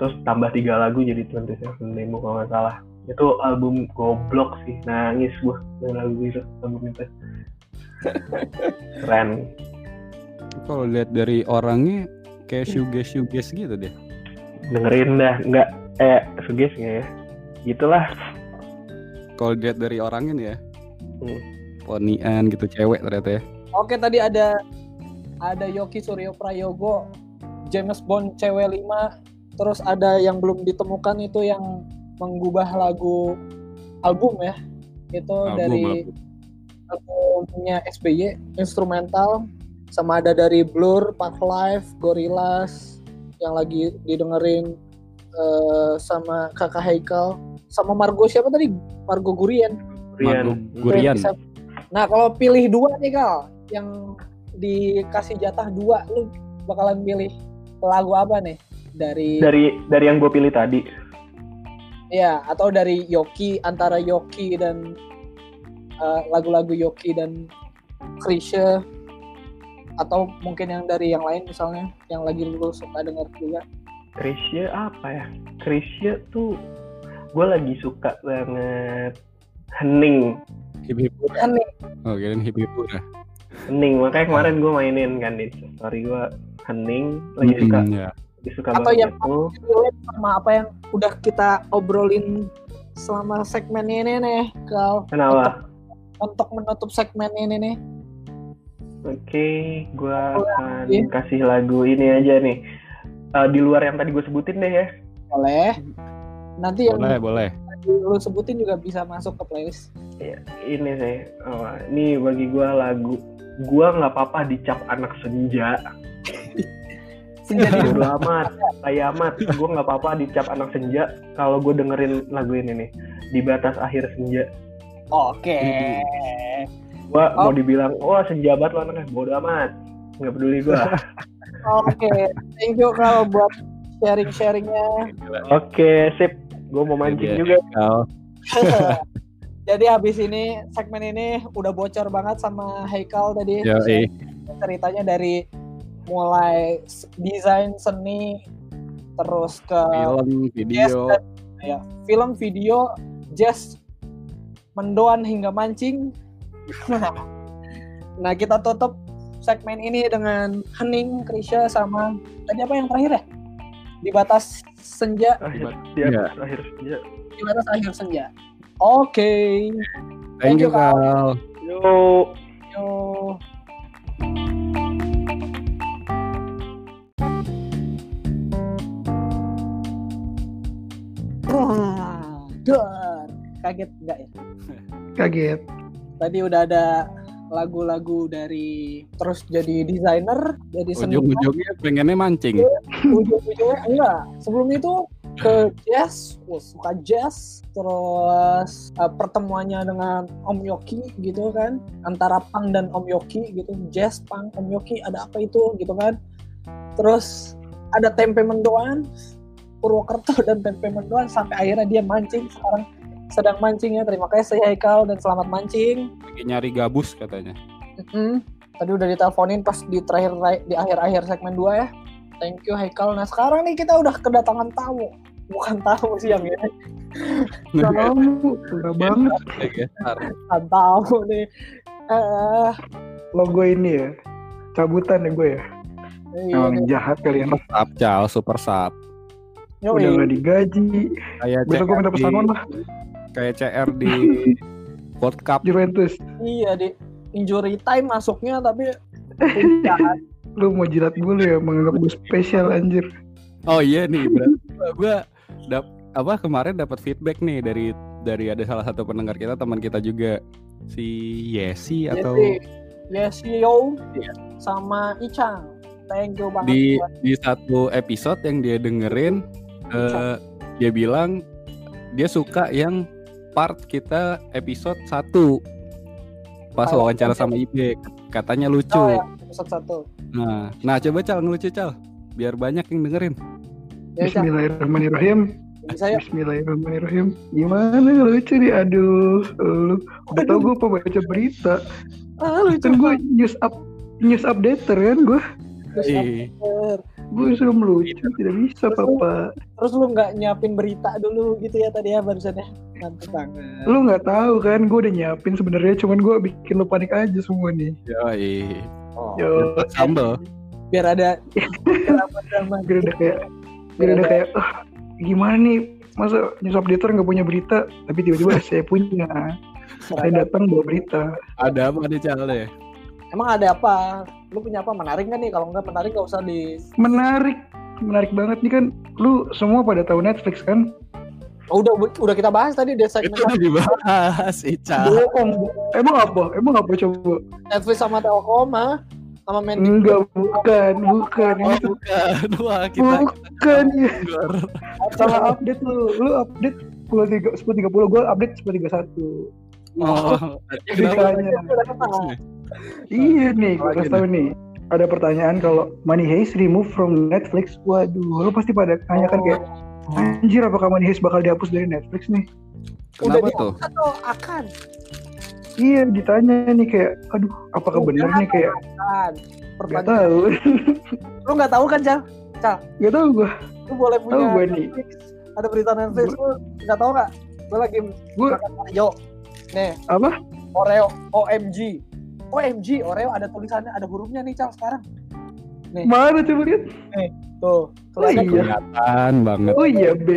Terus tambah tiga lagu jadi 27 Demo kalau nggak salah. Itu album goblok sih. Nangis gua dengan lagu itu, album itu. Keren. kalau lihat dari orangnya kayak shoegaze shoegaze gitu deh Dengerin dah. Nggak, eh, suges nggak ya? Gitulah. kalau lihat dari orangnya nih ya Hmm. ponian gitu cewek ternyata ya Oke, tadi ada ada Yoki Suryo Prayogo, James Bond cewek 5, terus ada yang belum ditemukan itu yang mengubah lagu album ya. Itu Album, dari album. albumnya SBY instrumental sama ada dari Blur, Park Life, Gorillaz yang lagi didengerin eh, sama Kakak Haikal sama Margo siapa tadi? Margo Gurian. Margo. Gurian Bisa- Nah, kalau pilih dua nih Kal, yang dikasih jatah dua, lu bakalan pilih lagu apa nih? Dari Dari dari yang gue pilih tadi. ya atau dari Yoki antara Yoki dan uh, lagu-lagu Yoki dan Krisya atau mungkin yang dari yang lain misalnya yang lagi lu suka denger juga. Krisya apa ya? Krisya tuh gue lagi suka banget Hening hip hip nih, oh kirain hip Hening makanya kemarin gue mainin kan di story gue Hening lagi suka Hmm, ya. lagi suka Atau yang- relate sama apa yang udah kita obrolin selama segmen ini nih, Kal. Kenapa? Untuk menutup segmen ini nih. Oke, gua akan Iya. kasih lagu ini aja nih. Eh, di luar yang tadi gue sebutin deh ya. Boleh. Nanti yang Boleh, boleh. lu sebutin juga bisa masuk ke playlist. Ini sih, oh, ini bagi gua lagu. Gua nggak apa-apa dicap anak senja. Senja di Bodo amat, tai amat. Gue nggak apa-apa dicap anak senja kalau gue dengerin lagu ini nih. Di batas akhir senja. Oke. Gua Oh. mau dibilang, wah senja banget lo anaknya. Bodo amat. Nggak peduli gua. Oke. Thank you Kal buat sharing-sharingnya. Oke, sip. Gue mau mancing Iya. juga. Jadi habis ini segmen ini udah bocor banget sama Haikal tadi. Yoi. Ceritanya dari mulai desain seni terus ke Film, jazz video. dan ya, film, video, jazz, mendoan hingga mancing. nah kita tutup segmen ini dengan Hening, Krisya sama tadi apa yang terakhir ya? Di batas senja, Akhir, Iya. ya, akhir senja. di batas akhir senja. Oke. Thank you, Kal. Yo. Yo. Dar. Kaget enggak ya? Kaget. Tadi udah ada lagu-lagu dari terus jadi desainer, jadi seniman, Ujung-ujungnya pengennya mancing. ujung-ujungnya enggak. Sebelum itu ke jazz, wah, suka jazz, terus uh, pertemuannya dengan Om Yoki gitu kan, antara punk dan Om Yoki gitu, jazz, punk, Om Yoki ada apa itu gitu kan. Terus ada tempe mendoan, Purwokerto dan tempe mendoan sampai akhirnya dia mancing sekarang sedang mancing ya. Terima kasih Haikal dan selamat mancing. Lagi nyari gabus katanya. Mm-mm. Tadi udah diteleponin pas di terakhir di akhir-akhir segmen 2 ya. Thank you Haikal. Nah sekarang nih kita udah kedatangan tamu. Bukan tamu sih yang ini. Kamu udah banget Bukan tamu nih. Eh, logo ini ya. Cabutan ya gue ya. iya, Emang jahat kalian. Sap, Cal, super sap. yoi. Udah gak digaji. Kayak Besok gue minta pesangon lah. Kayak CR di World Cup. Juventus. Iya di injury time masuknya tapi jahat. Lu mau jilat gue lu ya. Menganggap gue spesial anjir. Oh iya nih, berarti gua dap apa kemarin dapat feedback nih dari dari ada salah satu pendengar kita teman kita juga si Yesi atau Jadi yes yo Iya. sama Icang. Thank you banget. di buat- di satu episode yang dia dengerin eh, dia bilang dia suka yang part kita episode 1 pas Oh, wawancara sama Ibe katanya lucu. Oh, ya, episode satu. Nah, nah coba Cal ngelucu Cal biar banyak yang dengerin. Ya. Bismillahirrahmanirrahim. Bisa ya. Bismillahirrahmanirrahim. Gimana lucu nih? Aduh. Lu udah tau gue baca berita. Ah, lucu Kan gue news up news updater kan gue. Gue suruh melucu tidak bisa papa. Terus lu nggak nyiapin berita dulu gitu ya tadi ya barusan ya. Mantep banget. Lu nggak tahu kan gue udah nyiapin sebenarnya cuman gue bikin lu panik aja semua nih. yoi. Oh, Yo, Sambel. biar ada drama-drama gue udah kayak gue udah kayak ah, gimana nih masa news updater nggak punya berita tapi tiba-tiba saya punya saya datang bawa berita Ada apa nih Cal deh? Emang ada apa? Lu punya apa? Menarik nggak nih? Kalau nggak menarik nggak usah di. menarik menarik banget nih kan lu semua pada tahu Netflix kan Oh, udah udah kita bahas tadi di segmen Itu udah dibahas Ical. bohong emang apa emang apa coba Netflix sama Telkom ah sama Mendy. enggak bukan bukan. Oh bukan, wah kita bukan. ya salah update lu. Lu update sepuluh tiga sepuluh tiga puluh gue update sepuluh tiga satu. Oh, beritanya Udah ketemu. iya nih gue kasih tahu nih. Ada pertanyaan kalau Money Heist remove from Netflix. Waduh lu pasti pada tanya kan kayak anjir apakah Money Heist bakal dihapus dari Netflix nih? Udah Kenapa di- tuh? Atau akan iya ditanya nih kayak aduh apakah Udah bener nih kayak? Gak Pertanyaan. tahu Lu nggak tahu kan, Cal? Gak tahu gue Lu boleh punya Tahu gua nih. Ada berita Netflix. Lu nggak tahu nggak? Gue lagi Gua- makan Oreo. Nih, Apa? Oreo OMG. OMG, Oreo ada tulisannya, ada hurufnya nih, Cal sekarang. Mana coba lihat Tuh, Oh kelihatan iya Kelihatan banget. Oh iya B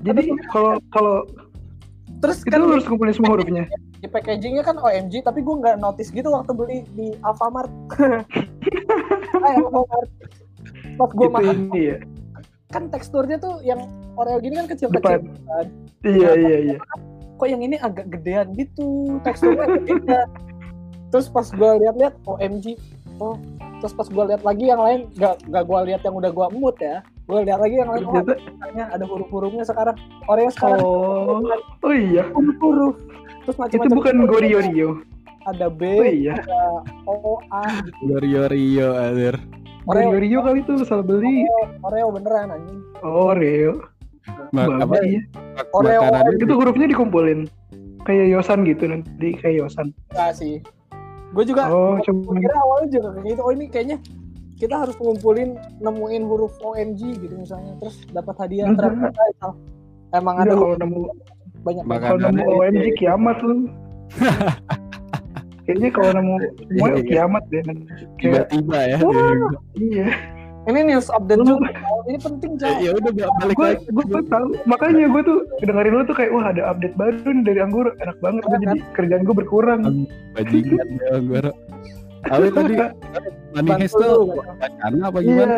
Jadi kalau kalau Terus Itu kan lu harus kumpulin semua hurufnya. Di packagingnya kan OMG tapi gue nggak notice gitu waktu beli di Alfamart. eh, Alfamart. Pas gue makan ya. kan teksturnya tuh yang Oreo gini kan kecil-kecil kan. Iya iya iya. Kok yang ini agak gedean gitu teksturnya beda. Terus pas gue lihat-lihat OMG. Oh, terus pas gue lihat lagi yang lain gak, gak gue lihat yang udah gue mood ya. Gue lihat lagi yang lain oh ada huruf-hurufnya sekarang. Oreo sekarang oh oh iya. huruf-huruf. Terus Itu macam-macam bukan huruf. Gorio Rio. Ada B, Oh iya. ada O, A, gitu. Rio Rio anjir. Gorio Rio kali itu lu salah beli. Oreo beneran anjing. Oh Bagus apa iya. Oreo, Itu hurufnya dikumpulin. Kayak Yosan gitu nanti kayak Yosan. Enggak sih. Gue juga Oh, coba. kira awalnya juga kayak gitu. Oh ini kayaknya kita harus ngumpulin nemuin huruf OMG gitu misalnya terus dapat hadiah ternyata itu emang Ada ada kalau nemu banyak kalau nemu OMG kiamat lu. Kayaknya kalau nemu semua Iya. kiamat deh tiba-tiba ya. Iya. ini news update Lu- juga ini penting coy ya udah balik Gue lagi. gue tuh tahu. Makanya gue tuh dengerin lu tuh kayak wah ada update baru nih dari Anggur enak banget. Gua jadi kerjaan gue berkurang. Bajingan ya gue. Tapi tadi Bantu tuh lu. wacana apa gimana?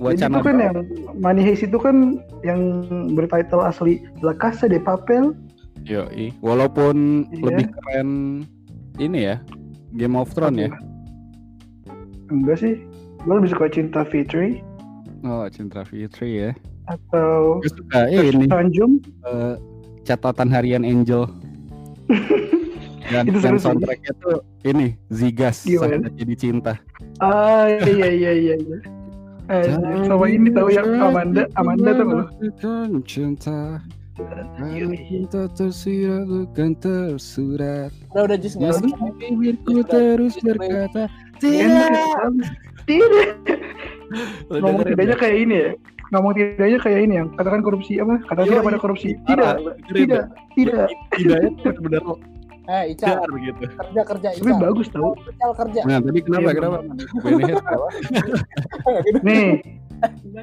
Jadi Wacana itu kan yang Money Heist itu kan yang bertitle asli La Casa de Papel. Yoi. Walaupun Iya. lebih keren ini ya. Game of Thrones ya. Enggak sih. Gue lebih suka Cinta Fitri Oh, Cinta Fitri ya. atau Gue suka ini Tanjung. eh, catatan harian Angel. Dan Itu sih. soundtracknya tuh ini Zigas Gimana? Jadi cinta. Ah iya iya iya iya. Eh, sama ini tahu yang Amanda Amanda tuh lo. Cinta. Kalau Yoi. kita tersirat bukan tersurat. udah udah just nggak sih bibirku terus berkata Enak tidak. Tidak. Ngomong tidaknya kayak ini ya. Ngomong tidaknya kayak ini yang katakan korupsi apa? Katakan tidak pada korupsi. Tidak. Tidak. Tidak. Tidaknya benar-benar eh Ica jar gitu. kerja kerja Tapi Ica bagus tau. Ica kerja Nah tadi kenapa Iya, kenapa? Nih,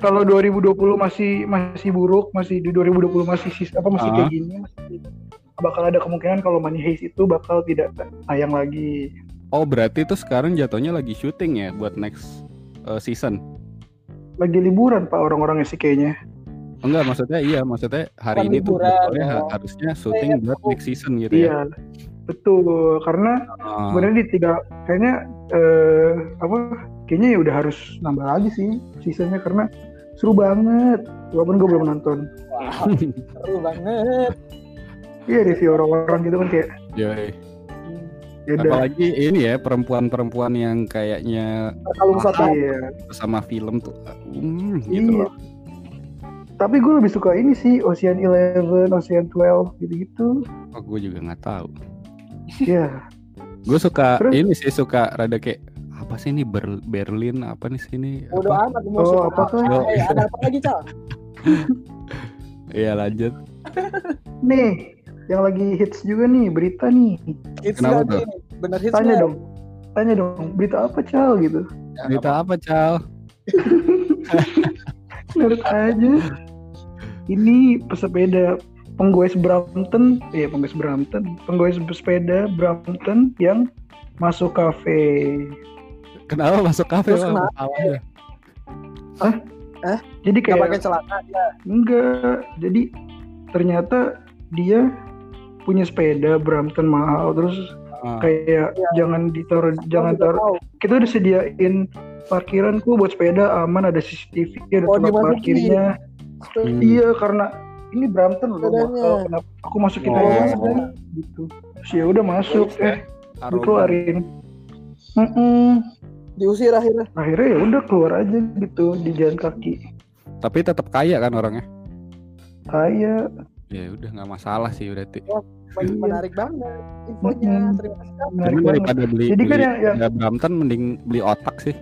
kalau 2020 masih masih buruk, masih di 2020 masih sis, apa masih Ah. kayak gini, masih bakal ada kemungkinan kalau Money Heist itu bakal tidak tayang lagi. Oh berarti itu sekarang jatuhnya lagi syuting ya buat next uh, season? Lagi liburan pak orang-orangnya sih kayaknya. Enggak maksudnya iya maksudnya hari Bukan ini tuh oh. harusnya syuting Iya, buat next season gitu ya. Iya, betul. Karena Ah, sebenarnya di tiga kayaknya eh, apa? Kayaknya ya udah harus nambah lagi sih seasonnya karena seru banget. Walaupun gue belum nonton. wow seru banget Iya review orang-orang gitu kan kayak yoi. ya udah. Apalagi ini ya perempuan-perempuan yang kayaknya kalau satu sama film tuh, hmm, gitu Iya. loh. Tapi gue lebih suka ini sih Ocean Eleven, Ocean 12 gitu-gitu. Oh, gue juga nggak tahu. Iya. Gue suka Terus? ini sih suka rada kayak apa sih ini Ber- Berlin apa nih sini? Bodo Apa? amat mau Oh, suka apa tuh? apa. Eh, ada apa lagi cal Iya lanjut. Nih, yang lagi hits juga nih berita nih. hits Kenapa tuh? bener hits Tanya nggak? dong. Tanya dong, berita apa Cal gitu. Cerita apa Cal? Menurut aja. Ini pesepeda penggoes Brampton, eh penggoes Brampton, penggoes sepeda Brampton yang masuk kafe. Kenapa masuk kafe? Terus kenapa? Masalahnya. Jadi nggak pakai kayak celana ya enggak. Jadi ternyata dia punya sepeda Brampton mahal terus Ah. kayak jangan ditaruh jangan taruh kita udah sediain parkiran kok buat sepeda aman ada CCTV ada Oh, tempat parkirnya Hmm. iya karena ini Brampton loh mahal kenapa aku masukin Oh. aja gitu terus ya udah masuk eh Arogan. dikeluarin Mm-mm. diusir akhirnya akhirnya ya udah keluar aja gitu di jalan kaki Tapi tetap kaya kan orangnya? kayak Ya udah nggak masalah sih berarti. Iya. menarik banget infonya terima kasih menarik daripada beli Jadi kan beli yang- yang- Brampton mending beli otak sih.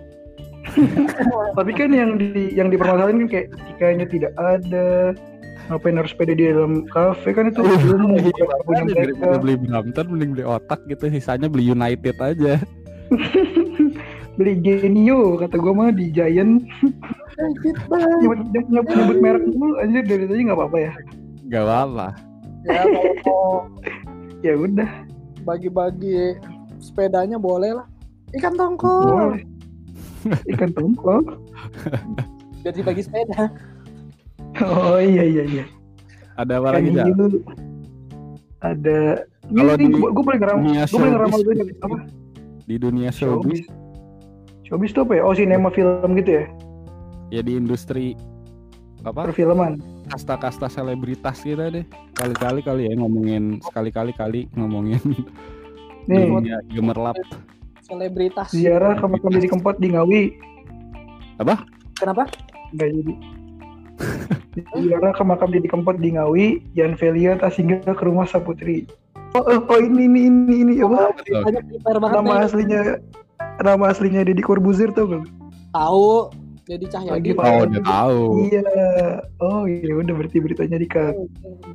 tapi kan yang di yang dipermasalahin kan kayak etikanya tidak ada ngapain harus sepeda di dalam kafe kan itu umum bukan punya mereka beli Brampton mending beli otak gitu sisanya beli United aja. beli Genio kata gue mah di Giant. Nyebut, nyebut, nyebut merek dulu aja dari tadi nggak apa-apa ya? Gak apa-apa. ya mau Ya udah, bagi-bagi sepedanya boleh lah. Ikan tongkol. Boleh. Ikan tongkol. biar dibagi sepeda Oh iya iya iya. Ada apa lagi, hiu. Ada Kalau ini di gue gue paling ngeramal dunia gue paling ngeramal tuh apa Di dunia showbiz, showbiz tuh apa ya oh sinema film gitu ya ya di industri apa perfilman kasta-kasta selebritas kita deh. Kali-kali kali ya ngomongin sekali-kali kali ngomongin nih dunia gemerlap. Selebritas. Ziarah ke makam Didi Kempot di Ngawi. Kenapa? Nggak jadi. Ziarah ke makam Didi Kempot di Ngawi Jan Velia tak singgah ke rumah Saputri. Oh, oh, oh ini ini ini ini apa banyak prepare banget nama nih. aslinya nama aslinya Deddy Corbuzier tau gak tahu jadi Cahyadi. Lagi Oh, udah tahu. iya. Oh iya udah berarti beritanya dikat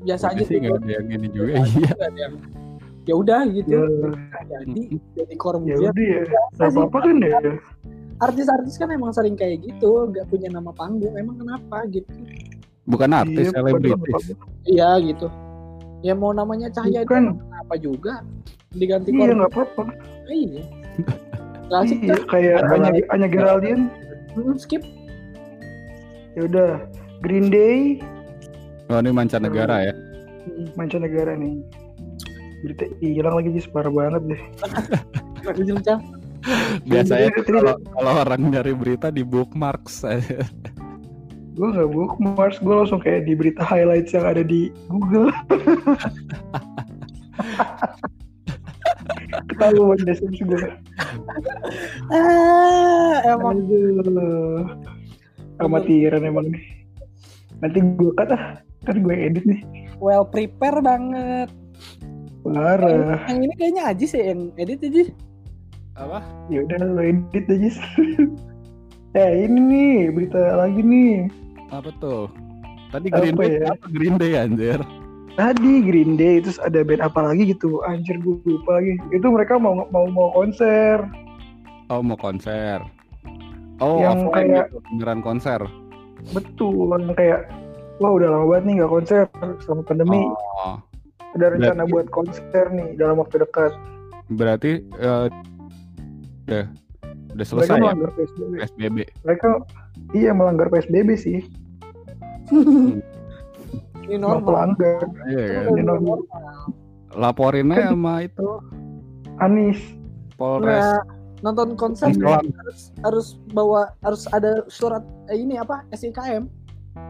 biasa aja sih sih nggak ada yang ini juga. Iya. Ya udah gitu. Ya. Jadi jadi ya Corbuzier udah ya nggak apa-apa kan ya? Artis-artis kan emang sering kayak gitu nggak punya nama panggung. Emang kenapa gitu? Bukan artis, Iya, selebritis. iya gitu. Ya mau namanya Cahyadi Bukan. apa juga? Diganti iya nggak apa-apa. iya. Gak asik iya kan? kayak Ada Anya, lagi. Anya Geraldine. Hmm, skip. Ya udah. Green Day. Oh, ini mancanegara ya. Hmm, mancanegara nih berita hilang lagi Jis. Parah banget deh. Biasanya tuh kalau kalau orang nyari berita di bookmarks. gue nggak bookmarks. Gue langsung kayak di berita highlights yang ada di Google. Ketahuan deh sih gue ah emang. Aduh. Amatiran emang nih. Nanti gue ah kan gue edit nih. Well prepare banget parah yang ini kayaknya Aji sih yang edit aja Apa? ya udah lo edit aja eh ini nih berita lagi nih Apa tuh? Tadi Apa Green Day ya? apa Green Day anjir? tadi Green Day terus ada band apa lagi gitu anjir gue lupa lagi itu mereka mau mau mau konser Oh, mau konser. Oh, Yang kayak- gitu, beneran konser. betul yang kayak wah udah lama banget nih nggak konser selama pandemi Oh, ada rencana berarti- buat konser nih dalam waktu dekat. Berarti eh, udah udah mereka selesai ya? melanggar PSBB PSBB. mereka iya melanggar PSBB sih. Ini normal. Pelanggar. Iya kan. Ini normal. Laporinnya sama itu? Anis. Polres. Nggak, nonton konser harus harus bawa harus ada surat eh, ini apa? SIKM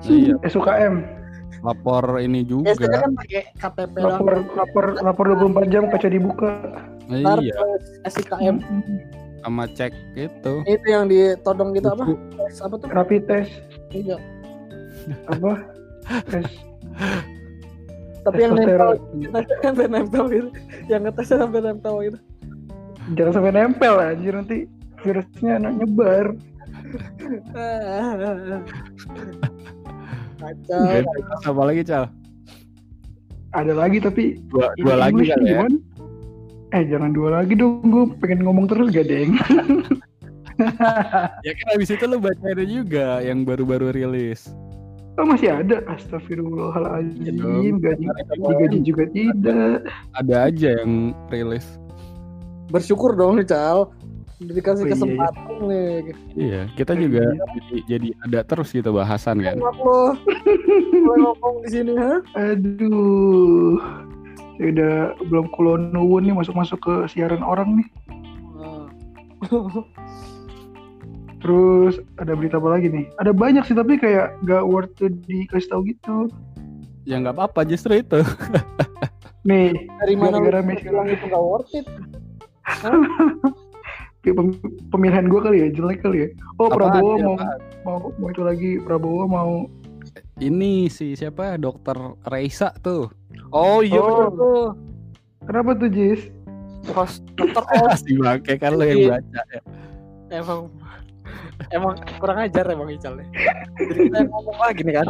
Iya, SUKM lapor ini juga. biasanya kan pakai KTP lapor lapor lapor 24 jam kaca dibuka. Ntar Iya, SIKM sama cek itu. itu yang ditodong gitu apa? Tes apa tuh? Rapid test iya. Apa? Tes. Tapi yang nempel sampai nempel gitu. Yang ngetesnya sampai nempel gitu. Jangan sampai nempel anjir nanti virusnya anak nyebar kacau. Terus apa lagi, Cal? ada lagi tapi Dua, dua lagi kali ya. gimana? eh jangan dua lagi dong gue pengen ngomong terus gak deng Ya kan habis itu lu bacain juga yang baru-baru rilis. oh masih ada astagfirullahaladzim Iya gaji digaji juga tidak Ada aja yang rilis. bersyukur dong nih Cal dikasih Oh, iya, kesempatan nih Iya, kita juga jadi, jadi ada terus gitu bahasan kan. Lo boleh ngomong di sini ha aduh. Saya udah belum kulon nuwun nih masuk masuk ke siaran orang nih. Terus ada berita apa lagi nih? Ada banyak sih tapi kayak gak worth to dikasih tahu gitu. Ya nggak apa-apa justru itu. nih dari mana Gara-gara itu gak worth it pemilihan gue kali ya jelek kali ya oh Apaan? Prabowo Ya, mau apaan? mau mau itu lagi Prabowo mau Ini si siapa? Dokter Reisa tuh. oh iya Oh. tuh kenapa tuh Jis host dokter oh Si bangke kan lo yang baca ya. emang emang kurang ajar emang Ical nih jadi kita yang ngomong lagi nih kan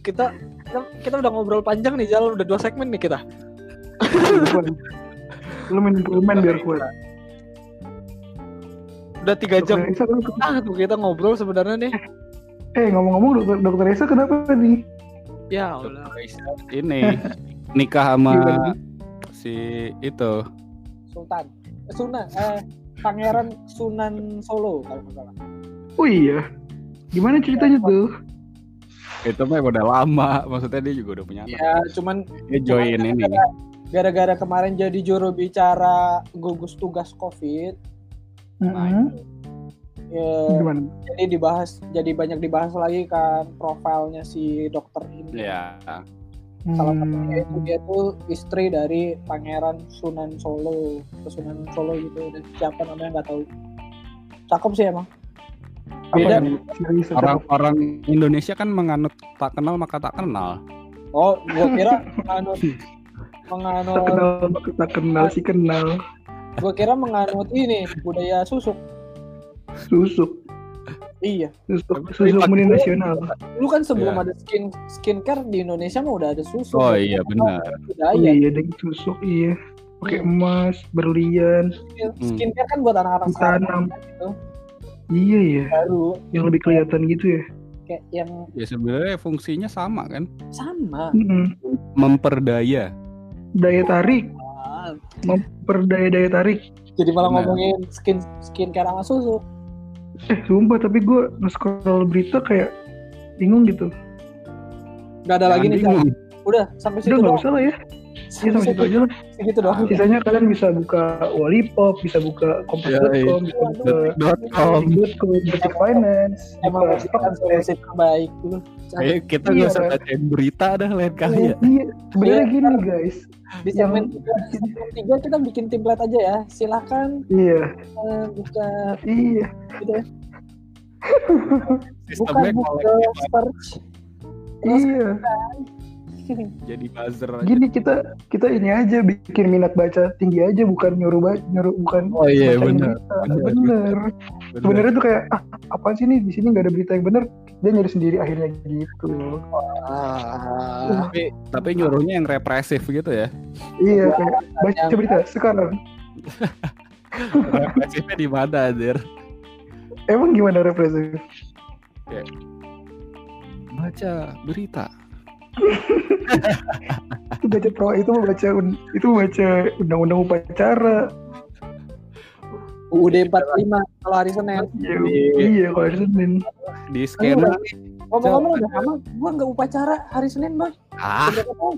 kita kita, kita udah ngobrol panjang nih Jal udah dua segmen nih kita lu minum permen biar kuat udah tiga jam Dokter Esa ah tuh kita ngobrol sebenarnya nih eh ngomong-ngomong dokter dokter Esa kenapa nih Ya Allah. ini nikah sama si itu Sultan. Eh, Sunan. Eh, Pangeran Sunan Solo kalau nggak salah. Oh iya. Gimana ceritanya tuh? itu mah udah lama maksudnya dia juga udah punya anak Ya, cuman dia join cuman ini gara- Gara-gara kemarin jadi juru bicara gugus tugas COVID, Mm-mm. ya, Gimana? jadi dibahas, jadi banyak dibahas lagi kan profilnya si dokter ini. ya Salah Hmm. satunya itu dia tuh istri dari Pangeran Sunan Solo, Sunan Solo gitu. Dan siapa namanya nggak tahu. Cakep sih emang. Beda. orang-orang Indonesia kan menganut tak kenal maka tak kenal Oh, gua kira menganut tak menganut kenal maka tak kenal si kenal gua kira menganut ini budaya susuk. susuk Iya. susuk susuk nasional Dulu kan sebelum Iya. ada skin skincare di Indonesia mah udah ada susuk. oh iya benar oh, Budaya. iya deng susuk iya pakai emas berlian Skincare kan buat anak-anak sekarang ditanam gitu. iya ya baru yang lebih kelihatan gitu ya kayak yang ya sebenarnya fungsinya sama kan sama. Mm-mm. memperdaya daya tarik memperdaya daya tarik Jadi malah Benar. ngomongin skin skincare sama susuk. eh sumpah tapi gue nge-scroll berita kayak bingung gitu Gak ada lagi Jangan nih. Cak. bingung. Udah sampai udah situ nggak doang. usah lah ya Iya sampai situ aja lah Segitu doang. sisanya kalian bisa buka Wallipop bisa buka kompas.com bisa buka Detik.com detik.com detik finance Emang itu kan solusi terbaik dulu. Ayo kita Iya. nggak usah bacain berita dah lain kali ya. iya sebenarnya Iya. gini guys Di Yang- segmen tiga, kita bikin template aja ya. Silahkan iya eh, buka iya gitu ya. Buka Sistemnya Google kolektif search. Iya jadi buzzer aja. gini kita kita ini aja bikin minat baca tinggi aja bukan nyuruh baca nyuruh bukan Oh iya benar. benar, bener Bener. sebenarnya tuh kayak ah apa sih nih di sini nggak ada berita yang bener dia nyari sendiri akhirnya gitu Ah, Tapi tapi nyuruhnya yang represif gitu ya. iya kayak baca berita sekarang Represifnya di mana anjir? emang gimana represif Baca berita. Itu baca pro itu baca itu baca undang-undang upacara UUD 45 kalau hari Senin. iya iya kalau hari Senin Di scanner. Ngomong-ngomong udah lama, gua nggak upacara hari Senin bang. Ah, Udah ketemu.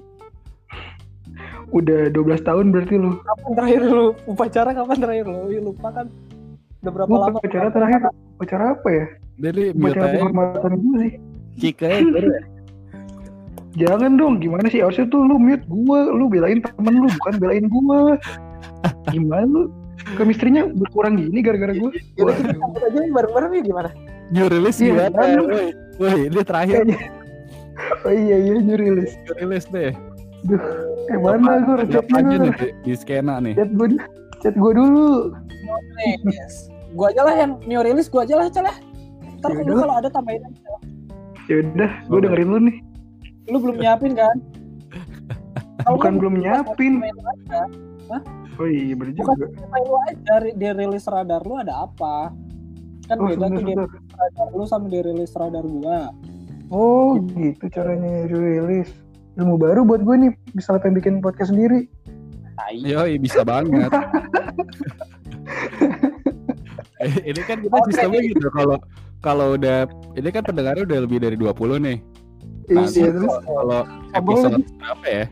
udah 12 tahun berarti lu Kapan terakhir lu upacara? Kapan terakhir lu? Lupa kan. Udah berapa Gua lama? upacara terakhir upacara apa ya mute upacara aja. penghormatan gue sih baru ya. Jangan dong, gimana sih? Harusnya tuh lu mute gua, lu belain temen lu, bukan belain gua. Gimana lu? Chemistry-nya berkurang gini gara-gara gua. Yaudah kita cabut aja nih bareng-bareng nih gimana? New release Iya, gimana? kan? Woi, woi, ini terakhir Oh iya iya, new release. new release deh. Eh mana gua chatnya apa aja gua? nih di, di skena nih? Chat gua, chat gua dulu. Nih, yes. Gua aja lah yang new release, gua aja lah, Cel ya. Ntar Yaudah. lu kalau ada tambahin aja. Ya udah, gua Oke. dengerin lu nih. Lu belum nyiapin kan? Kalau Bukan lu belum nyiapin. Oh iya, bener Bukan juga. tambahin lu aja di- di rilis radar lu ada apa? Kan Oh, beda tuh di rilis radar lu sama di rilis radar gua. Oh gitu caranya release. Ilmu baru buat gue nih, misalnya pengen bikin podcast sendiri. Yoi, bisa banget. Eh, ini kan kita sistemnya gitu kalau kalau udah ini kan pendengarnya udah lebih dari 20 nih. Nah, Iya, terus kalau episode berapa ya?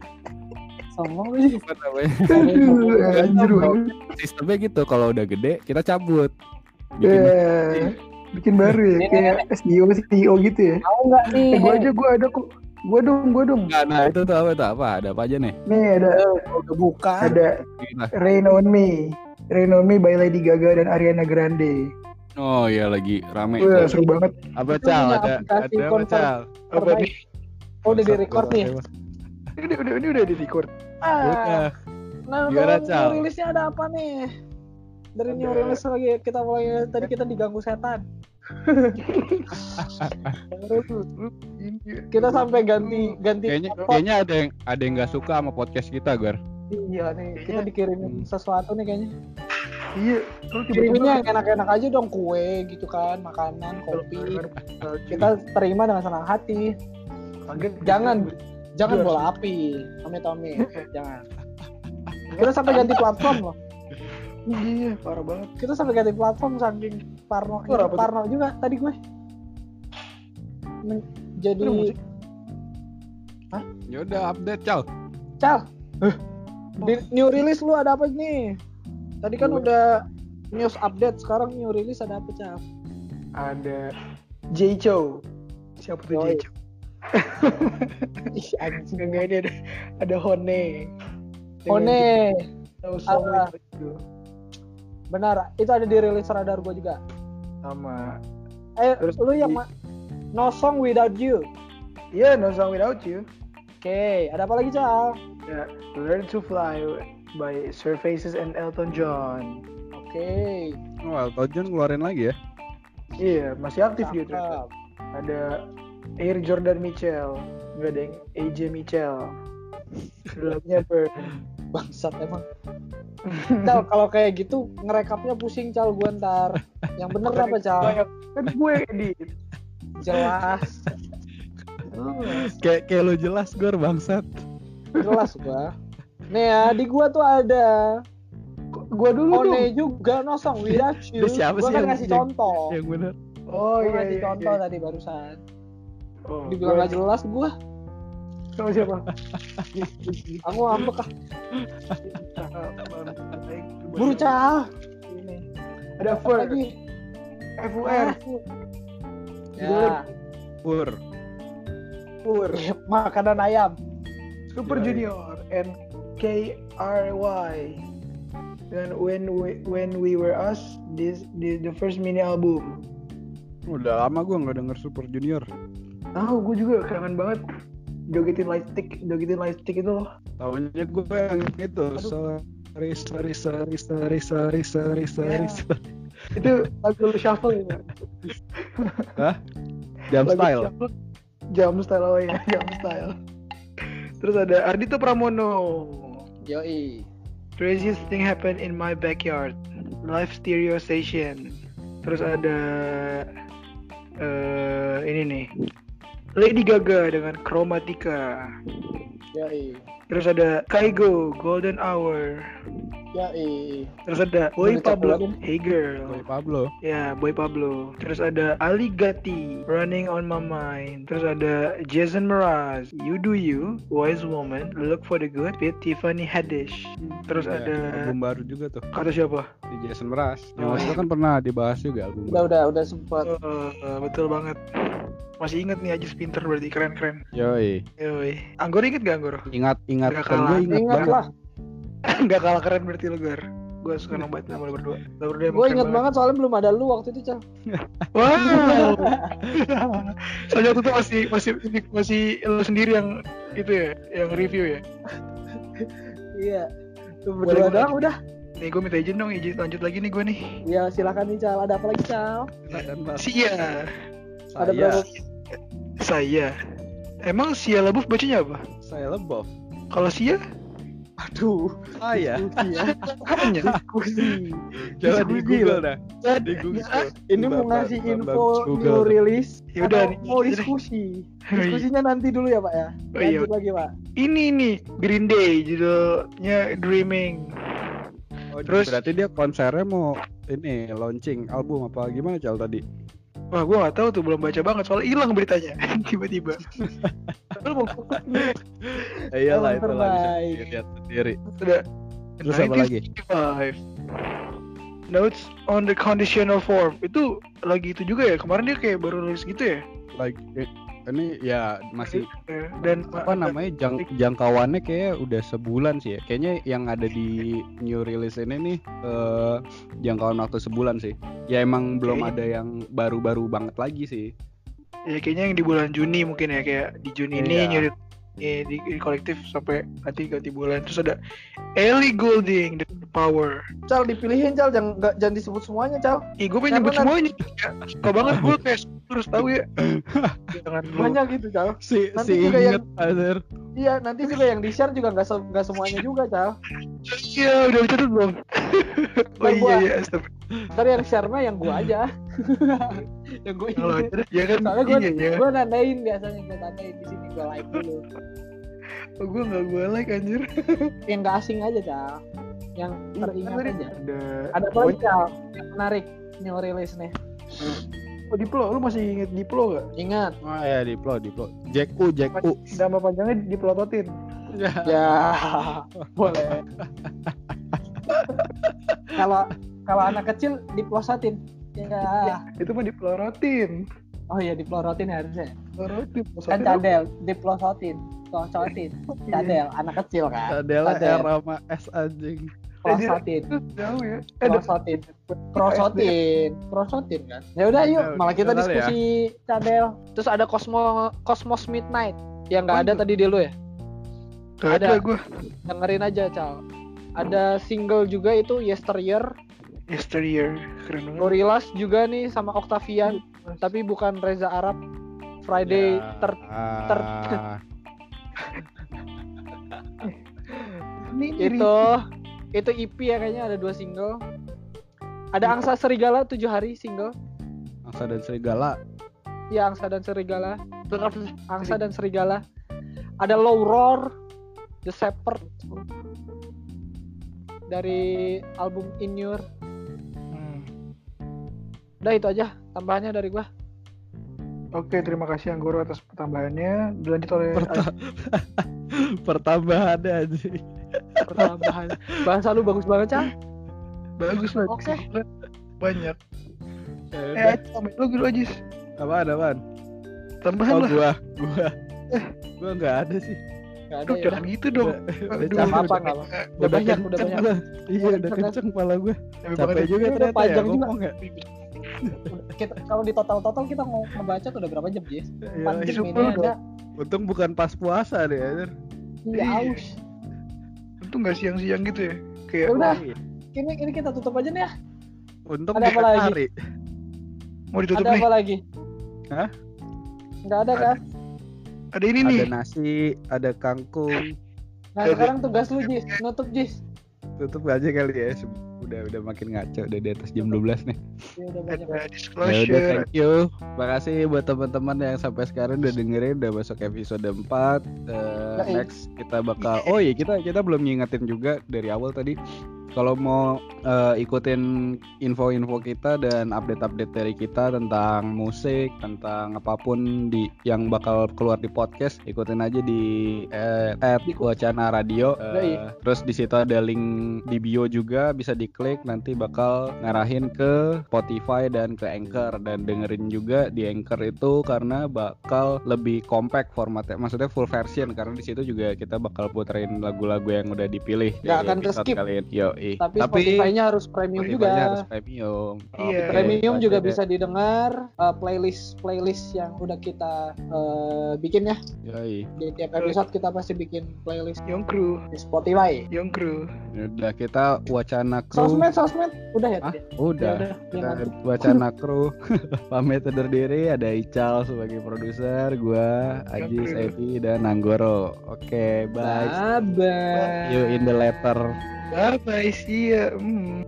Sombong sih. Apa namanya? aduh, anjir banget. Sistemnya gitu kalau udah gede kita cabut. Bikin Ya, bikin baru ya, kayak SEO SEO gitu ya. Mau nggak nih? Eh, gua aja gua ada kok. Gua dong, gua dong. Nah, nah, itu tuh apa tuh apa? Ada apa aja nih? Nih ada udah buka. ada. Rain on Me. Rain on Me by Lady Gaga dan Ariana Grande. Oh iya lagi rame Wah, itu. seru banget. Apa cal ada ada apa cal? Apa nih? Oh, udah di record nih. Ini udah udah ini udah di record. Ah, Udah. nah Gimana, new rilisnya ada apa nih? Dari new rilis lagi kita mulai tadi kita diganggu setan. Kita sampai ganti ganti Kayaknya spot. kayaknya ada yang ada yang nggak suka sama podcast kita, Gar. Iya nih, kita dikirimin sesuatu nih kayaknya. Iya, Kiriminnya yang enak-enak aja dong, kue gitu kan, makanan, kopi. Kita terima dengan senang hati. Jangan, jangan bola api, Tommy Tommy, jangan. Kita sampai ganti platform loh. Iya, parah banget. Kita sampai ganti platform saking Parno? Parno juga tadi gue. Men- jadi musik. Ya udah update, Cal. Cal, di new release lu ada apa nih? Tadi kan Gue- udah news update, sekarang new release ada apa Cal? Ada J Chow. Siapa tuh J Yoi. Chow? Ih anjing. Enggak ini ada ada Hone. One, Tahu sama Apa? itu benar. Itu ada di release radar gue juga. sama Eh, Terus lu yang di- ma- No Song Without You. Iya, No Song Without You. Oke, ada apa lagi Cal? Ya, Learn to Fly by Surfaces and Elton John. Oke. Oh, Elton John ngeluarin lagi ya? Iya, masih aktif dia ternyata. Ada Air Jordan Mitchell, enggak ada yang AJ Mitchell. Lagunya Burn. Bangsat emang. Cal, kalau kayak gitu ngerekapnya pusing Cal gue ntar. Yang bener apa Cal? Kan gue edit. Jelas. Kayak kayak lo jelas gue bangsat. Jelas gua. Nih ya, di gua tuh ada Gua dulu dong. One juga No Song sih kan yang- ngasih yang- contoh. Yang bener. Oh Gua iya ngasih iya. contoh iya. tadi barusan. Oh, Dibilang gak jelas gua. Sama siapa? Aku ngambek ah. Buru Cal. Ini. Ada Fur, Lagi. FUR. Ya, Pur. Fur. makanan ayam. Super Junior and KRY dan when we when we were us this, this the first mini album Udah lama gue nggak denger Super Junior. Tahu gue juga kangen banget jogetin lightstick jogetin lightstick itu loh Tahunya gue yang itu. Sorry, sorry, sorry, sorry, sorry, sorry, sorry, Ya. sorry. itu lagu lu shuffle itu Jam Lagu style. shuffle. jam style oh ya jam style terus ada Ardito Pramono Yoi. Craziest thing happened in my backyard. Live stereo station. Terus ada eh ini nih. Lady Gaga dengan Chromatica. Yoi. Terus ada Kaigo Golden Hour. Yoi. Terus ada Boy Pablo. Hey Girl. Boy Pablo. Ya, Boy Pablo. Terus ada Ali Gatti Running on My Mind. Terus ada Jason Mraz You Do You Wise Woman Look for the Good with Tiffany Haddish. Terus Ya, ada album baru juga tuh kata siapa? di Jason Mraz. Yang Oh, iya. kan pernah dibahas juga album. Udah baru. udah udah sempet. Eh, betul banget. Masih inget nih Ajis pinter berarti keren-keren. Yoi. Yoi. Anggur inget gak Anggur? Ingat, ingat. Kan kalah. gue ingat, Ingat banget. lah. Gak kalah keren berarti lu Gar. Gue suka nambah nama lu berdua. Lu berdua emang Gue inget banget soalnya belum ada lu waktu itu Cal. Wow. Soalnya waktu itu masih masih masih lu sendiri yang itu ya, yang review ya. Iya. Lu berdua doang udah. Nih gue minta izin dong, izin lanjut lagi nih gue nih. Ya silakan nih Cal. Ada apa lagi Cal? Sia, Ada saya, berapa? saya. Emang Sia Lebuf bacanya apa? saya lebov. Kalau Sia, Aduh. Saya. Diskusi ya. apanya? Diskusi. Coba di Google dah. Di Google. Ini mau ngasih info new release. Ya udah. Mau diskusi. Oh, iya. Diskusinya nanti dulu ya Pak ya. Oh, iya. Lanjut lagi Pak. Ini nih Green Day judulnya Dreaming. Oh, Terus- berarti dia konsernya mau ini launching album apa gimana Cal tadi? Wah gue gak tahu tuh belum baca banget soalnya hilang beritanya tiba-tiba. Lu mau Eh, iyalah itu lah bisa dilihat sendiri. Sudah. Terus apa lagi? 1965. Notes on the conditional form itu lagi itu juga ya kemarin dia kayak baru nulis gitu ya. Like ini ya masih Dan apa namanya jang, jangkauannya kayak udah sebulan sih ya. Kayaknya yang ada di new release ini nih eh, jangkauan waktu sebulan sih. Ya emang belum ada yang baru-baru banget lagi sih. Ya kayaknya yang di bulan Juni mungkin ya kayak di Juni ini Iya. Eh, di, di kolektif sampai nanti ganti bulan terus ada Ellie Goulding The Power. Cal dipilihin Cal jangan nggak jangan disebut semuanya Cal. Ih gue pengen nyebut semuanya. Ya, suka banget gue kayak harus tahu ya. Jangan lu. Banyak gitu Cal. Si Nanti si juga inget Azir. Iya nanti juga yang di share juga nggak se- nggak semuanya juga Cal. Iya udah dicatat belum? oh iya iya. Ntar yang share mah yang gua aja. yang gue ya kan Soalnya gue iya ya. gue nandain biasanya gue tandain di sini gue like dulu. Oh, gue nggak gue like anjir. Yang gak asing aja cal. Yang teringat Tadi aja. Ada Ada apa lagi cal? Yang menarik new release nih. Oh Diplo, lu masih inget Diplo gak? Ingat. Oh ya Diplo, Diplo. Jack U, Jack U. Nama panjangnya Diplototin. Ya, boleh. Kalau kalau anak kecil diplosatin. Ya. Itu mah Diplorotin. Oh iya diplorotin harusnya. Diplorotin. Kan cadel, diplosotin, plosotin. Cadel, anak kecil kan. Adalah Cadel. R sama S anjing. Plosotin, Jauh ya. Eh, ada- plosotin, prosotin, prosotin kan. Ya udah yuk, malah kita kali diskusi cadel. Terus ada Cosmo Cosmos Midnight yang nggak ada Waduh. tadi di lu ya. Gak ada. ada gue. Dengerin aja, Cal. Ada single juga itu Yesteryear, Yesteryear. Keren banget. Gorillaz juga nih sama Octavian, tapi bukan Reza Arab. Friday Ya. ter ter itu itu EP ya kayaknya ada dua single. Ada Angsa Serigala tujuh hari single. Angsa dan Serigala. Ya Angsa dan Serigala. Angsa dan Serigala. Ada Low Roar, The Shepherd dari album In Your. Udah itu aja tambahannya dari gua. Oke, terima kasih Anggoro atas pertambahannya. Dilanjut oleh Perta- Pertambahan anjing. Tambahan. Bahasa lu bagus banget, Cang. bagus lah. Oke. Banyak. Ya Eh, udah. Aji, tambahin lu dulu Ajis. Apaan, apaan? Tambahan Oh lah. gua, gua. Gua nggak ada sih. Gak ada Aduh, ya. jangan gitu dong. Udah, udah apa. Udah banyak, udah banyak. Iya, Udah udah kenceng. malah gua. Capek Capek banget. juga Udah ternyata ya panjang juga. ngomong ya. Kita kalau di total-total kita mau ngebaca tuh udah berapa jam, Jis? Iya, Empat jam ini ada. Untung bukan pas puasa deh anjir. Iya, Iya. aus. Itu nggak siang-siang gitu ya. Ya Kayak udah, Iya. ini ini kita tutup aja nih ya. Untung Ada apa lagi? hari. mau ditutup ada nih. apa lagi? Hah? Enggak ada kan? Ada ini nih. Ada nasi, ada kangkung. Nah, Ada. sekarang tugas lu, Jis. Nutup, Jis. Tutup aja kali ya. Udah udah makin ngaco udah di atas jam 12 nih. Ya udah banyak. Ya udah disclosure. thank you. Makasih buat teman-teman yang sampai sekarang udah dengerin udah masuk episode 4. Eh, Yoi. next kita bakal Oh iya kita kita belum ngingetin juga dari awal tadi kalau mau eh, ikutin info-info kita dan update-update dari kita tentang musik, tentang apa pun di yang bakal keluar di podcast, ikutin aja di eh, at Wacana Radio. Yoi. terus di situ ada link di bio juga bisa diklik nanti bakal ngarahin ke Spotify dan ke Anchor dan dengerin juga di Anchor itu karena bakal lebih compact formatnya maksudnya full version karena di situ juga kita bakal puterin lagu-lagu yang udah dipilih dari akan ke-skip. kalian Yoi. Tapi, Spotify-nya harus premium Spotify-nya juga. harus premium Iya. Oke, Premium itu juga bisa didengar eh, playlist playlist yang udah kita eh, bikin ya. Yoi. Di tiap episode kita pasti bikin playlist Young Crew. di Spotify. Young Crew. udah kita wacana kru Sosmed, sosmed, udah ya? Hah? tadi? udah Ya udah, kita wacana kru pamit undur diri ada Ical sebagai produser gua Ajis Kru. Evi dan Anggoro oke bye Bye bye. you in the letter Ah, Rapaz, ia. Hum.